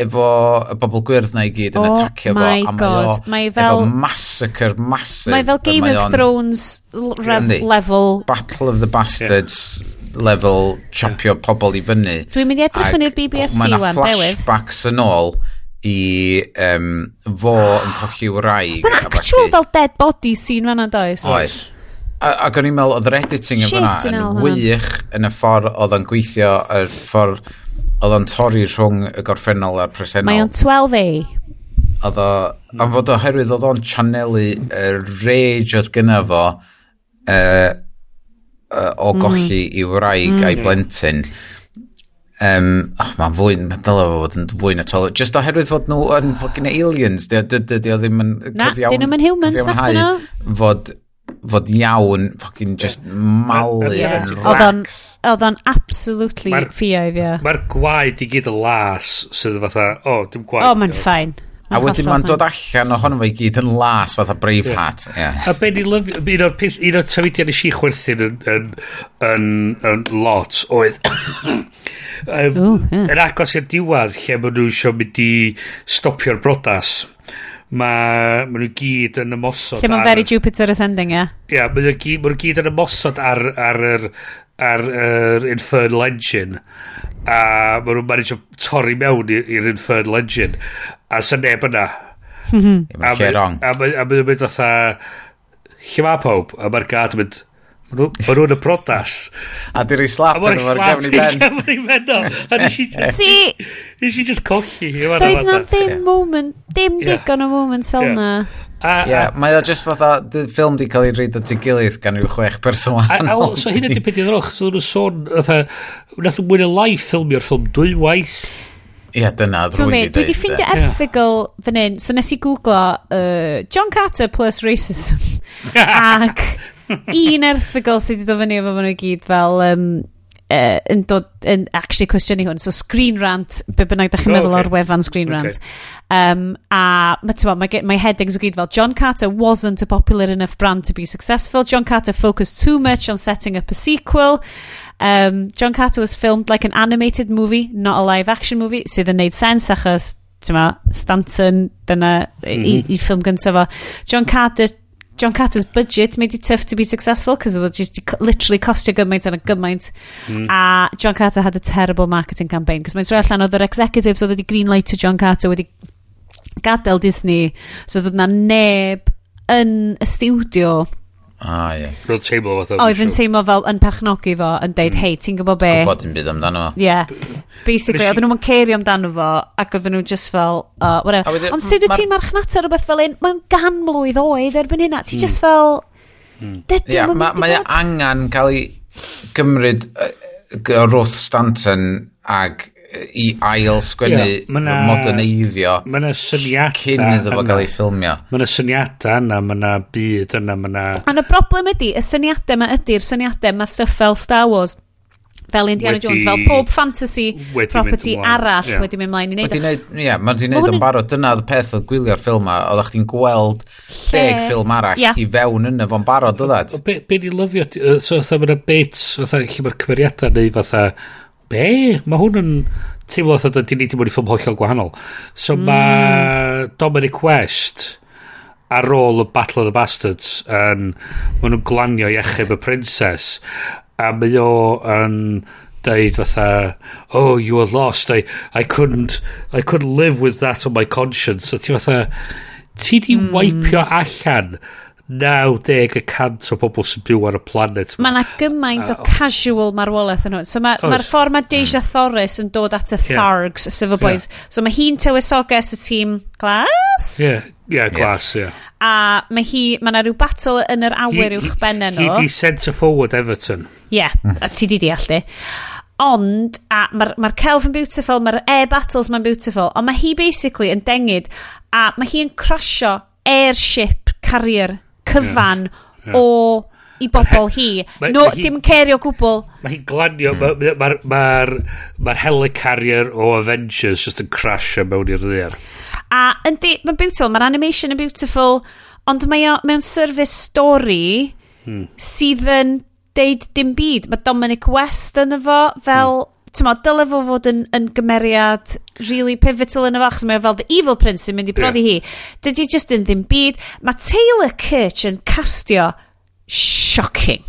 efo y bobl gwyrdd na i gyd yn oh, atacio fo a mae o mae e fel, efo massacre massive mae e fel Game mae of Thrones level Battle of the Bastards yeah level chopio yeah. pobl i fyny. Dwi'n mynd i edrych yn i'r BBC wan, bewydd. Mae yna flashbacks yn ôl i um, fo ah. yn cochi wraig. Mae'n actual fel dead body scene fan'na does. Oes. Ac o'n i'n meddwl, oedd yr editing yn fan'na yn wych yn y ffordd oedd o'n gweithio, y ffordd oedd o'n torri rhwng y gorffennol a'r presennol. Mae o'n 12A. Oedd o, am fod oherwydd oedd o'n chanelu y rage oedd gyna fo uh, uh, o mm. golli mm. i wraig mm. a'i blentyn. Mm Um, oh, mae'n fwy, mae'n dyla fo fod yn fwy na tol. Just oherwydd fod nhw yn fucking aliens, dy, dy, dy, dio ddim yn cyfiawn... Na, dyn nhw'n humans, na chdi Fod fod iawn fucking just malu yeah. yn rax. Oedd o'n absolutely ffioedd, ie. Mae'r gwaed i gyd y las sydd fatha, o, oh, dim gwaed. O, oh, mae'n ffain. A wedyn mae'n dod allan ohono fe i gyd yn las fatha Braveheart. Yeah. A be ni lyfio, un o'r, peth, un o'r trafidiau nes i chwerthin yn, yn, yn, yn lot oedd um, Ooh, yeah. yn agos i'r diwedd lle maen nhw eisiau mynd i stopio'r brodas mae ma nhw gyd yn ymosod lle mae'n very Jupiter ascending ie? yeah? ia yeah, maen nhw gyd, ma gyd yn ymosod ar, ar, ar, ar, ar, ar infernal engine a maen nhw'n manage o torri mewn i'r infernal engine a sy'n neb yna mhm. a mae'n nhw'n mynd fatha lle mae pawb a mae'r gad yn mynd Mae nhw'n y prodas. A di'r ei slap yn o'r gefn i ben. Gefn i ben o. A nes i just... Nes i just colli. Doedd na ddim moment, dim digon o moment fel na. A, Ie, yeah, mae o just fatha, dy ffilm di cael ei reid at ei gilydd gan rhyw chwech person wahanol. So hyn ydy peth i ddrwch, so nhw'n sôn, fatha, wnaeth nhw mwyn y live ffilmio'r ffilm dwywaith. Ie, yeah, dyna ddwy wedi dweud. Dwi wedi ffindio erthigol fan hyn, so nes i googlo uh, John Carter plus racism. Ac un erthigol sydd wedi dod fyny efo fan nhw i gyd fel... Um, uh, yn dod yn actually cwestiynu hwn. So Screen Rant, be bynnag da chi'n oh, meddwl okay. o'r wefan Screen Rant. Um, a mae ma, ma headings o gyd fel John Carter wasn't a popular enough brand to be successful. John Carter focused too much on setting up a sequel. Um, John Carter was filmed like an animated movie, not a live action movie, sydd so yn neud sens achos tyma, Stanton, dyna mm -hmm. i, mhm. i ffilm gyntaf fo. John Carter John Carter's budget made it tough to be successful because it just literally costio gymaint and a gymaint. Mm. A John Carter had a terrible marketing campaign because mae'n sôn allan oedd yr executives oedd wedi greenlight to John Carter wedi gadael Disney. So oedd yna neb yn y studio Ah, ie. Roedd teimlo fath o... Oedd yn teimlo fel yn perchnogi fo, yn deud, mm. hei, ti'n gwybod be? Gwybod yn byd amdano fo. Yeah. Basically, oedden nhw'n cerio amdano fo, ac oedden nhw just fel, uh, whatever. Ond sut wyt ti'n marchnata rhywbeth fel un, mae'n gan mlwydd oed erbyn hynna, ti'n mm. just fel... Dydyn, mae'n angen cael ei gymryd o Ruth Stanton ag i ail sgwennu yeah, moderneiddio mae yna syniadau cyn iddo fo gael ei ffilmio mae yna syniadau yna mae yna byd yna mae yna ond y broblem ydy y syniadau yma ydy'r syniadau mae stuff fel Star Wars fel Indiana wedi, Jones, fel pob fantasy property arall yeah. wedi mynd mlaen i wneud. Ie, yeah, wedi wedi'i wneud yn barod. Dyna oedd y peth oedd gwylio'r ffilm ma, oedd chdi'n gweld ddeg ffilm arall yeah. i fewn yna fo'n barod oedd at. Be, be ni lyfio, so oedd yna bits, oedd lle mae'r cymeriadau neu fatha be? Mae hwn yn teimlo oedd ydy ni wedi bod i ffilm hollol gwahanol. So mm. mae Dominic West ar ôl y Battle of the Bastards yn, maen nhw'n glanio iecheb y princess a mae o yn deud fatha oh you were lost I, I couldn't I couldn't live with that on my conscience so ti fatha ti di mm. waipio allan 90 y cant o bobl sy'n byw ar y planet. Mae yna gymaint uh, o casual marwolaeth yn hwn. So mae'r ma, ffordd mae Deja hmm. Thoris yn dod at y yeah. Thargs, sef y boys. Yeah. So mae hi'n tywysoges y tîm glas? Ie, yeah. yeah, glas, ie. Yeah. Yeah. A mae hi, mae yna rhyw battle yn yr awyr uwch benne nhw. Hi di centre forward Everton. Ie, yeah, a ti di deall di. Ond, a mae'r ma celf yn beautiful, mae'r air battles mae'n beautiful, ond mae hi basically yn dengid, a mae hi yn crasio airship carrier cyfan yeah. O i bobl hi. Ma, no, ma hi, dim cerio gwbl. Mae hi'n glanio, mm. mae'r ma, ma, ma, ma helicarrier o Avengers just yn crasio e mewn i'r ddiar. A yndi, mae'n beautiful, mae'r animation yn beautiful, ond mae o mewn service story hmm. sydd yn deud dim byd. Mae Dominic West yn efo fel... Hmm tyma, dyle fo fod yn, yn gymeriad really pivotal yn y fach, mae o fel the evil prince sy'n mynd i brodi yeah. hi. Dydy just yn ddim byd. Mae Taylor Kitsch yn castio shocking.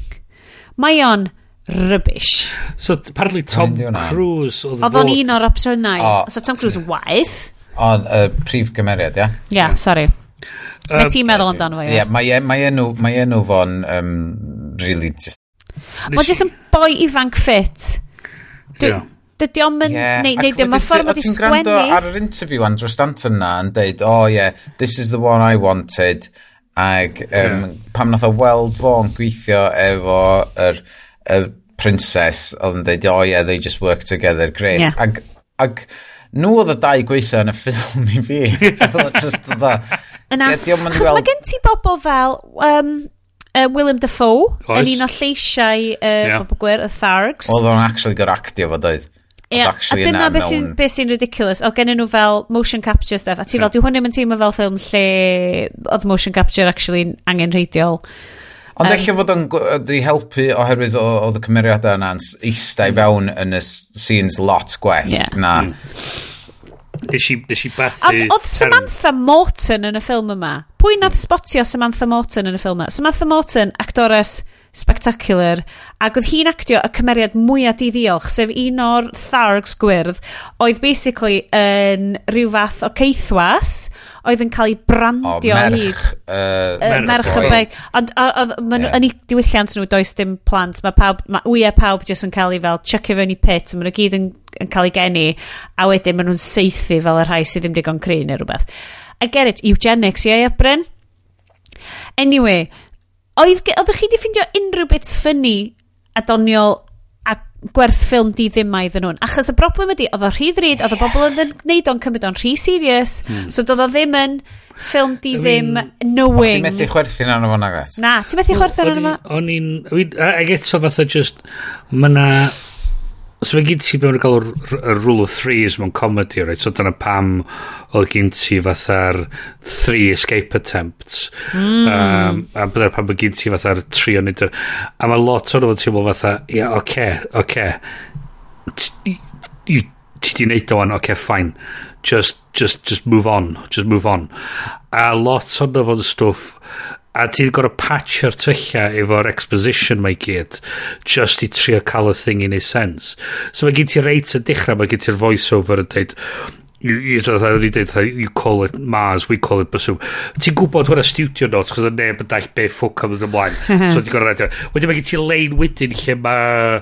Mae o'n rubbish. So, apparently Tom Cruise oedd Oedd o'n un o'r opsiynau. Oh. So, Tom Cruise yn waith. O'n uh, prif gymeriad, ia? Yeah? Ia, yeah, sorry. Um, mae ti'n meddwl amdano fo, Ie, e, mae enw, mae enw fo'n um, really just... Mae jyst yn boi ifanc ffit dydy o'n mynd Yeah. Neu, neu dyma ffordd wedi sgwennu. Ti'n gwrando ar yr interview Andrew Stanton na yn deud, oh yeah, this is the one I wanted. Ag um, yeah. pam nath o weld fo'n gweithio efo yr, y princess, oedd yn deud, oh yeah, they just work together, great. Yeah. Ag, ag nhw oedd y dau gweithio yn y ffilm i fi. oedd o just the... Yna, achos mae gen ti bobl fel... Um, uh, Willem Dafoe Oes. yn un o lleisiau uh, yeah. Bob Gwyr, y Thargs. Oedd o'n actually gyda actio fo doedd. Yeah. A dyna beth sy'n mewn... be sy ridiculous. Oedd gen nhw fel motion capture stuff. A ti yeah. fel, dwi hwn ddim yn teimlo fel ffilm lle oedd motion capture actually angen reidiol. Ond um, eich fod o'n di helpu oherwydd oedd y cymeriadau yna'n eistau fewn yn y scenes lot gwell yeah. na... Mm nes i, nes i bathu... Ond oedd Samantha Morton yn y ffilm yma? Pwy nath hmm. spotio Samantha Morton yn y ffilm yma? Samantha Morton, actores spectacular, ac oedd hi'n actio y cymeriad mwyaf diddiolch, sef un o'r thargs gwyrdd, oedd basically yn rhyw fath o ceithwas, oedd yn cael ei brandio o, merch, hyd. Uh, merch, merch y beg. Ond oedd yeah. yn ei diwylliant nhw, does dim plant, mae pawb, mae wyau pawb jyst yn cael ei fel chucky fewn i pit, mae nhw gyd yn yn cael ei geni a wedyn maen nhw'n seithi fel y rhai sydd ddim digon cry neu rhywbeth. I get it, eugenics, ie, yeah, Bryn? Anyway, oedd, oeddech chi di ffindio unrhyw bits ffynnu a doniol a gwerth ffilm di ddim mai iddyn nhw'n. Achos y broblem ydy, oedd o rhy ddrud, oedd y bobl yn gwneud o'n cymryd o'n rhy serious, mm. so doedd o ddim yn ffilm di ddim knowing. O'ch ti'n methu chwerthu'n arno fo agos? Na, ti'n methu chwerthu'n arno fo? O'n i'n... Ag eto fatha just... Mae na... So mae gen ti mewn cael y rule of threes mewn comedy, right? So dyna pam oedd gen ti fatha'r three escape attempts. Mm. Um, a dyna pam oedd gen ti fatha'r tri o'n nid... A mae lot o'n o'n teimlo fatha, ia, yeah, oce, okay, oce. Okay. Ti di neud o'n, oce, okay, fine. Just, just, just move on. Just move on. A lot o'n o'n stwff a ti'n gorau patchio'r tylla efo'r exposition mae gyd just i trio cael y thing i neud sense. So mae gen ti reit yn dechrau mae gen ti'r voice over yn dweud you, you, you, you call it Mars we call it Basum ti'n gwybod hwnna studio notes chos y neb yn dall be ffwc am ddod ymlaen so ti'n gorau radio. Wedyn mae gen ti lein wedyn lle mae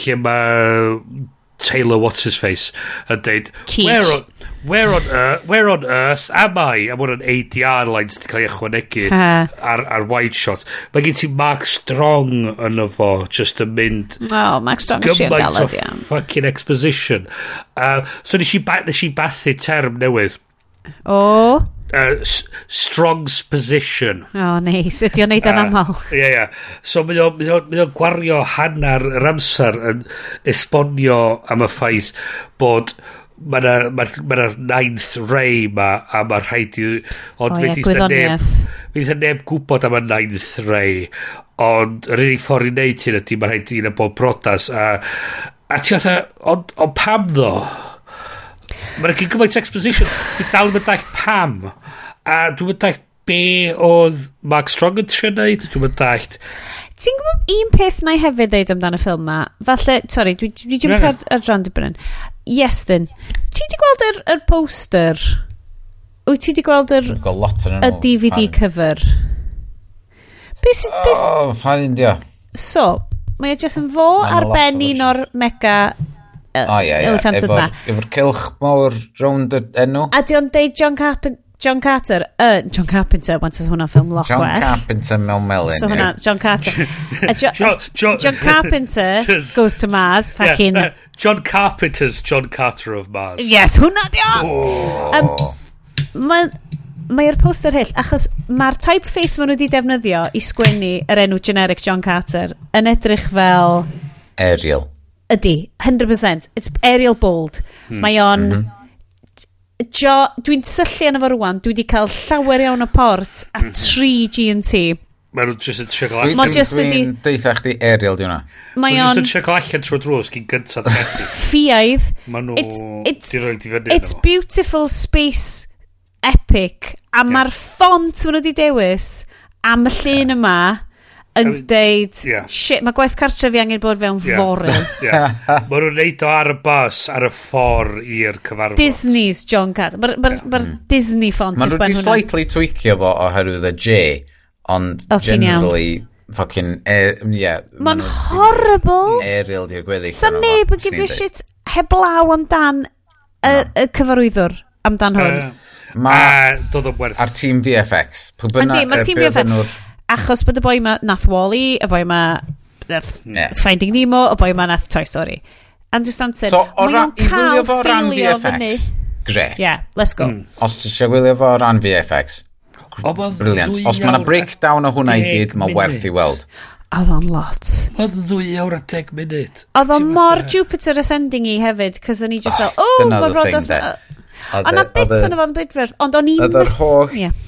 lle mae Taylor what's his face yn deud where on, where on earth where on earth am I? A mwyn yn ADR lines di cael ei ychwanegu ar, ar wide shot. Mae gen ti Mark Strong yn fo just yn mynd oh Mark Strong gymaint o galed, yeah. fucking exposition. Uh, so nes i, ba nes i bathu term newydd. O. oh uh, Strong's Position. O, oh, neis. Ydy o'n neud yn aml. Ie, ie. So, mae o'n gwario hanner yr amser yn esbonio am y ffaith bod mae yna ma, ma, ma ninth ray ma a mae rhaid i ond oh, fe yeah, neb fe dda neb gwybod am y ninth ray ond yr unig ffordd i wneud hyn ydy mae rhaid i un o bob brodas a a ti oedd ond ond pam ddo? Mae'n gyd gymaint exposition. Dwi dal yn meddwl pam. A dwi'n meddwl be oedd Mark Strong yn trio neud. Dwi'n meddwl... Ti'n gwybod un peth na i hefyd ddeud amdano y ffilm ma? Falle, sorry, dwi ddim yeah. ar adran dy bryn. Yes, then. Ti di gweld yr, yr poster? Wyt ti di gweld yr... Y DVD cover? Be sy'n... Oh, pan indio. So, mae o jyst yn fo ar ben un o'r mega O ie, ie. Efo'r efo cilch mawr rownd y enw. A di o'n deud John Carpenter? John Carter, uh, John Carpenter, want to hwnna ffilm lot John gwell. Carpenter mewn melyn. So hwnna. John Carter. uh, John, John, John, John Carpenter goes to Mars, fucking... Yeah, uh, John Carpenter's John Carter of Mars. Yes, hwnna di o! Oh. Um, Mae'r mae poster hyll, achos mae'r typeface maen nhw wedi defnyddio i sgwennu yr enw generic John Carter yn edrych fel... Ariel ydy, 100%. It's aerial bold. Hmm. Mae o'n... Mm -hmm. Jo, dwi'n syllu yn efo rwan, dwi wedi cael llawer iawn o port a 3 G&T. Mae nhw'n jyst yn trio gael allan. Mae jyst ydi... Deitha chdi aerial di hwnna. Mae o'n... Mae'n jyst yn trio allan trwy drws gyn gyntaf. Ffiaidd. Mae nhw... It's, it's, it's beautiful space epic. A mae'r ffont maen nhw wedi dewis am y llun yma yn deud, yeah. shit, mae gwaith cartre fi angen bod fewn yeah. fory. yeah. Mae nhw'n neud o ar y bus, ar y ffordd i'r cyfarfod. Disney's John Cad. Mae'r ma, ma mm. Disney font i'r ben hwnnw. Mae nhw'n slightly tweakio fo oherwydd y J, ond o, generally fucking... Er, yeah, Mae'n horrible. Aerial di'r gweddi. Sa neb yn gyfio shit heblaw amdan y, y cyfarwyddwr amdan hwn. Uh, Mae... A'r tîm VFX. Mae tîm VFX achos bod y boi ma nath Wally, y boi ma nath yeah. Finding Nemo, y boi ma nath Toy Story. Andrew Stanton, so, mae o'n cael ffeilio fyny. Gret. Yeah, let's go. Mm. Os ti eisiau wylio fo o ran VFX, o, brilliant. Os mae yna breakdown o hwnna i gyd, mae werth i weld. Oedd o'n lot. Oedd yn ddwy awr a teg munud. Oedd o'n mor Jupiter Ascending i hefyd, cos o'n i just oh, fel, oh, mae Rodas... Ond na e- bits yn e- y fo'n bydfer, ond o'n i'n... Oedd yr holl... Yeah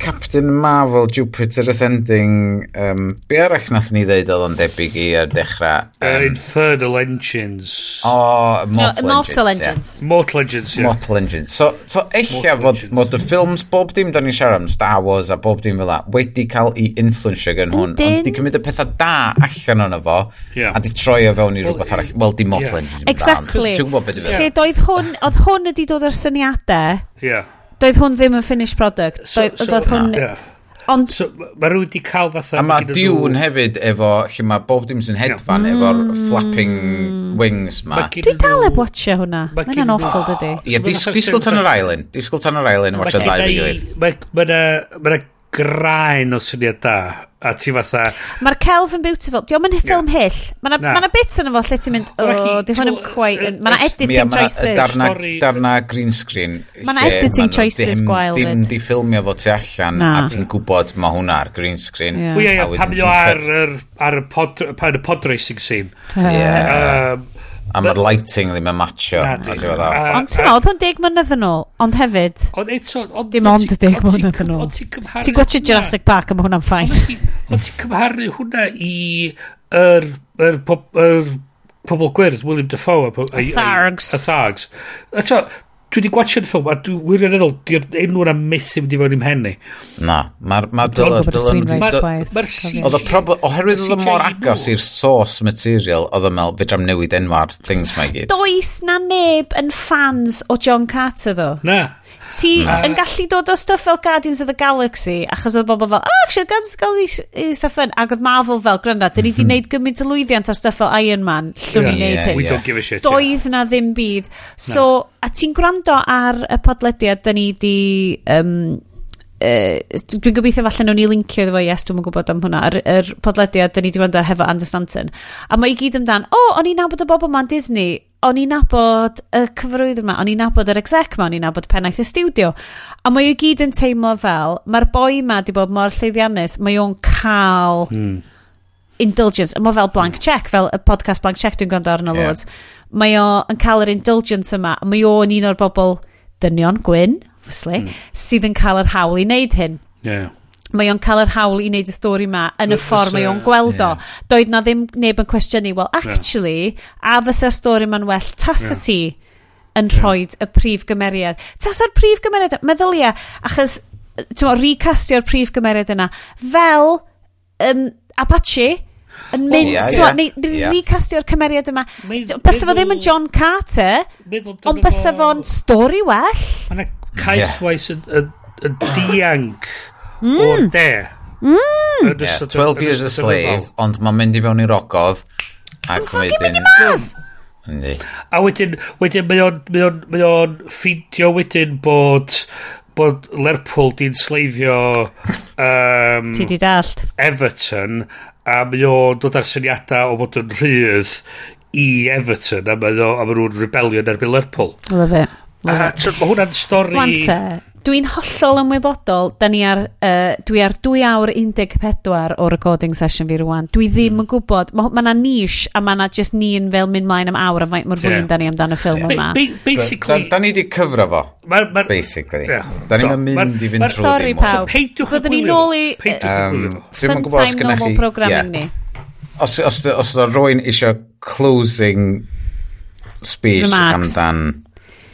Captain Marvel, Jupiter Ascending, um, be arach nath ni ddeud oedd o'n debyg i ar dechrau? Um, Infernal Engines. O, oh, Mortal, no, Mortal Engines. Yeah. Mortal Engines, yeah. Mortal Engines. So, so eich bod, bod y ffilms bob dim da ni siarad am Star Wars a bob dim fel wedi cael ei influensio gan hwn, ond di cymryd y pethau da allan o'n efo, yeah. a di troi o fewn i rhywbeth arall. Wel, di Mortal yeah. Engines. Exactly. Ti'n gwybod beth i fe? Lle doedd hwn, oedd hwn wedi dod o'r syniadau. Yeah Doedd hwn ddim yn finished product. So, Doedd, so, doedd hwn... Yeah. Ond... So, mae rhywun wedi cael fatha... A mae diwn nhw... hefyd efo, lle mae bob dim sy'n hedfan no. efo'r flapping mm. wings ma. ma Dwi dal eb watcha hwnna. Mae'n ma an awful dydy. Ie, disgwyl tan yr ailyn. Disgwyl tan yr ailyn watcha ddau fi gilydd. Mae yna graen o syniad da a ti fatha mae'r celf yn beautiful. Diolch yn ffilm yeah. hyll. Mae na, ma bits yn efo lle ti'n mynd o oh, di hwn yn quite mae na editing yeah, choices. darna, darna green screen mae na editing choices gwael ddim di ffilmio fo ti allan na. a ti'n gwybod mae hwnna ar green screen. Yeah. a wedyn ti'n ar, ar, ar y pod, pod racing scene. Yeah. um, A mae'r lighting ddim yn matcho. Na, di. Ond ti'n oedd hwn deg mynydd yn ôl, ond hefyd. Ond eto... On, dim ond deg mynydd yn ôl. Ti'n gwachio Jurassic Park, a mae hwnna'n ffain. Ond ti'n cymharu hwnna i... yr... yr... yr... pobl gwyrdd, William Dafoe. A Thargs. A Thargs. Eto, dwi wedi gwachio'r ffilm a dwi wirioneddol, di'r enw yna methu wedi fod i'm henni. Na, mae'r... Mae'r Oedd y problem, oherwydd oedd y mor agos i'r source material, oedd y mel, fe dram newid enwa'r things mae gyd. Does na neb yn fans o John Carter, ddo? Na ti uh, yn gallu dod o stuff fel Guardians of the Galaxy, achos oedd bobl fel, oh, actually, Guardians of the Galaxy eitha ffyn, ac oedd Marvel fel gryna, dyn ni wedi gwneud mhm. gymaint o lwyddiant ar stuff fel Iron Man, llwn yeah, i wneud yeah, hyn. We don't give a shit. Doedd yeah. na ddim byd. So, no. a ti'n gwrando ar y podlediad, dyn ni di... Um, Uh, dwi'n gobeithio falle nhw'n i lincio iddo fo, yes, dwi'n gwybod am hwnna, yr, yr podlediad dyn ni wedi gwrando ar hefo Anders Stanton. A mae i gyd amdan, o, oh, o'n i'n nabod y bobl ma'n Disney, o'n i'n nabod y cyfrwydd yma, o'n i'n nabod yr exec yma, o'n i'n nabod pennaeth y studio. A mae i gyd yn teimlo fel, mae'r boi yma di bod mor llwyddiannus, mae o'n cael mm. indulgence. Mae fel blank hmm. check, fel y podcast blank check dwi'n gwrando arno yeah. loads. Mae o yn cael yr indulgence yma, mae o'n un o'r bobl dynion, gwyn, obviously, mm. sydd yn cael yr hawl i wneud hyn. Yeah mae o'n cael yr hawl i wneud y stori ma yn y ffordd mae o'n gweld o. Yeah. Doedd na ddim neb yn cwestiynu, well, actually, yeah. a fysa'r stori ma'n well, tas yeah. ti yn yeah. rhoi y prif gymeriad. Tas a'r prif gymeriad, meddylia, achos, ti'n mo, recastio'r prif gymeriad yna, fel um, Apache, yn mynd, oh, yeah, yeah, neu recastio'r cymeriad yma. Bysa fo ddim yn John Carter, ond bysa fo'n stori well. Mae yna caethwais yn dianc mm. o'r de. Mm. Yeah, 12 Years a Slave, ond mae'n mynd i mewn i'r ogof. Ac ffogin mynd i mas! Yndi. A wedyn, wedyn mae o'n, mae o'n, mae o'n ffeindio wedyn bod, bod Lerpwl di'n sleifio um, Ti di dallt. Everton a mae o'n dod ar syniadau o bod yn rhydd i Everton a mae o'n ma rebellion erbyn Lerpwl. Love it. Love a it. mae hwnna'n stori... Wante, Dwi'n hollol ymwybodol, da ni ar, uh, dwi ar 2 awr 14 o recording session fi rwan. Dwi ddim yn gwybod, mae ma na niche a mae na just ni'n fel mynd mlaen am awr a faint mor fwy'n yeah. da ni amdano ffilm yeah. yma. Ba ba basically... Da, da ni di cyfro fo, ma, ma, basically. Yeah. Da ni'n so, mynd i fynd trwy ddim. Sorry pawb, fyddwn ni nôl i fun time normal programming ni. Os, os, os da rwy'n eisiau closing speech amdan...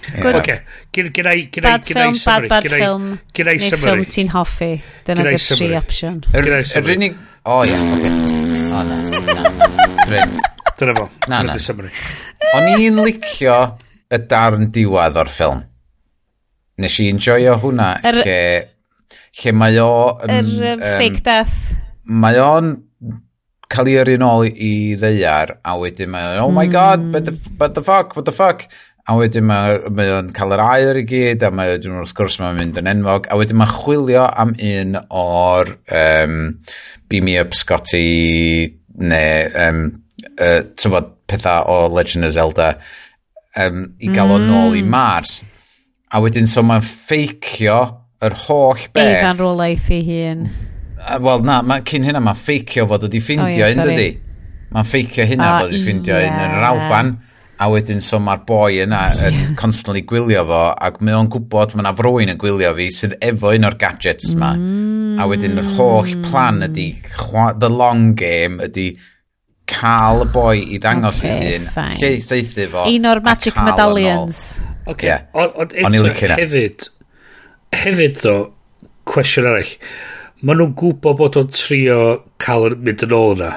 Good. Yeah. Okay. Gynna i, bad i, film, i summary. Bad film, gynna neu summary. Ffilm ti'n hoffi. Dyna dy tri opsiwn. Yr unig... O, ia. O, na. Dyna fo. Na, na. O'n i'n licio y darn diwad o'r ffilm. Nes i enjoyo hwnna er, lle, lle mae o... Yr um, fake death. Mae o'n cael ei yrru nôl i ddeiar a wedyn mae oh my hmm. god, but the, but the fuck, what the fuck a wedyn mae, mae o'n cael yr air i gyd, a mae, dwi'n wrth gwrs mae'n mynd yn enfog, a wedyn mae chwilio am un o'r um, Beam Me Up Scotty, neu, um, uh, tyfod, pethau o Legend of Zelda, um, i gael mm. o nôl i mm. Mars. A wedyn, so mae'n ffeicio yr holl beth. Ei ganrolaeth i hun. Wel, na, ma, cyn hynna mae'n ffeicio fod wedi ffeindio oh, yeah, un, dydy? Mae'n ffeicio hynna oh, fod wedi ffeindio yeah. un yn yr Alban. A wedyn, so mae'r boi yna yn yeah. constantly gwylio fo, ac mae o'n gwybod mae yna frwy'n yn gwylio fi sydd efo un o'r gadgets yma. Mm. A wedyn, yr holl mm. plan ydy, the long game ydy cael y boi i ddangos okay, i hun, lle seithi fo. Un o'r magic medallions. Okay. Yeah. Ond on e. hefyd, hefyd ddo, cwestiwn arall, maen nhw'n gwybod bod o'n trio cael mynd yn ôl yna.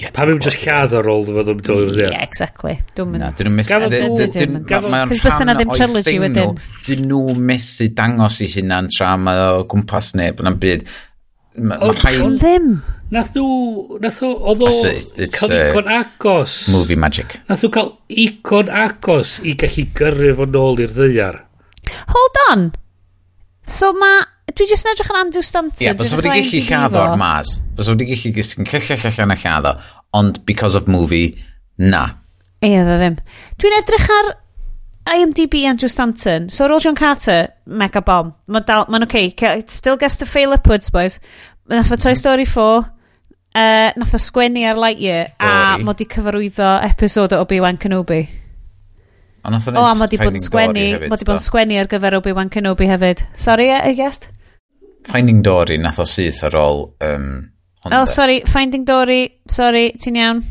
Yeah, pa mewn just lladd ar ôl fod o'n dod i'r Yeah, exactly. Dwi'n mynd... Dyn nhw'n methu... Cys bys yna ddim trilogy wedyn. Dyn nhw methu dangos i hunan tra mae o gwmpas neb yn am byd. Ond ddim. Nath nhw... Nath nhw... Oedd o... Cael icon agos. Movie magic. Nath nhw cael icon agos i gallu gyrru fo nôl i'r ddeiar. Hold on. So mae dwi jyst yn edrych yn Andrew Stanton. Ie, yeah, bys wedi gallu lladdo o'r mas. Bys wedi gallu gysgu'n cyllell allan a lladdo. ond because of movie, na. Ie, dda ddim. Dwi'n edrych ar IMDb Andrew Stanton. So ar ôl John Carter, mega bomb. Mae'n dal, mae'n okay. Still gets to fail upwards, boys. Nath o Toy mm. Story 4, uh, nath o sgwennu ar Lightyear, a mod i cyfarwyddo episod o Obi-Wan Kenobi. O, a mod i bod yn sgwennu, mod i bod yn sgwennu ar gyfer Obi-Wan Kenobi hefyd. Sorry, I guessed? Finding Dory nath o syth ar ôl... Um, Honda. Oh, sorry, Finding Dory, sorry, ti'n iawn.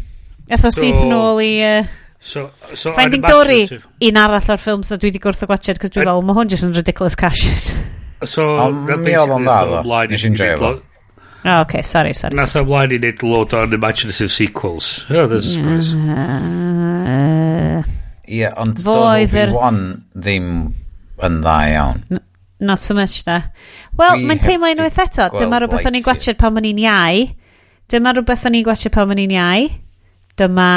Nath o so, syth yn ôl i... Uh, so, so Finding Dory, un arall o'r ffilms so dwi wedi gwrth o gwachod, cos dwi'n fel, mae hwn jyst yn ridiculous cash. so, na mi oedd o'n dda, ddo. Nes i'n dreifo. Oh, okay, sorry, sorry. Nath o mlaen i wneud lot o'n imaginative sequels. Oh, there's a surprise. Ie, ond Dollby 1 ddim yn dda iawn not so much da. Wel, mae'n teimlo unwaith eto. Dyma rhywbeth o'n i'n gwachod pan o'n i'n iau. Dyma rhywbeth o'n i'n gwachod pan o'n i'n iau. Dyma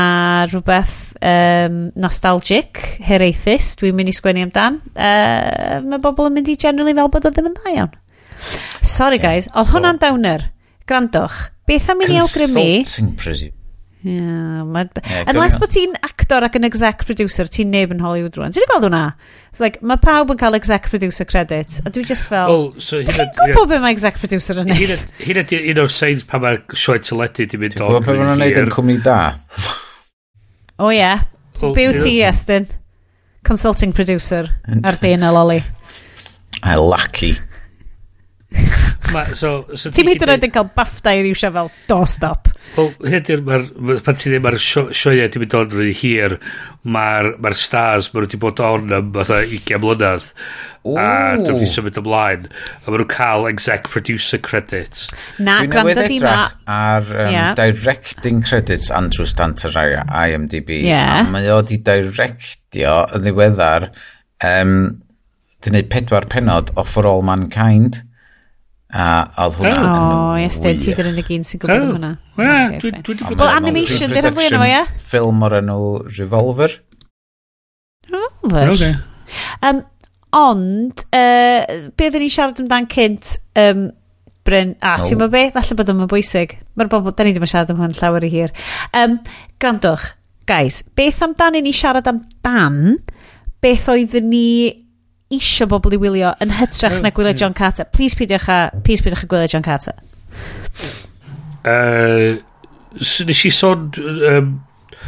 rhywbeth um, nostalgic, heraethus, dwi'n mynd i sgwennu amdan. Uh, mae bobl yn mynd i generally fel bod o ddim yn dda iawn. Sorry guys, yeah, oedd so, hwnna'n dawner. Grandwch, beth am i ni awgrymu... Consulting prison. Yeah, ma, yeah, unless bod ti'n actor ac yn exec producer, ti'n neb yn Hollywood rwan. Ti'n gweld hwnna? It's like, mae pawb yn cael exec producer credit, a dwi just fel... Oh, so Dych chi'n gwybod beth mae exec producer yn ei? Hyn ydy un o'r seins pa mae sioe teledu di mynd o'n... Gwybod beth mae'n neud yn cwmni da? O ie. Yeah. Beauty, Estyn. Consulting producer ar DNL Oli. I lucky. ma, so, so Ti'n mynd yn oed yn cael bafta i riwsio fel doorstop. Wel, hynny'r, pan ti'n dweud, mae'r sioia ti'n mynd o'n rhy hir, mae'r ma stars, maen nhw wedi bod on am fatha 20 mlynedd, a dwi'n wedi symud ymlaen, a maen nhw'n cael exec producer credits. Na, gwrando di ma... ar um, yeah. directing credits Andrew Stanton ar IMDb, yeah. a mae o di directio yn ddiweddar um, di wneud pedwar penod o For All Mankind. A oedd hwnna... O, oh, Iestyn, ti dyn yn y gyn sy'n gwybod am hwnna. Wel, animation, dyn nhw'n fwy yno, ie? Ffilm o'r enw Revolver. Revolver? Okay. Um, ond, uh, be oedden ni'n siarad amdan cynt, um, Bryn, a no. ti'n mynd be? Falle bod o'n bwysig. Mae'r bobl, da ni ddim yn siarad am hwn llawer i hir. Um, grandwch, guys, beth amdano i ni siarad amdan, beth oedden ni isio bobl i wylio yn hytrach mm, na gwylio mm. John Carter. Please peidiwch a, please peidiwch a gwylio John Carter. Uh, so nes i sôn, um,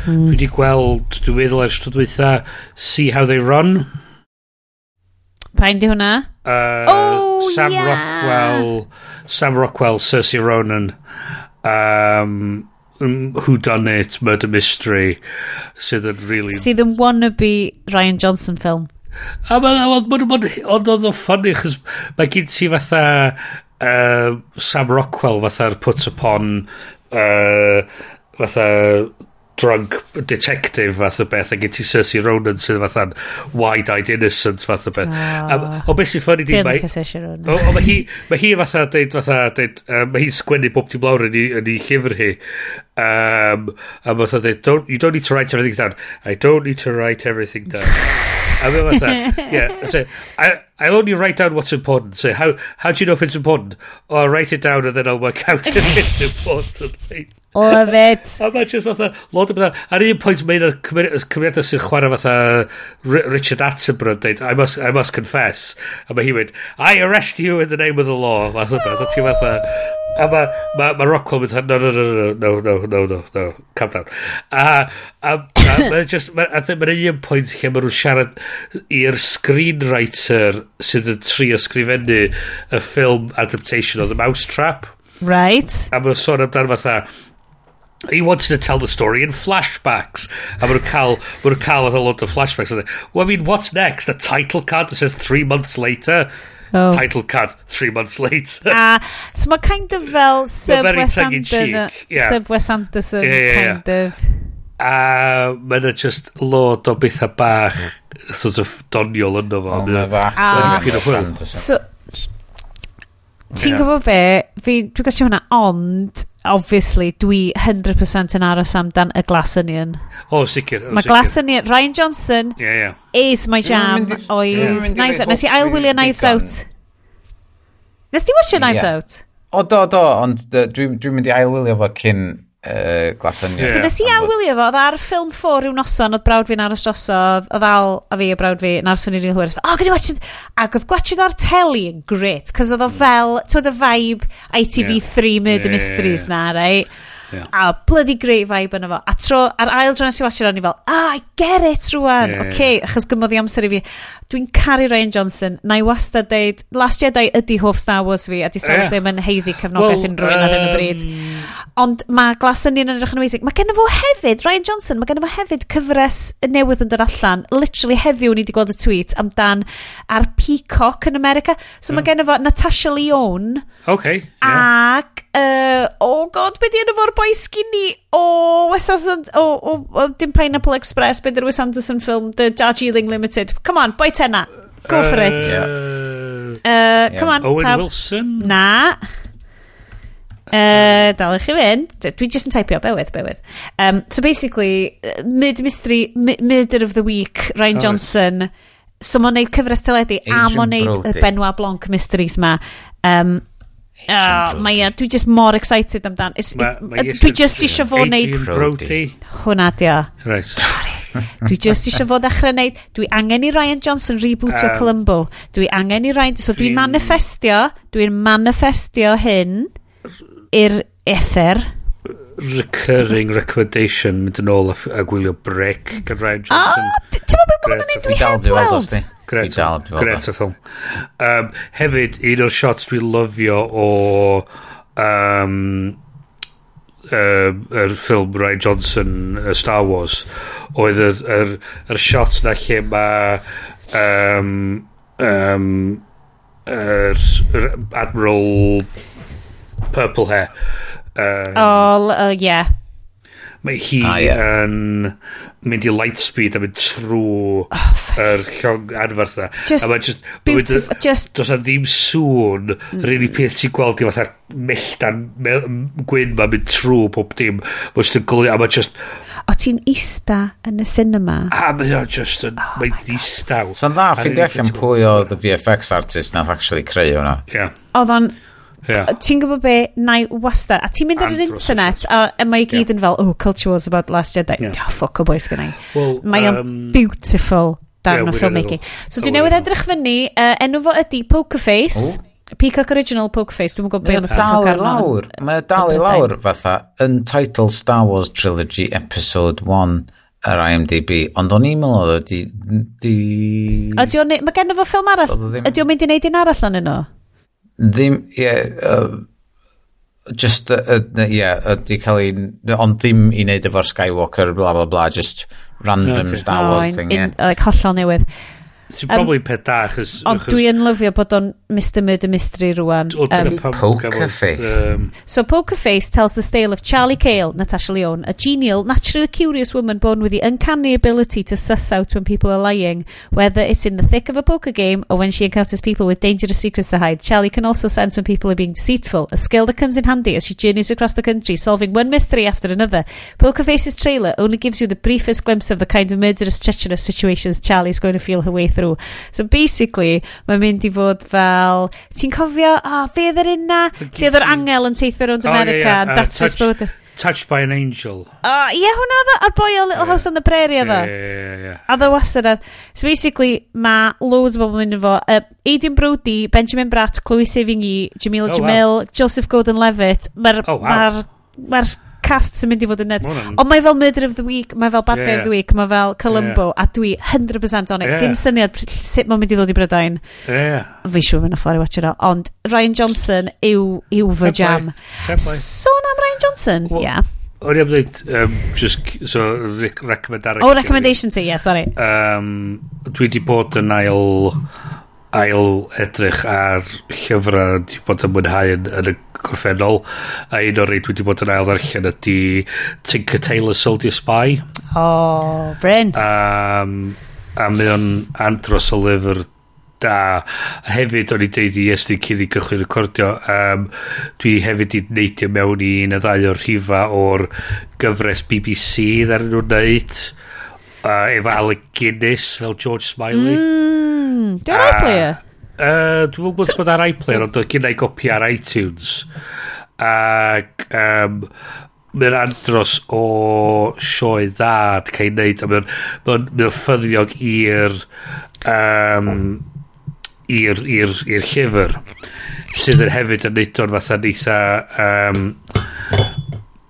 mm. dwi wedi gweld, dwi'n meddwl ers dwi'n dweitha, See How They Run. Pa'n di hwnna? Uh, oh, Sam yeah. Rockwell, Sam Rockwell, Cersei Ronan. Um, who done it murder mystery sydd yn really sydd yn wannabe Ryan Johnson film A mae'n ond ma, ma, ond ond o'n ffynnu chos mae gen ti fatha uh, Sam Rockwell fatha'r put upon uh, fatha drunk detective fath o beth a gen ti Cersei Ronan sydd fatha'n wide-eyed innocent fath o beth. Oh. o beth sy'n ffynnu di mae o, o mae hi mae hi fatha deud fatha deud um, mae hi'n sgwennu bob dim lawr yn ei llyfr hi. Um, a fatha deud don't, you don't need to write everything down. I don't need to write everything down. a mae fatha, yeah, so, I, I'll only write down what's important. So, how, how do you know if it's important? Oh, I'll write it down and then I'll work out if it's important. Love it. A mae just fatha, lot o bethau. Ar un pwynt mae'n cymeriadau sy'n chwarae fatha Richard Attenborough dweud, I must, I must confess. A mae hi wedi, I arrest you in the name of the law. Mae hwnna, da ti'n fatha. A mae ma, ma Rockwell mynd, no, no, no, no, no, no, no, no, no, calm down. A, a, a mae'n just, ma, a mae'n un pwynt lle mae nhw'n siarad i'r screenwriter sydd yn trio sgrifennu y ffilm adaptation o The Mousetrap. Right. A mae'n sôn amdano fatha, he wanted to tell the story in flashbacks. And we're cael, mae'n Cal with a lot of flashbacks. And well, I mean, what's next? The title card that says three months later. Oh. Title card three months later. Ah, uh, so mae kind of fel Sir Wes Anderson. Yeah. Sir Wes Anderson, yeah, yeah, kind of. A mae yna just lot o bethau bach sort of doniol yno fo. Oh, mae bach. Ah. So, Ti'n yeah. gwybod be, fi, dwi'n gwestiwn hwnna, ond, obviously, dwi 100% yn aros amdan y Glass Onion. O, oh, sicr. Oh, Mae Glass Onion, Ryan Johnson, yeah, yeah. is my jam yeah, oedd yeah. Knives Out. Nes i ail wylio Knives Out. Nes ti watch Knives yeah. Out? O, do, do, ond dwi'n dwi mynd i ail wylio fo cyn uh, gwasanaeth. Yeah. So nes i awylio fo, oedd ar ffilm ffôr rhyw noson, oedd brawd fi'n aros drosodd, oedd al a fi a brawd fi, yn aros fi'n i'n hwyr, oh, gyda watch it, ac oedd gwachod ar teli yn grit, cos oedd o fel, to y vibe ITV3 yeah. Murder yeah. Mysteries na, right? yeah. a bloody great vibe yna fo a tro ar ail drona sy'n watcher o'n i fel ah I get it rwan yeah, okay, yeah. achos gymodd i amser i fi dwi'n caru Ryan Johnson na i wastad deud Last Jedi ydy hoff Star Wars fi a di Star Wars yeah. ddim yn heiddi cefnogaeth well, unrhyw un ar hyn o bryd ond mae Glass Onion yn edrych yn amazing mae gennym fo hefyd Ryan Johnson mae gennym fo hefyd cyfres newydd yn dod allan literally heddiw ni wedi gweld y tweet amdan ar Peacock yn America so yeah. mae gennym fo Natasha Leone ok yeah. ac uh, oh god be di enw fo'r boi boi skinny o Wes Anderson, o, o, o, dim Pineapple Express, beth yw'r Wes Anderson film, The Darjeeling Limited. Come on, boi tenna. Go for it. Uh, yeah. uh, come yeah. on, Owen pawb. Wilson? Na. Uh, dal i chi fynd. Dwi just yn typio, bewydd, bewydd. Um, so basically, uh, mid-mystery, murder of the week, Ryan oh, Johnson. So mae'n neud cyfres teledu Agent a mae'n neud y Benoit Blanc mysteries ma. Um, Oh, mae e, dwi just mor excited amdan. It's, ma, it, ma dwi just eisiau fod wneud... Brody. Hwna di o. Right. dwi just eisiau fod ddechrau wneud... Dwi angen i Ryan Johnson rebootio um, Columbo. Dwi angen i Ryan... So dwi'n dwi manifestio... Dwi'n manifestio hyn i'r ether. Recurring recommendation mynd yn ôl a, a gwylio Brick gan Ryan Johnson. Ah, oh, ti'n meddwl beth mae'n mynd dwi'n heb weld? Gret, dal, gret o ffilm. Um, hefyd, un o'r shots dwi'n lyfio o um, um, er ffilm Ryan Johnson, uh, Star Wars, oedd yr, yr, yr shots na lle mae um, um, yr, yr Admiral Purple Hair. Um, oh, uh, yeah. Mae hi ah, yeah. yn mynd i lightspeed a mynd trwy oh, yr llong anferth na. Just a mae just, beautiful. Ma just... Does na ddim sŵn. Mm. Rydyn peth ti'n gweld i fatha'r melldan me, gwyn ma'n mynd trwy pob dim. Mae'n just yn glwy a mae'n just... O ti'n ista yn y cinema? A mae o'n just yn... Oh mae'n distaw. Sa'n dda, ffeindio allan pwy oedd y VFX artist nath actually creu hwnna. Yeah. Oedd o'n Yeah. Ti'n gwybod be? Na i wastad. A ti'n mynd ar yr internet a, a mae i gyd yeah. yn fel, oh, culture wars about last Jedi. Yeah. Oh, fuck oh, o boys gynnau. Well, mae um, o'n beautiful darn yeah, o filmmaking. So dwi'n newydd edrych fyny, uh, enw fo ydi Pokerface. Oh. Peacock Original Poker Face, dwi'n gwybod beth mae'n dal i lawr. Mae dal i lawr fatha, Untitled Star Wars Trilogy Episode 1 yr IMDb, ond o'n i'n meddwl oedd di... di... Ydy o'n... Mae gen fo ffilm arall. Ydy o'n mynd i wneud un arall yn yno? Ddim, ie, uh, just, ie, uh, yeah, ydy cael ei, ond ddim i wneud efo'r Skywalker, bla bla bla, just random okay. Star Wars oh, thing, ie. Yeah. Like, hollol newydd. Sy'n probably peth da, achos... Ond achos- dwi yn lyfio bod o'n Mr Murder Mystery rwan. O, Um, Poker Face. yym, So Poker Face tells the tale of Charlie Cale, Natasha Leone, a genial, naturally curious woman born with the uncanny ability to suss out when people are lying, whether it's in the thick of a poker game or when she encounters people with dangerous secrets to hide. Charlie can also sense when people are being deceitful, a skill that comes in handy as she journeys across the country, solving one mystery after another. Poker Face's trailer only gives you the briefest glimpse of the kind of murderous, treacherous situations Charlie's going to feel her way through. So basically, mae'n mynd i fod fel, ti'n cofio, o, oh, fe oedd yr unna? Lle oedd yr angel yn teithio rownd oh, America, yeah, yeah. Uh, that's touch, about Touched by an Angel. O, uh, ie, yeah, hwnna dda, a'r boi o Little yeah. House on the Prairie oedd o. Ie, ie, ie. A ddo wasad ar. So basically, mae loads o bobl yn mynd efo. Uh, Aidan Brody, Benjamin Bratt, Chloe Saving E, Jamila oh, Jamil, wow. Joseph Gordon-Levitt. Mae'r oh, wow. ma r, ma cast sy'n mynd i fod yn ned. Ond mae fel Murder of the Week, mae fel Bad yeah, Guy of the Week, mae fel Columbo, yeah. a dwi 100% on it. Yeah. Dim syniad sut mae'n mynd i ddod i Brydain. Yeah. Fi siw mynd o ffordd i watch it o. Ond Ryan Johnson yw, yw fy jam. Sôn am Ryan Johnson, ie. Well, yeah. O'n i am dweud, um, just, so, recommendation. Oh, recommendation ti, yeah, sorry. Um, dwi wedi bod yn ail ail edrych ar llyfrau wedi bod yn mwynhau yn, yn y gorffennol a un o'r rhaid wedi bod yn ail ddarllen ydy Tinker Tailor Soldier Spy. Oh Bryn. Um, a mae o'n andros o lyfr da. Hefyd o'n i deud i Iestyn cyn i gychwyn recordio um, dwi hefyd i neidio mewn i un y ddau o'r rhifa o'r gyfres BBC ddaren nhw'n neud uh, efo Alec Guinness fel George Smiley. Mm, Dwi'n rhaid player? Uh, Dwi'n gwybod bod ar iPlayer, ond oedd gynnau gopi ar iTunes. Ac um, mae'n andros o sioe ddad cael ei wneud a mae'n mae mae ffyddiog i'r um, i'r i'r i'r llyfr sydd yn hefyd yn neud o'n fatha neitha um,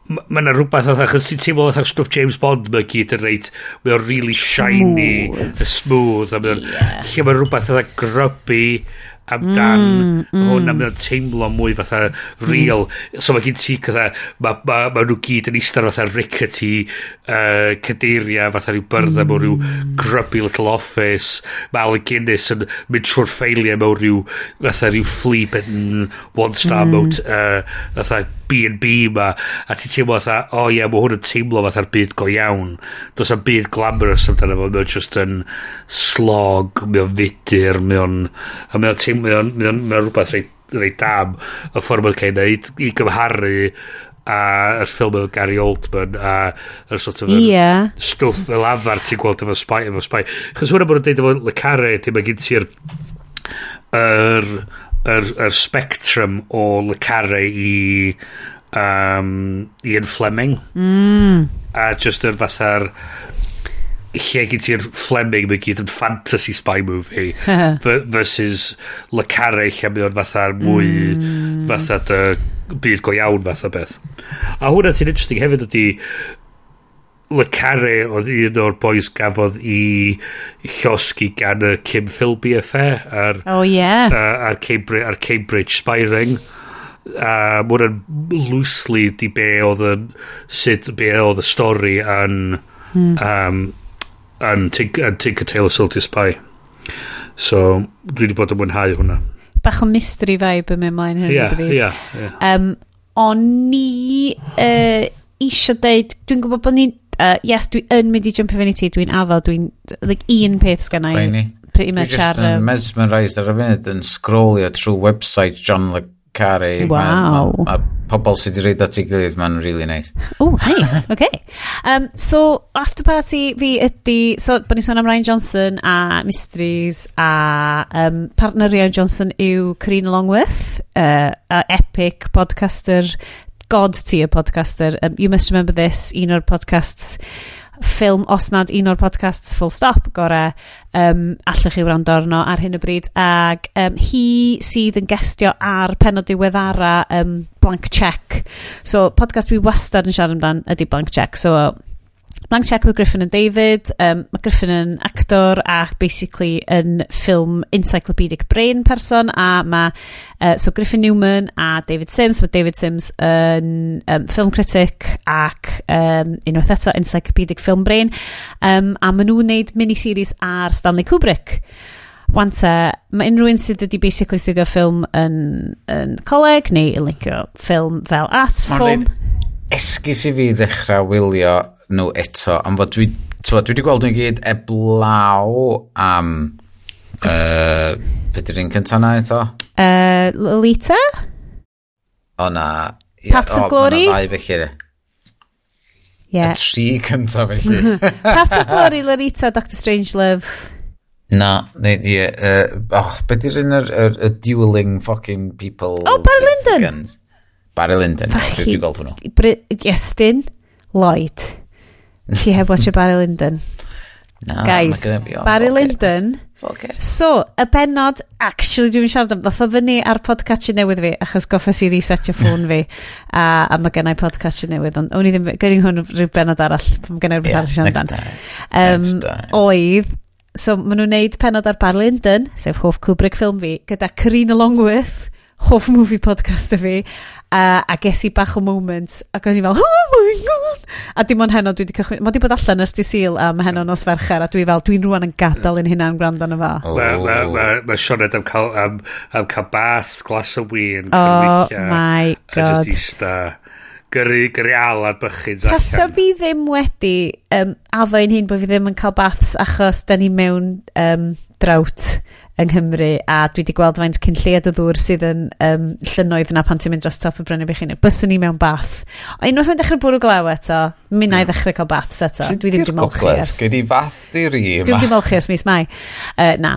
mae yna rhywbeth oedd achos ti'n teimlo oedd stwff James Bond mae gyd yn reit mae o'n really shiny smooth, smooth a mae o'n yeah. lle mae rhywbeth oedd grubby amdan mm, mm. hwn a mae o'n teimlo mwy fatha real mm. so mae gen ti fatha mae ma, ma nhw gyd yn eistedd fatha rickety uh, cadeiria fatha rhyw byrdda mm. mewn rhyw grubby little office mae Alan Guinness yn mynd trwy'r ffeiliau mewn rhyw fatha rhyw flea bit one star mm. mode uh, fatha B&B ma a ti teimlo fatha o oh, ie yeah, mae hwn yn teimlo fatha'r byd go iawn does am byd glamorous amdano fo mae o'n just yn slog mae o'n fudur mae o'n a mae o'n teimlo mae o'n, mae on, mae on rhywbeth reit, reit dam y ffordd mae'n cael ei wneud i gymharu a y ffilm efo Gary Oldman a y sort of yeah. stwff fel afar ti'n gweld efo spy efo spy chos hwnna bod mae'n deud efo Le Carre ti'n mae gen ti'r yr er, yr, yr spectrum o lycarau i um, Ian Fleming mm. a just yr fatha'r lle gyd ti'r Fleming mae gyd yn fantasy spy movie versus lycarau lle mae o'n fatha'r mwy mm. fatha dy byd go iawn fatha beth a hwnna ti'n interesting hefyd ydy Le Carre oedd un o'r boys gafodd i llosgi gan y Kim Philby affair a'r, oh, yeah. uh, a'r, Cambridge, a'r Cambridge Spy Ring a uh, mwyn yn loosely di be oedd yn sut be oedd y stori yn mm. um, yn, tig, yn Tinker Tailor Soldier Spy so dwi wedi bod yn mwynhau hwnna bach o mystery vibe yn mynd mlaen hyn yeah, yeah, yeah. um, o'n ni uh, eisiau deud dwi'n gwybod bod ni'n uh, yes, dwi yn mynd i jump i fyny ti, dwi'n addo, dwi'n, like, un peth sgan i. Pretty much dwi ar... Dwi'n um, mesmerised ar y funud yn scrollio trwy website John Le Carey. Wow. Mae ma, ma pobl sydd wedi reid at ei gilydd, mae'n really nice. Oh, nice. okay. Um, so, after party fi ydy, so, bod ni'n sôn am Ryan Johnson a Mysteries a um, partner Ryan Johnson yw Corinne Longworth, uh, a epic podcaster god tier podcaster. Um, you must remember this, un o'r podcasts ffilm os nad un o'r podcasts full stop gore um, allwch chi wrando arno ar hyn o bryd. Ac um, hi sydd yn gestio ar penod diweddara um, blank check. So podcast dwi wastad yn siarad amdan ydy blank check. So Blank Check with Griffin and David. Um, mae Griffin yn actor a basically yn ffilm encyclopedic brain person a mae uh, so Griffin Newman a David Sims. Mae David Sims yn um, film critic ac um, unwaith eto encyclopedic film brain um, a maen nhw'n neud miniseries ar Stanley Kubrick. Wante, mae unrhyw un sydd wedi basically studio ffilm yn, yn coleg neu yn licio ffilm fel at ffilm. Esgus i fi ddechrau wylio nhw eto, am fod dwi, twa, dwi wedi gweld nhw gyd eblaw am uh, beth yw'r un cyntaf na eto? Uh, Lolita? O na. Paths of Glory? O, ddau felly. Yeah. Y tri cyntaf felly. Paths of Glory, Lolita, Doctor Strangelove. Na, ne, ie, uh, oh, beth yw'r un o'r dueling fucking people... Oh, Barry Lyndon! Guns. Barry Lyndon, dwi wedi gweld hwnnw. Iestyn Lloyd. Ti heb watch Barry Lyndon. No, Guys, Barry Lyndon. So, y benod, actually dwi'n siarad am, ddoth o fyny ar podcast newydd fi, achos goffes i resetio ffôn fi, a, a mae gennau podcatcher newydd, ond o'n i ddim, gynnu hwn rhyw benod arall, mae gennau rhywbeth arall siarad amdan. Um, oedd, so maen nhw'n neud penod ar Barry Lyndon, sef hoff Kubrick ffilm fi, gyda Corinne Longworth, hoff movie podcast y fi uh, a ges i bach o moment ac o'n i fel oh my god! A dim ond heno dwi wedi cychwyn mae di bod allan ys di syl am heno nos fercher a dwi fel dwi'n rwan yn gadael yn hynna'n gwrando na fo. Mae ma, ma, ma Sioned am cael, am, am cael bath glas o wyn oh my god a just ista gyrru, gyrru alad bychyn Tasa fi ddim wedi um, afo hyn bod fi ddim yn cael baths achos da ni mewn um, drought yng Nghymru a dwi wedi gweld faint cyn lled o ddŵr sydd yn um, llynoedd na pan ti'n mynd dros top y brynu bych chi'n byswn ni mewn bath. O, unwaith mae'n dechrau bwrw glaw eto mi na i ddechrau cael baths eto. Dwi ddim wedi molchi ers. Gyd i fath di ri dwi wedi molchi ers mis mai. Uh, na.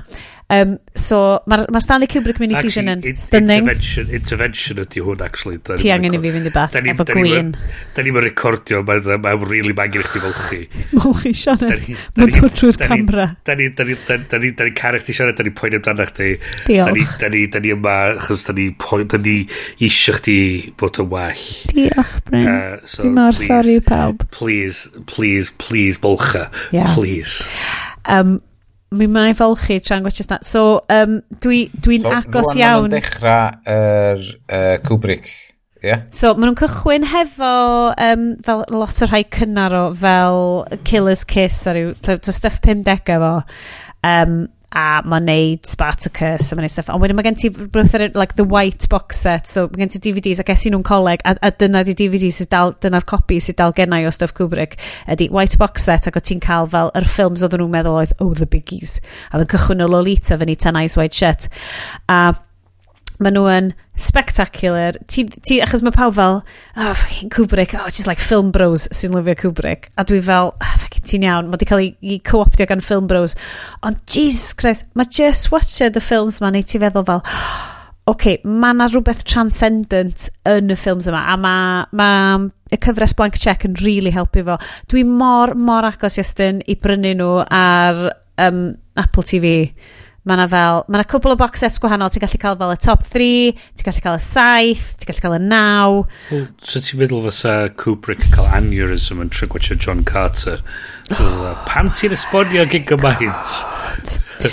Um, so, mae'r ma Stanley Kubrick mini actually, season yn stunning. Intervention, intervention ydy hwn, actually. Ti angen i fi fynd i bath ni, efo gwyn. Da ni'n recordio, mae'n ma really mangen i chdi fel chi. Mwch chi siarad, mae'n dod trwy'r camera. Da ni, ni'n caru chdi siarad, da ni poen amdano chdi. Diolch. Da ni da ni, da ni yma, chos da ni da ni isio chdi fod yn well. Diolch, Bryn. Uh, so, Fi mor sori pawb. Please, please, please, bolcha. Yeah. Please. Um, mi mae'n fel tra'n gwachus sna. So, um, dwi'n dwi, so, agos iawn. So, dechrau yr uh, Kubrick. Yeah. So, maen nhw'n cychwyn hefo um, fel lot o rhai cynnar o fel Killer's Kiss a rhyw, stuff 50 efo. Um, a mae'n neud Spartacus a mae'n neud stuff. Ond wedyn mae gen ti like the white box set. So mae gen ti DVDs a ges i nhw'n coleg a, a dyna di DVDs sydd dal dyna'r copi sydd dal gennau o stuff Kubrick ydy white box set ac o ti'n cael fel yr ffilms oedden nhw'n meddwl oedd oh the biggies. A oedd yn cychwyn o Lolita fyny ten eyes White Shut. A Maen nhw yn spectacular. Ti, ti, achos mae pawb fel, oh, fucking Kubrick, oh, just like film bros sy'n lyfio Kubrick. A dwi fel, oh, fucking ti'n iawn, mae di cael ei co-optio gan film bros. Ond Jesus Christ, mae just watched y ffilms ma, neu ti feddwl fel, oce, okay, mae yna rhywbeth transcendent yn y ffilms yma, a mae ma y cyfres Blank Check yn really helpu fo. Dwi mor, mor agos, Iestyn, i brynu nhw ar um, Apple TV Mae yna fel, mae yna cwbl o box sets gwahanol, ti'n gallu cael fel y top 3, ti'n gallu cael y 7, ti'n gallu cael y 9. Well, so ti'n meddwl fysa Kubrick yn cael aneurysm yn trwy watcha John Carter. Oh, Pam ti'n esbonio gigabyte? Oh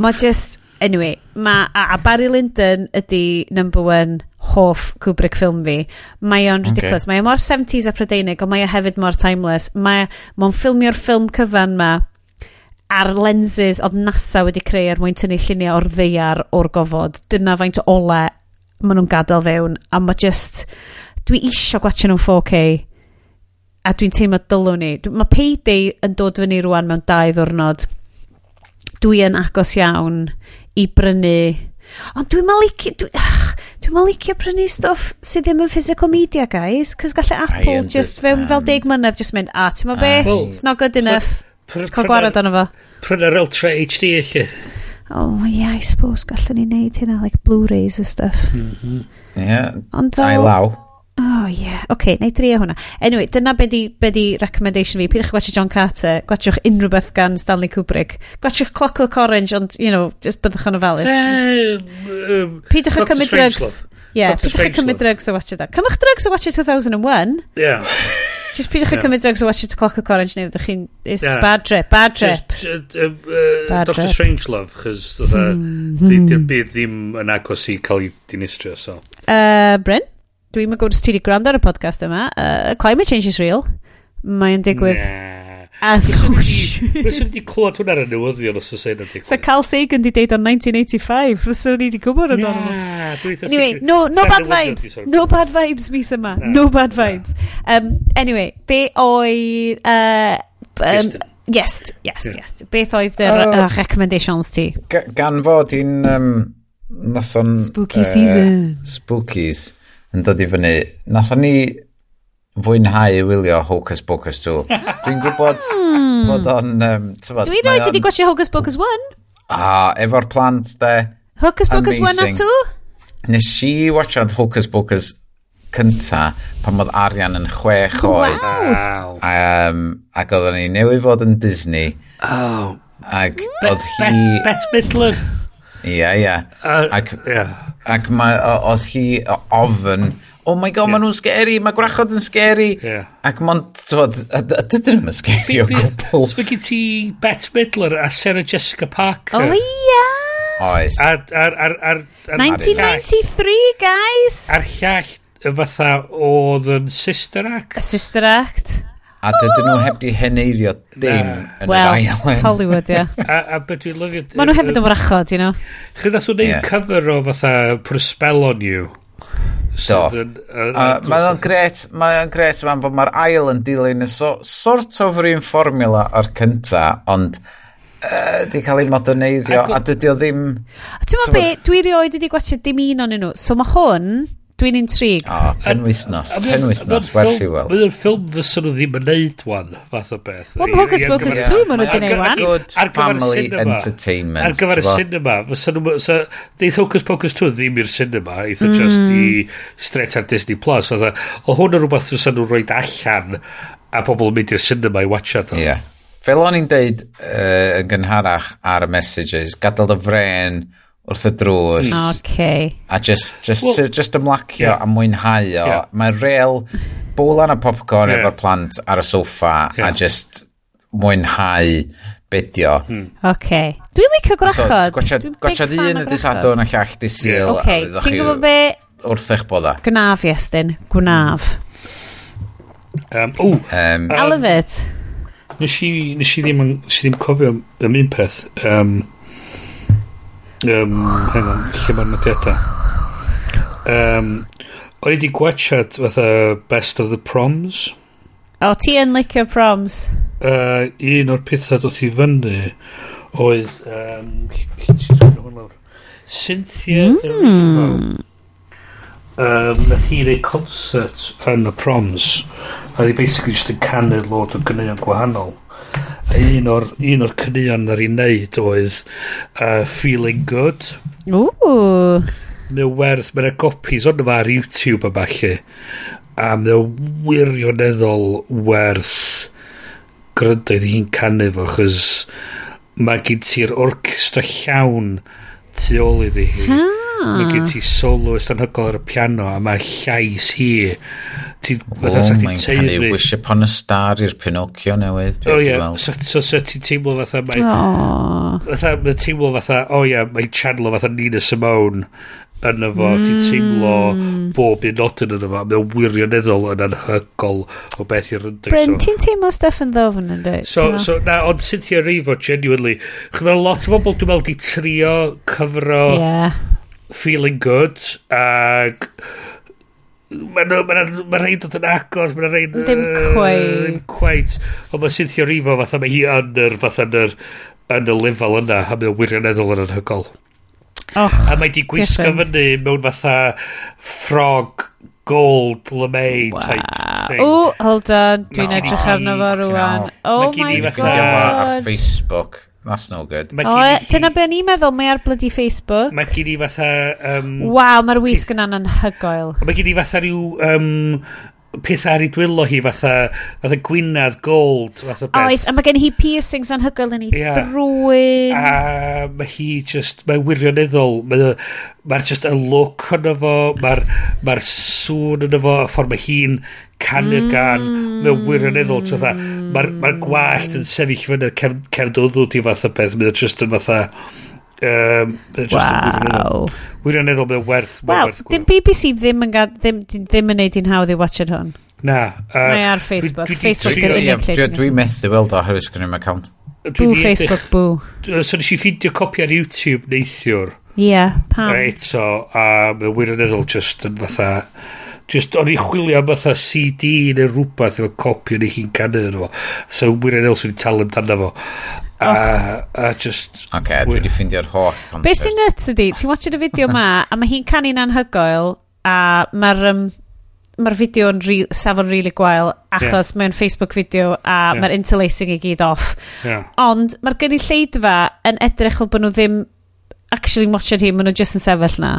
mae just, anyway, ma, a, a Barry Lyndon ydy number one hoff Kubrick ffilm fi. Mae o'n ridiculous. Okay. Mae o mor 70s a prydeinig, ond mae o hefyd mor timeless. Mae o'n ffilmio'r ffilm cyfan ma a'r lenses oedd NASA wedi creu er mwyn tynnu lluniau o'r ddeiar o'r gofod. Dyna faint o ole maen nhw'n gadael fewn. A mae just... Dwi isio gwachio nhw'n 4K. A dwi'n teimlo dylwn ni. Mae Payday yn dod fyny rwan mewn dau ddwrnod. Dwi yn agos iawn i brynu... Ond dwi'n malicio... Dwi, dwi'n malicio prynu stwff sydd ddim yn physical media, guys. Cys gallai Apple just fewn fel deg mlynedd just mynd, a ti'n ma be? Well, it's not good enough. Pr Ti'n cael gwared arno fo? Pryna'r Ultra HD allu. Oh, yeah, I suppose gallwn ni wneud hynna, like Blu-rays a stuff. Mm -hmm. Yeah, Ond fel... Law. Oh, yeah. Oce, okay, neu drio hwnna. Anyway, dyna be di, be di recommendation fi. Pidwch gwachio John Carter, gwatiwch unrhyw beth gan Stanley Kubrick. Gwatiwch Clockwork Orange, ond, you know, just byddwch yn ofalus. Um, um, Pidwch yn cymryd drugs yeah, pwydwch chi cymryd drugs a watch it that. Cymwch drugs a watch it 2001. Yeah. Just pwydwch chi yeah. cymryd drugs a watch it Clock of Orange neu ydych chi'n... It's yeah. bad trip, bad trip. Just, uh, uh, bad Doctor Strangelove, chys e- hmm. di'r byd ddim yn agos i cael ei dinistrio, so. Uh, Bryn, dwi'n mynd gwrs ti wedi gwrando ar y podcast yma. Uh, climate change is real. Mae'n digwydd... Nah As gosh. Fyswn i wedi clywed hwnna ar y newyddion os oes yna digwydd. Sa Carl Sagan di deud o'n 1985, fyswn i wedi gwybod yn o'n Anyway, no, no bad vibes. No bad vibes mis yma. No bad vibes. Um, anyway, be oedd... Uh, um, yes, yes, yes. Beth oedd dy uh, oh. uh, recommendations ti? Gan fod i'n... Um, Nathon... Spooky uh, season. Spookies. Yn dod i fyny. Nathon ni fwynhau wylio Hocus Pocus 2. Dwi'n gwybod bod hmm. o'n... Um, tybod, Dwi roed wedi gwachio Hocus Pocus 1. A, efo'r plant de. Hocus Pocus 1 a 2? Nes i watchad Hocus Pocus cynta pan oedd Arian yn chwech oed. Wow. Um, ac oedden ni newydd fod yn Disney. Oh. Ac oedd hi... Beth Midler. Ia, ia. Uh, Ac, yeah. ac ma, oedd hi ofyn oh my god, yeah. maen nhw'n scary, mae gwrachod yn scary. Yeah. Ac mae'n, tywod, a dydyn nhw'n scary o gwbl. Sbyggy ti Bet Midler a Sarah Jessica Parker. Oh, ia! Oes. Ar, ar, ar, ar, ar 1993, guys! Ar llall y fatha oedd yn Sister Act. A sister Act. A dydyn nhw heb di heneiddio dim yn well, yr ail Hollywood, ia. a, a beth dwi'n lyfio... Maen nhw hefyd yn wrachod, you know. Chyd nath nhw'n neud cover o fatha Prospel on You. So, a mae o'n gret, mae o'n gret fan bod mae'r ail yn dilyn y so, sort of rhywun fformula o'r cynta, ond uh, di cael ei moderneiddio, a dydy o ddim... Ti'n meddwl be, dwi rioed wedi gwachio dim un o'n nhw, so mae hwn Dwi'n intrigued. O, oh, penwythnos. Penwythnos, werth i weld. Mae'n ffilm fysyn nhw ddim yn neud wan, fath o beth. Wel, Hocus Pocus 2 maen nhw'n gwneud wan. Good family entertainment. Ar gyfer y cinema, fysyn nhw... Deith Hocus Pocus 2 ddim i'r cinema, eitha o just i straight ar Disney+. Plus. E- o hwn yn rhywbeth fysyn nhw'n rhoi allan a pobl yn mynd i'r cinema i watcha. Ie. Fel o'n i'n deud yn gynharach ar y messages, gadael dy fren wrth y drws. Mm. Okay. A just, just, well, to, just ymlacio yeah. a mwynhau o. Yeah. Mae real bwlan o popcorn yeah. efo'r plant ar y soffa yeah. a just mwynhau bedio. Hmm. Okay. Dwi'n licio gwrachod. So, Gwachad un y disadwn a llall di sil. Okay. Ti'n gwybod be? Wrth eich bod o. Gwnaf, Iestyn. Gwnaf. Um, o! Um, I love it. Nes i, nes i, ddim, nes i ddim cofio am un peth. Um, Um, hang on lle mae'r nodiadau? Um, o'n i wedi gwatsiad fatha Best of the Proms. O ti yn licio Proms? Uh, un o'r pethau doth i fyny oedd yym Cynthia mm. Um, nath hi rei concert yn y proms a di basically just yn canu load o gyneuon gwahanol un o'r, un o'r cynnion ar ei wneud oedd uh, Feeling Good. Ooh. Mae werth, mae'n gopis ond yma ar YouTube a falle. A mae wirioneddol werth grydoedd hi'n canu fo, chys mae gen ti'r orchestra llawn tu ôl iddi hi. Mae gen ti solo ystynhygol ar y piano a mae llais hi ti... Oh fatha, Oh my god, Wish Upon a Star i'r Pinocchio newydd. O ie, oh, so sa ti'n teimlo fatha mae... Fatha, mae'n teimlo fatha, oh, o ie, mae'n channel fatha Nina Simone yn efo, mm. ti'n teimlo bob un nodyn yn efo, mae'n wirioneddol yn anhygol o beth i'r ryndig. Bryn, so. ti'n teimlo Stefan Ddofn yn dweud? So, so, na, ond Cynthia Reifo, genuinely, chyd chymryd lot o bobl dwi'n meddwl di trio cyfro yeah. feeling good, ac... Uh, Mae'n ma, ma, ma rhaid dod yn agos, mae'n rhaid... Dim cweit. Dim cweit. Ond mae Cynthia Rifo, fatha mae hi yn yr, fatha yn yr, yn y lefel yna, a mae'n wirioneddol yn anhygol. Och, a mae di gwisgo different. fyny mewn fatha ffrog gold lymei wow. type thing. O, hold on, dwi'n no, edrych arno fo rwan. Oh my god. Mae gen i fatha... Facebook That's no good. O, e, dyna be o'n i'n meddwl, mae ar bloody Facebook. Mae gen i fatha... Um, Waw, mae'r wisg yna'n anhygoel. Mae gen i fatha rhyw um, pethau ar ei dwylo hi fatha, fatha gwynad, gold, fatha beth. Oes, a mae gen hi piercings anhygoel yn ei yeah. thrwyn. A mae hi just, mae'n wirioneddol, mae'r mae just y look yn efo, mae'r ma sŵn yn efo, y ffordd mae hi'n canu'r mm. gan, mae'n wirioneddol, so fatha, mae'r ma, gwallt yn sefyll fyny'r cefn, cefn ti fatha beth, mae'n just yn fatha, Um, wow. Wirioneddol mae'n werth. Wel, werth dim BBC ddim yn, gad, ddim, ddim yn neud i'n hawdd i watch it hwn. Na. Uh, Mae ar Facebook. Dwi, dwi, Facebook dwi, dwi, dwi, dwi, dwi methu weld o herwydd gen i'n account. Bw Facebook, bw. So nes i ffidio copi ar YouTube neithiwr. Ie, yeah, pam? Eto, a mae wirioneddol just yn fatha... Uh, Just, o'n i chwilio am fatha CD neu rhywbeth efo copi o'n i hi'n canu yn efo. So, Wyrren Els wedi talu amdano fo. A, oh. a just... Oce, dwi wedi ffindio'r holl. Be sy'n nuts ydi, ti'n watched y fideo ma, a mae hi'n canu'n anhygoel, a mae'r um, mae'r fideo yn re, safon really gwael achos yeah. mae'n Facebook fideo a yeah. mae'r interlacing i gyd off. Yeah. Ond mae'r gynulleidfa yn edrych o bod nhw ddim actually watching hi, maen nhw just yn sefyll na.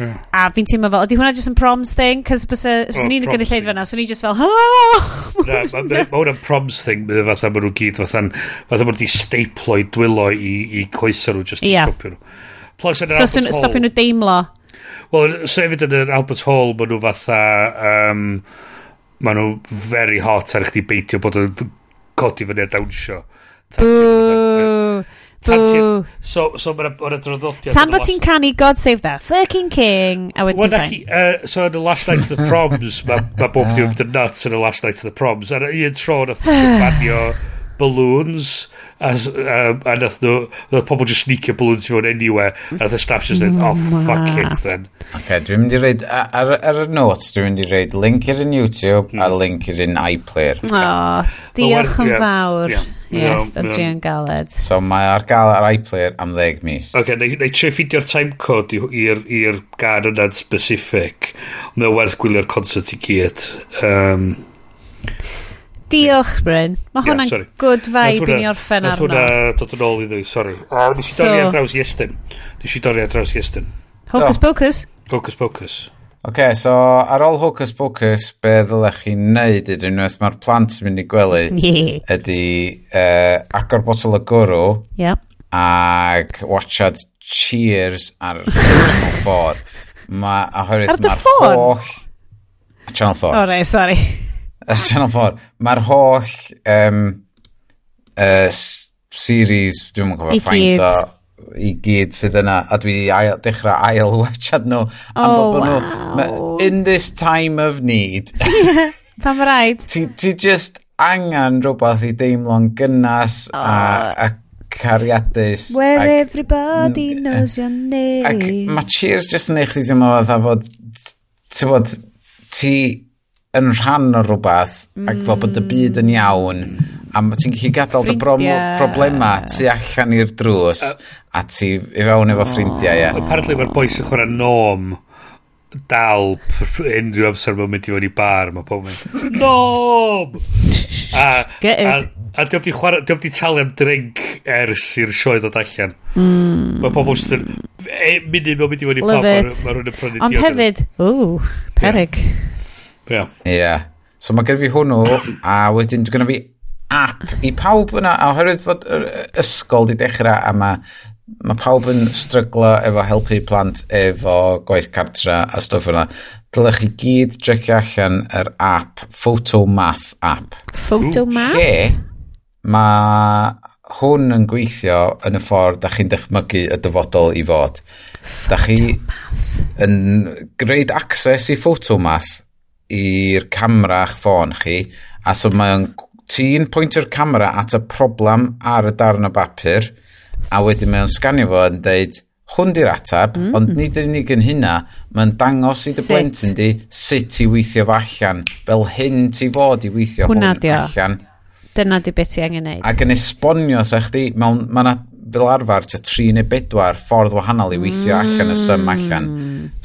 Yeah. A fi'n teimlo fel, ydy hwnna just yn proms thing? Cos bys ni'n gynnu lleid fyna, so ni'n just fel, oh! Mae hwnna'n proms thing, mae fatha maen nhw gyd, fatha maen nhw wedi staplo i dwylo i, i coesau nhw, just yeah. i stopio nhw. Plus, yn so, so stopio nhw deimlo. Wel, so hefyd yn yr Albert Hall, maen nhw fatha, um, maen nhw very hot ar chdi beidio bod yn codi fyny a dawnsio. Bww. Pan ti'n... So, so mae'n ma droddodiad... Tan bod ti'n canu God Save the Fucking King, a wedyn ti'n ffain. Uh, so yn y Last Night of the Proms, mae ma bob ddim yn ah. nuts yn y Last Night of the Proms. Ar un tro nath nhw'n banio balloons, as, um, a nath nhw, nath pobl just sneakio balloons i fod anywhere, a nath y staff just dweud, oh, fuck it then. Okay, dwi'n mynd i reid, ar, ar y notes, dwi'n mynd i reid link i'r un YouTube a hmm. link i'r un iPlayer. Oh, diolch yn fawr. Yeah. Yes, da ti yn galed. So mae ar gael ar iPlayer am ddeg mis. Ok, neu, neu tre ffidio'r timecode i'r gan yna'n specific. Mae werth gwylio'r concert i gyd. Um, Diolch, Bryn. Mae yeah, hwnna'n good vibe i ni orffen arno. Nath hwnna dod yn ôl i ddwy, sori. Uh, nes i so, dorri ar draws Iestyn. Nes i dorri ar draws Iestyn. Hocus oh. Pocus? Hocus Pocus. Oce, so ar ôl Hocus Pocus, be ddylech chi wneud ydyn unwaith mae'r plant yn mynd i gwely, yeah. ydy uh, agor botol y gwrw, yep. ag watchad Cheers ar Channel 4. Ma, a ar dy ffôn? Holl... Channel 4. O rei, sorry. Ar Channel 4. Mae'r holl um, uh, series, dwi'n mwyn cofio faint o i gyd sydd yna a dwi ail, dechrau ail watchad nhw am oh, bod wow. nhw in this time of need yeah, pan rhaid ti, ti just angen rhywbeth i deimlo'n gynnas oh. a, a cariadus where ac, everybody knows your name ac mae Cheers just yn eich ti ddim o fatha fod ti, bod, ti yn rhan o rhywbeth mm. ac fel bod y byd yn iawn a ti'n gallu gadael dy broblema tu allan i'r drws uh, a ti i fewn efo ffrindiau ie. Apparently mae'r boes yn chwarae nom dal unrhyw amser mae'n mynd i fod i bar mae pob mynd nom! A, a, a diolch di chwarae diolch di talu am drink ers i'r sioe ddod allan. Mm. mae pobl sydd yn e, munud mae'n mynd i fod i bar mae rhywun yn prynu ond hefyd o perig yeah. Ie. Yeah. So mae gen fi hwnnw, a wedyn dwi'n gynnu fi app i pawb yna, a oherwydd fod yr ysgol di dechrau, a mae ma pawb yn stryglo efo helpu plant efo gwaith cartra a stwff yna. Dylech chi gyd drecio allan yr app, Photomath app. Photomath? Lle mae hwn yn gweithio yn y ffordd da chi'n dychmygu y dyfodol i fod. Da chi yn gwneud access i Photomath, i'r camera a'ch ffôn chi a so mae'n ti'n pwyntio'r camera at y problem ar y darn o bapur a wedyn mae'n sganio fo yn deud hwn di'r atab, mm. ond nid yn unig yn hynna, mae'n dangos i dy blentyn di sut i weithio fo allan, fel hyn ti fod i weithio hwn, hwn allan. Dyna di beth ti angen neud. Ac yn esbonio, sa chdi, mae yna fel arfer, tua tri neu bedwar ffordd wahanol i weithio mm. allan y sym allan.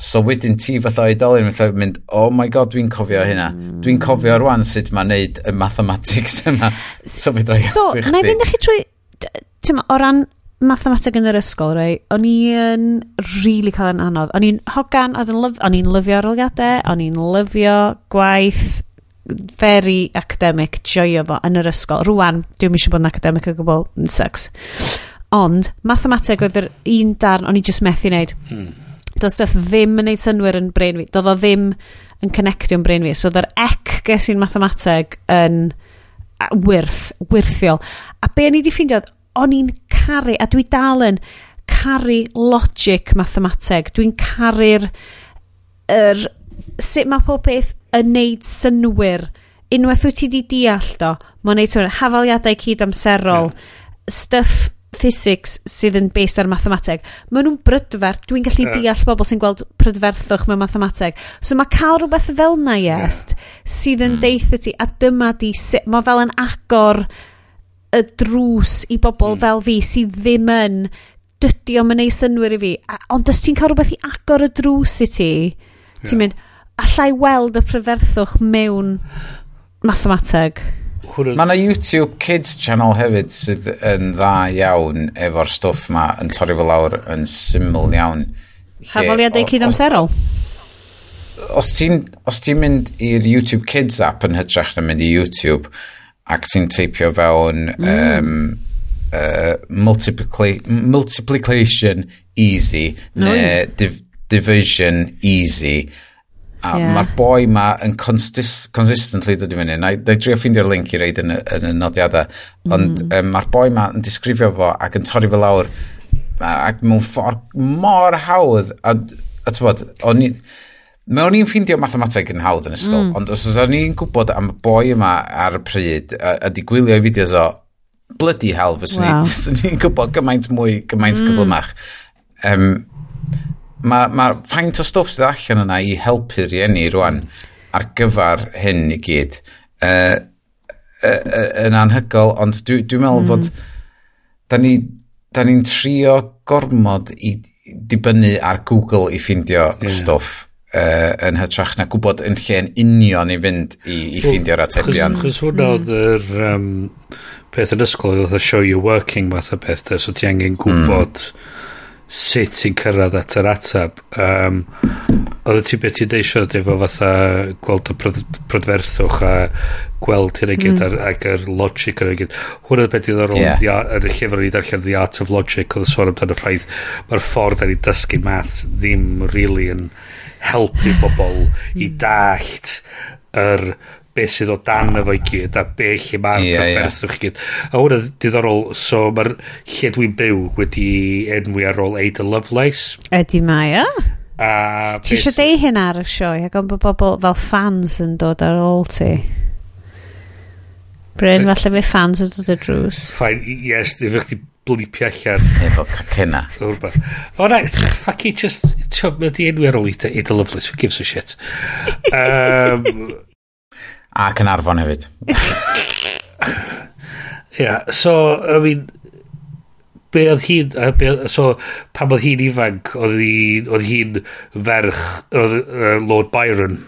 So wedyn ti fatha oedolyn, fatha mynd, oh my god, dwi'n cofio hynna. Mm. Dwi'n cofio rwan sut mae'n neud y mathematics yma. So fe drai So, na i fynd chi trwy, ti'n o ran mathemateg yn yr ysgol, rei, o'n i yn really cael yn anodd. O'n i'n hogan, o'n i'n lyfio aroliadau, o'n i'n lyfio gwaith, very academic, joio fo yn yr ysgol. Rwan, dwi'n mysio bod yn academic o gwbl, sucks. Ond, mathemateg oedd yr un darn o'n i just methu wneud. Hmm. Doedd stuff ddim yn neud synwyr yn brain fi. Doedd o ddim yn connectio'n brain fi. So, oedd yr ec ges i'n mathemateg yn wirth, wirthiol. A be o'n i wedi ffeindio, o'n i'n caru, a dwi dal yn caru logic mathemateg. Dwi'n caru'r... Er, sut mae pob peth yn neud synwyr. Unwaith wyt ti di deall do, mae'n neud synwyr. Hafaliadau cyd amserol, yeah. stuff physics sydd yn based ar mathemateg. Maen nhw'n brydferth. Dwi'n gallu yeah. deall bobl sy'n gweld prydferthwch mewn mathemateg. So mae cael rhywbeth fel na iest yeah. sydd yn mm. deitha ti, a dyma di sut, mae fel yn agor y drws i bobl mm. fel fi sydd ddim yn dydy o'n mynd ei synwyr i fi. A, ond os ti'n cael rhywbeth i agor y drws i ti, yeah. ti'n mynd, allai weld y prydferthwch mewn mathemateg. Mae yna YouTube Kids channel hefyd sydd yn dda iawn efo'r stwff ma yn torri fel lawr yn syml iawn. Hafoliadau cyd-amserol? Os ti'n ti mynd i'r YouTube Kids app yn hytrach na mynd i YouTube ac ti'n teipio fewn mm. um, uh, multipli multiplication easy no. neu div division easy A yeah. mae'r boi ma yn consist consistently dod i fyny. Na, i drio ffeindio'r link i reid yn y, yn y nodiadau. Ond mm. um, mae'r boi ma yn disgrifio fo ac yn torri fo lawr. Ac mewn ffordd mor hawdd. A, a ti'n bod, o'n i... Mewn i'n ffeindio mathemateg yn hawdd yn ysgol, mm. ond os oes o'n i'n gwybod am y boi yma ar y pryd, a, a di gwylio i fideos o, bloody hell, fyswn wow. ni'n gwybod gymaint mwy, gymaint mm. gyflymach. Um, mae ma faint o stwff sydd allan yna i helpu rieni rwan ar gyfer hyn i gyd uh, uh, uh, yn anhygol, ond dwi'n dwi meddwl mm. fod da ni'n da ni trio gormod i dibynnu ar Google i ffindio yeah. stwff uh, yn hytrach na gwybod yn lle yn union i fynd i, i ffeindio'r atebion. Chos hwnna mm. oedd yr um, peth yn ysgol, oedd y show you working math o beth, so ti angen gwybod mm sut ti'n cyrraedd at yr atab. Um, Oedd ti beth ti'n deisio efo fatha gweld y prod, prodferthwch a gweld hynny gyd mm. ac yr logic hynny gyd. Hwna beth diddorol yeah. Yn y llyfr ni darllen The Art of Logic oedd y sôn amdano ffaith mae'r ffordd ar ei dysgu math ddim really yn helpu bobl i mm. dallt yr beth sydd o dan efo i gyd a be lle mae'r yeah, yeah. i gyd a hwnna diddorol so mae'r lle dwi'n byw wedi enwi ar ôl Ada Lovelace ydy mae o a ti eisiau deu hyn ar y sioe ac ond bod bobl fel fans yn dod ar ôl ti Bryn, falle fe fans yn dod y drws. Fain, yes, dy fe chdi blipio allan. Efo cacena. O na, fuck it, just, ti'n mynd i enw ar ôl Ada Lovelace, who gives a shit. Um, A Cynarfon hefyd. yeah, so, I mean, be oedd hi'n... Be, so, pam oedd hi'n ifanc, oedd hi'n ferch oedd, uh, Lord Byron.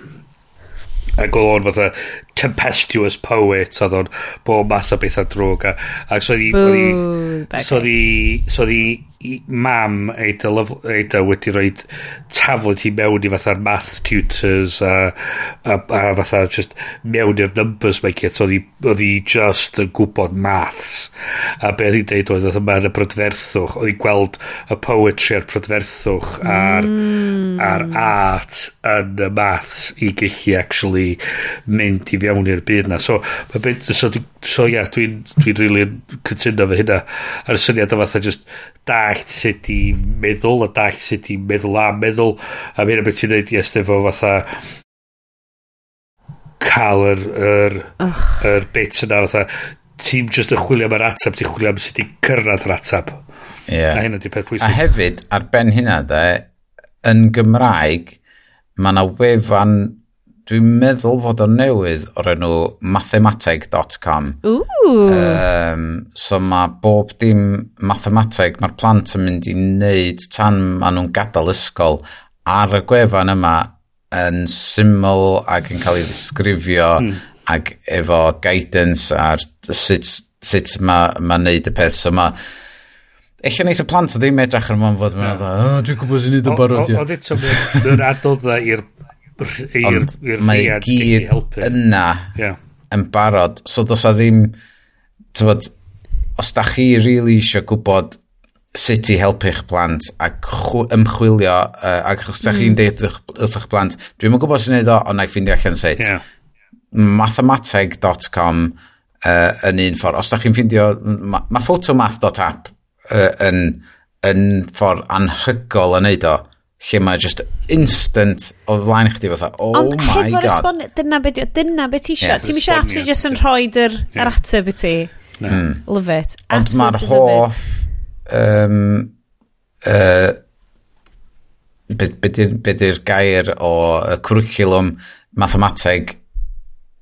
Ac oedd o'n fatha tempestuous poet, oedd o'n bob math o bethau drwg. a, a so oedd hi... So oedd hi... So oedd hi mam eida, Love, eida wedi rhoi tafod hi mewn i fatha'r math tutors a, a, a fatha just mewn i'r numbers mae gyd. So oedd hi just yn gwybod maths. A be oedd hi'n deud oedd oedd yma yn y brydferthwch. Oedd hi'n gweld y poetry a'r brydferthwch a'r, mm. ar art yn y maths i gallu actually mynd i fewn i'r byd na. So, mae beth, so So ia, yeah, dwi'n dwi rili'n really cytuno fy hynna. A'r syniad o fatha just dallt sut i meddwl, a dallt sut i meddwl a meddwl. A hynna beth ti'n dweud, yes, efo fatha cael yr, yr, yr bits yna fatha ti'n just yn chwilio am yr atab, ti'n chwilio am sut i cyrraedd yr atab. Yeah. A hynna di peth pwysig. A hefyd, ar ben hynna de, yn Gymraeg, mae yna wefan Dwi'n meddwl fod o'n newydd o'r enw mathemateg.com. Um, so mae bob dim mathemateg, mae'r plant yn mynd i wneud tan maen nhw'n gadael ysgol ar y gwefan yma yn syml ac yn cael ei ddisgrifio mm. ac efo guidance ar sut, sut mae ma wneud y peth. So mae Eich wneud y plant ddim edrych ar mwyn fod yn meddwl, oh, dwi'n gwybod sy'n neud y barod. Ond eto, mae'r adodda i'r Ond mae gyd yna yeah. yn barod. So dos a ddim, tyfod, os da chi rili really eisiau gwybod sut i helpu'ch plant ac ymchwilio, uh, ac os da chi'n mm. deud wrth eich plant, dwi'n yn gwybod sy'n neud o, ond na'i ffeindio allan sut. Yeah. Mathemateg.com uh, yn un ffordd. Os da chi'n ffindio mae ma photomath.app uh, yn, yn ffordd anhygol yn neud o lle mae just instant o flaen chdi fatha, oh Ond my god. Ond dyna beth dyna beth ti eisiau. Ti'n eisiau apps i just yn rhoi yr yeah. ateb i ti. Mm. Love it. Ond mae'r hoff... Um, uh, beth yw'r gair o y cwricwlwm mathemateg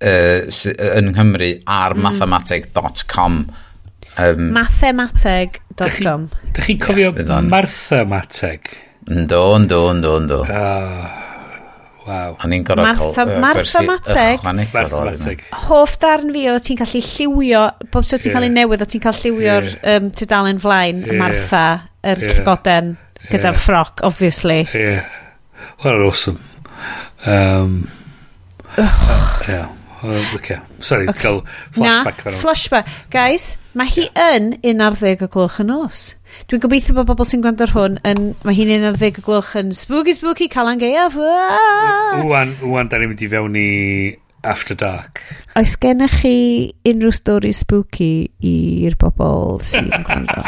uh, yn Nghymru ar mm-hmm. mm. mathemateg.com um, mathemateg.com Dych chi'n cofio yeah, Martha Mateg? Ynddo, ynddo, ynddo, ynddo. Ah, waw. O'n i'n gorau cael... Martha, Martha Mateg. Martha Mateg. Hoff darn fi o ti'n gallu lliwio, bob tro ti'n cael ei newydd, o ti'n cael lliwio'r yeah. um, tudalen flaen, yeah. Martha, yr yeah. goden, gyda'r yeah. ffroc, obviously. Yeah. Well, awesome. Um, uh, yeah. Okay. Sorry, okay. cael flashback. Na, flashback. Guys, mae hi yn un ar ddeg o gloch yn nos. Dwi'n gobeithio bod bobl sy'n gwrando ar hwn yn, mae hi'n un ar ddeg o gloch yn spooky spooky Calan Gaeaf. Wwan, wwan, da ni'n mynd i fewn i After Dark. Oes gennych chi unrhyw stori spooky i'r bobl sy'n gwrando?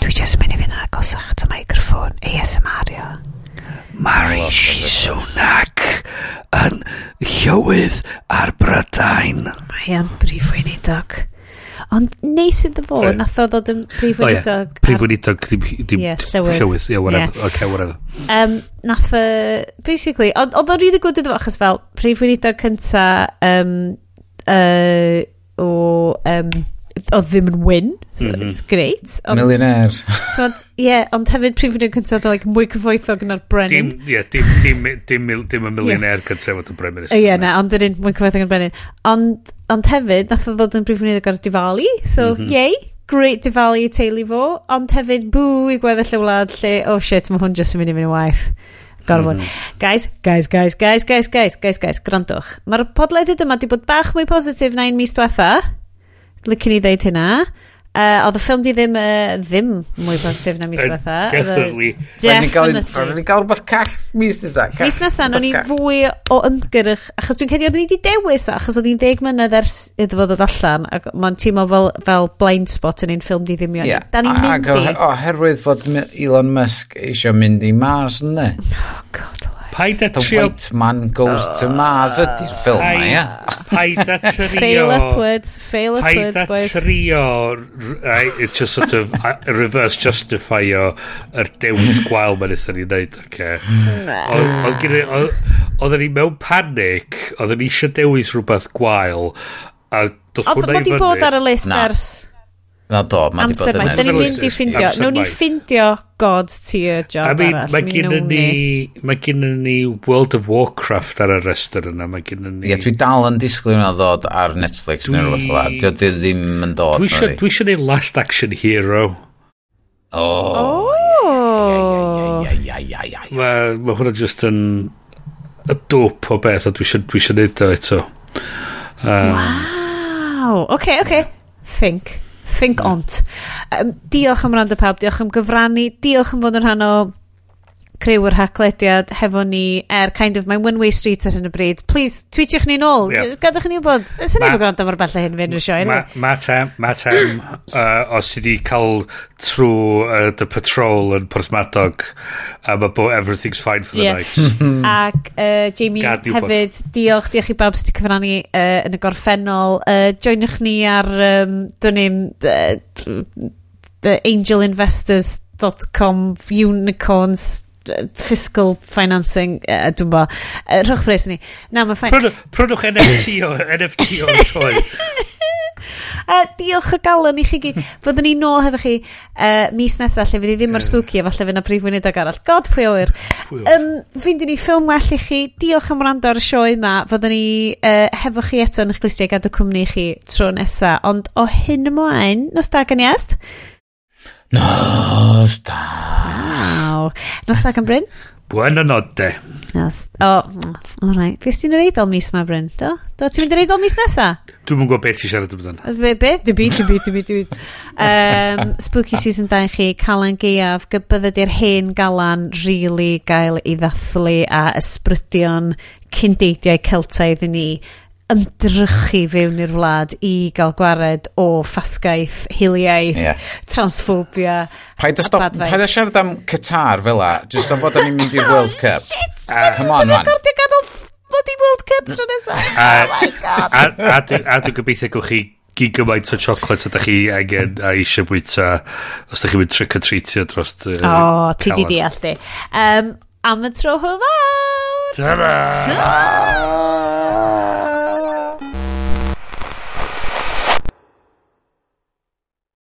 Dwi just mynd i fynd yn agosach at y microffon ASMR -io. Mari Shizunak yn llywydd ar Brydain. Mae am brif weinidog. Ond neis iddo fo, right. nath o ddod yn prif weinidog. Oh, yeah. Prif weinidog, dim, dim Ie, llywydd. Llywydd, yeah, whatever. Yeah. Okay, whatever. Um, nath o, basically, oedd o'n rili really good iddo fo, achos fel prif weinidog cynta um, uh, o... Um, oedd ddim yn win. So mm. It's great. Ond, Millionaire. Ie, ond hefyd prif yn cyntaf oedd like, mwy cyfoethog na'r Brenin. Dim, yeah, dim, dim, dim, dim y millionaire cyntaf oedd y Brenin. Ie, na, ond yr mwy cyfoethog na'r Brennan Ond, ond hefyd, nath o ddod yn prif yn ar Diwali, so mm yay, great Diwali i teulu fo, ond hefyd bw i gweddill y wlad lle, oh shit, mae hwn jyst yn mynd i fynd i waith. Gorfod. Mm. Guys, guys, guys, guys, guys, guys, guys, guys, grandwch. Mae'r podlediad yma wedi bod bach mwy positif na un mis diwetha. Licen i ddeud hynna. Uh, oedd y ffilm di ddim, uh, ddim mwy positif na mis diwetha. Definitely. Definitely. Oedden ni gael rhywbeth call mis nesa. Mis nesa, o'n i fwy o ymgyrch, achos dwi'n cedi oedd ni wedi dewis, o. achos oedd hi'n deg mynydd ers iddo fod ddod allan, ac mae'n teimlo fel, fel blind spot yn ein ffilm di ddim iawn. Yeah. Da ni'n mynd i. Oherwydd fod Elon Musk eisiau mynd i Mars, ynddi? Oh, god, Paid a The trio... White Man Goes to ah. Mars ydy'r ffilm ma, ie? Paid a trio... Fail upwards, fail upwards, paid boys. Paid a trio... Right, it's just sort of reverse justify o yr dewis gwael ma'n eithaf ni'n neud, oce. Oedden ni mewn panic, oedden ni eisiau dewis rhywbeth gwael, a dod hwnna i fyny. Oedd wedi bod ar y list ers... Na do, mae di bod yn erioed. Da ni'n mynd i ffindio. Nawn ni ffindio God tier job I mean, arall. Mae gynnu ni, mae gynnu ni World of Warcraft ar y rester yna. Mae gen ni... Ie, yeah, dwi dal yn disgwyl yna ddod ar Netflix dwi... neu rhywbeth fel la. Dwi ddim yn dod. Dwi eisiau neud Last Action Hero. Oh. oh. Mae ma hwnna just yn y dwp o beth a dwi eisiau neud o eto. Um, wow. Oce, okay, oce. Okay. Think. Think yeah. ont. Um, diolch am rand y pawb, diolch am gyfrannu, diolch am fod yn rhan o criw yr haclediad hefo ni er kind of mae'n one-way street ar hyn o bryd. Please tweetiwch ni nôl yep. gadwch ni wybod sy'n ni'n gwrando mor bella hyn fy'n rysio ma tem ma tem uh, os i ni cael trwy uh, the patrol yn Portmadog a um, mae bo everything's fine for the yeah. night. Ac uh, Jamie Gad hefyd diolch diolch i bab sydd wedi cyfrannu uh, yn y gorffennol. Uh, joinwch ni ar um, dyn ni'n uh, angelinvestors.com unicorns fiscal financing, uh, dwi'n bo. Uh, rhwch bres ni. Na, mae'n ffain. Prynwch, prynwch NFT o, NFT o troes. Uh, diolch o galon i chi gyd. Fyddwn ni nôl hefo chi uh, mis nesaf, lle fydd i ddim mor spooky, efallai fydd yna brif wynedag arall. God, pwy oer. Um, fynd ni ffilm well i chi. Diolch am rando ar y sioe yma. Fyddwn ni uh, hefo chi eto yn eich glistiau gadw cwmni i chi tro nesaf. Ond o hyn ymlaen, nos da gan iast. Nos da. Waw. Nos da gan Bryn? Buena notte. Nos. O, oh, all right. Fes ti'n yr eidol mis yma, Bryn? Do? Do ti'n mynd yr eidol mis nesa? Dwi'n mwyn gwybod beth ti'n siarad amdano. Be, be? Dy byd, dy byd, dy byd, dy byd. Um, spooky season 2 chi, Calan Gaeaf, gybyddet i'r hen galan really gael i ddathlu a ysbrydion cyndeidiau Celtaidd i ni ymdrychu fewn i'r wlad i gael gwared o ffasgaeth, hiliaeth, yeah. transphobia Paid a stop, badfaith. Paid a siarad am Qatar fel la, jyst am fod yn mynd i'r World oh, Cup. Shit, uh, come on, man. Recordio ganol bod i World Cup tro nesaf. Oh my god. A, a, a dwi'n gobeithio gwych chi gyd gymaint o chocolate ydych chi angen a eisiau bwyta os ydych chi'n mynd trick or treatio dros... Uh, o, oh, ti di deall di. Um, am y tro hwfawr! Ta-ra! Ta-ra!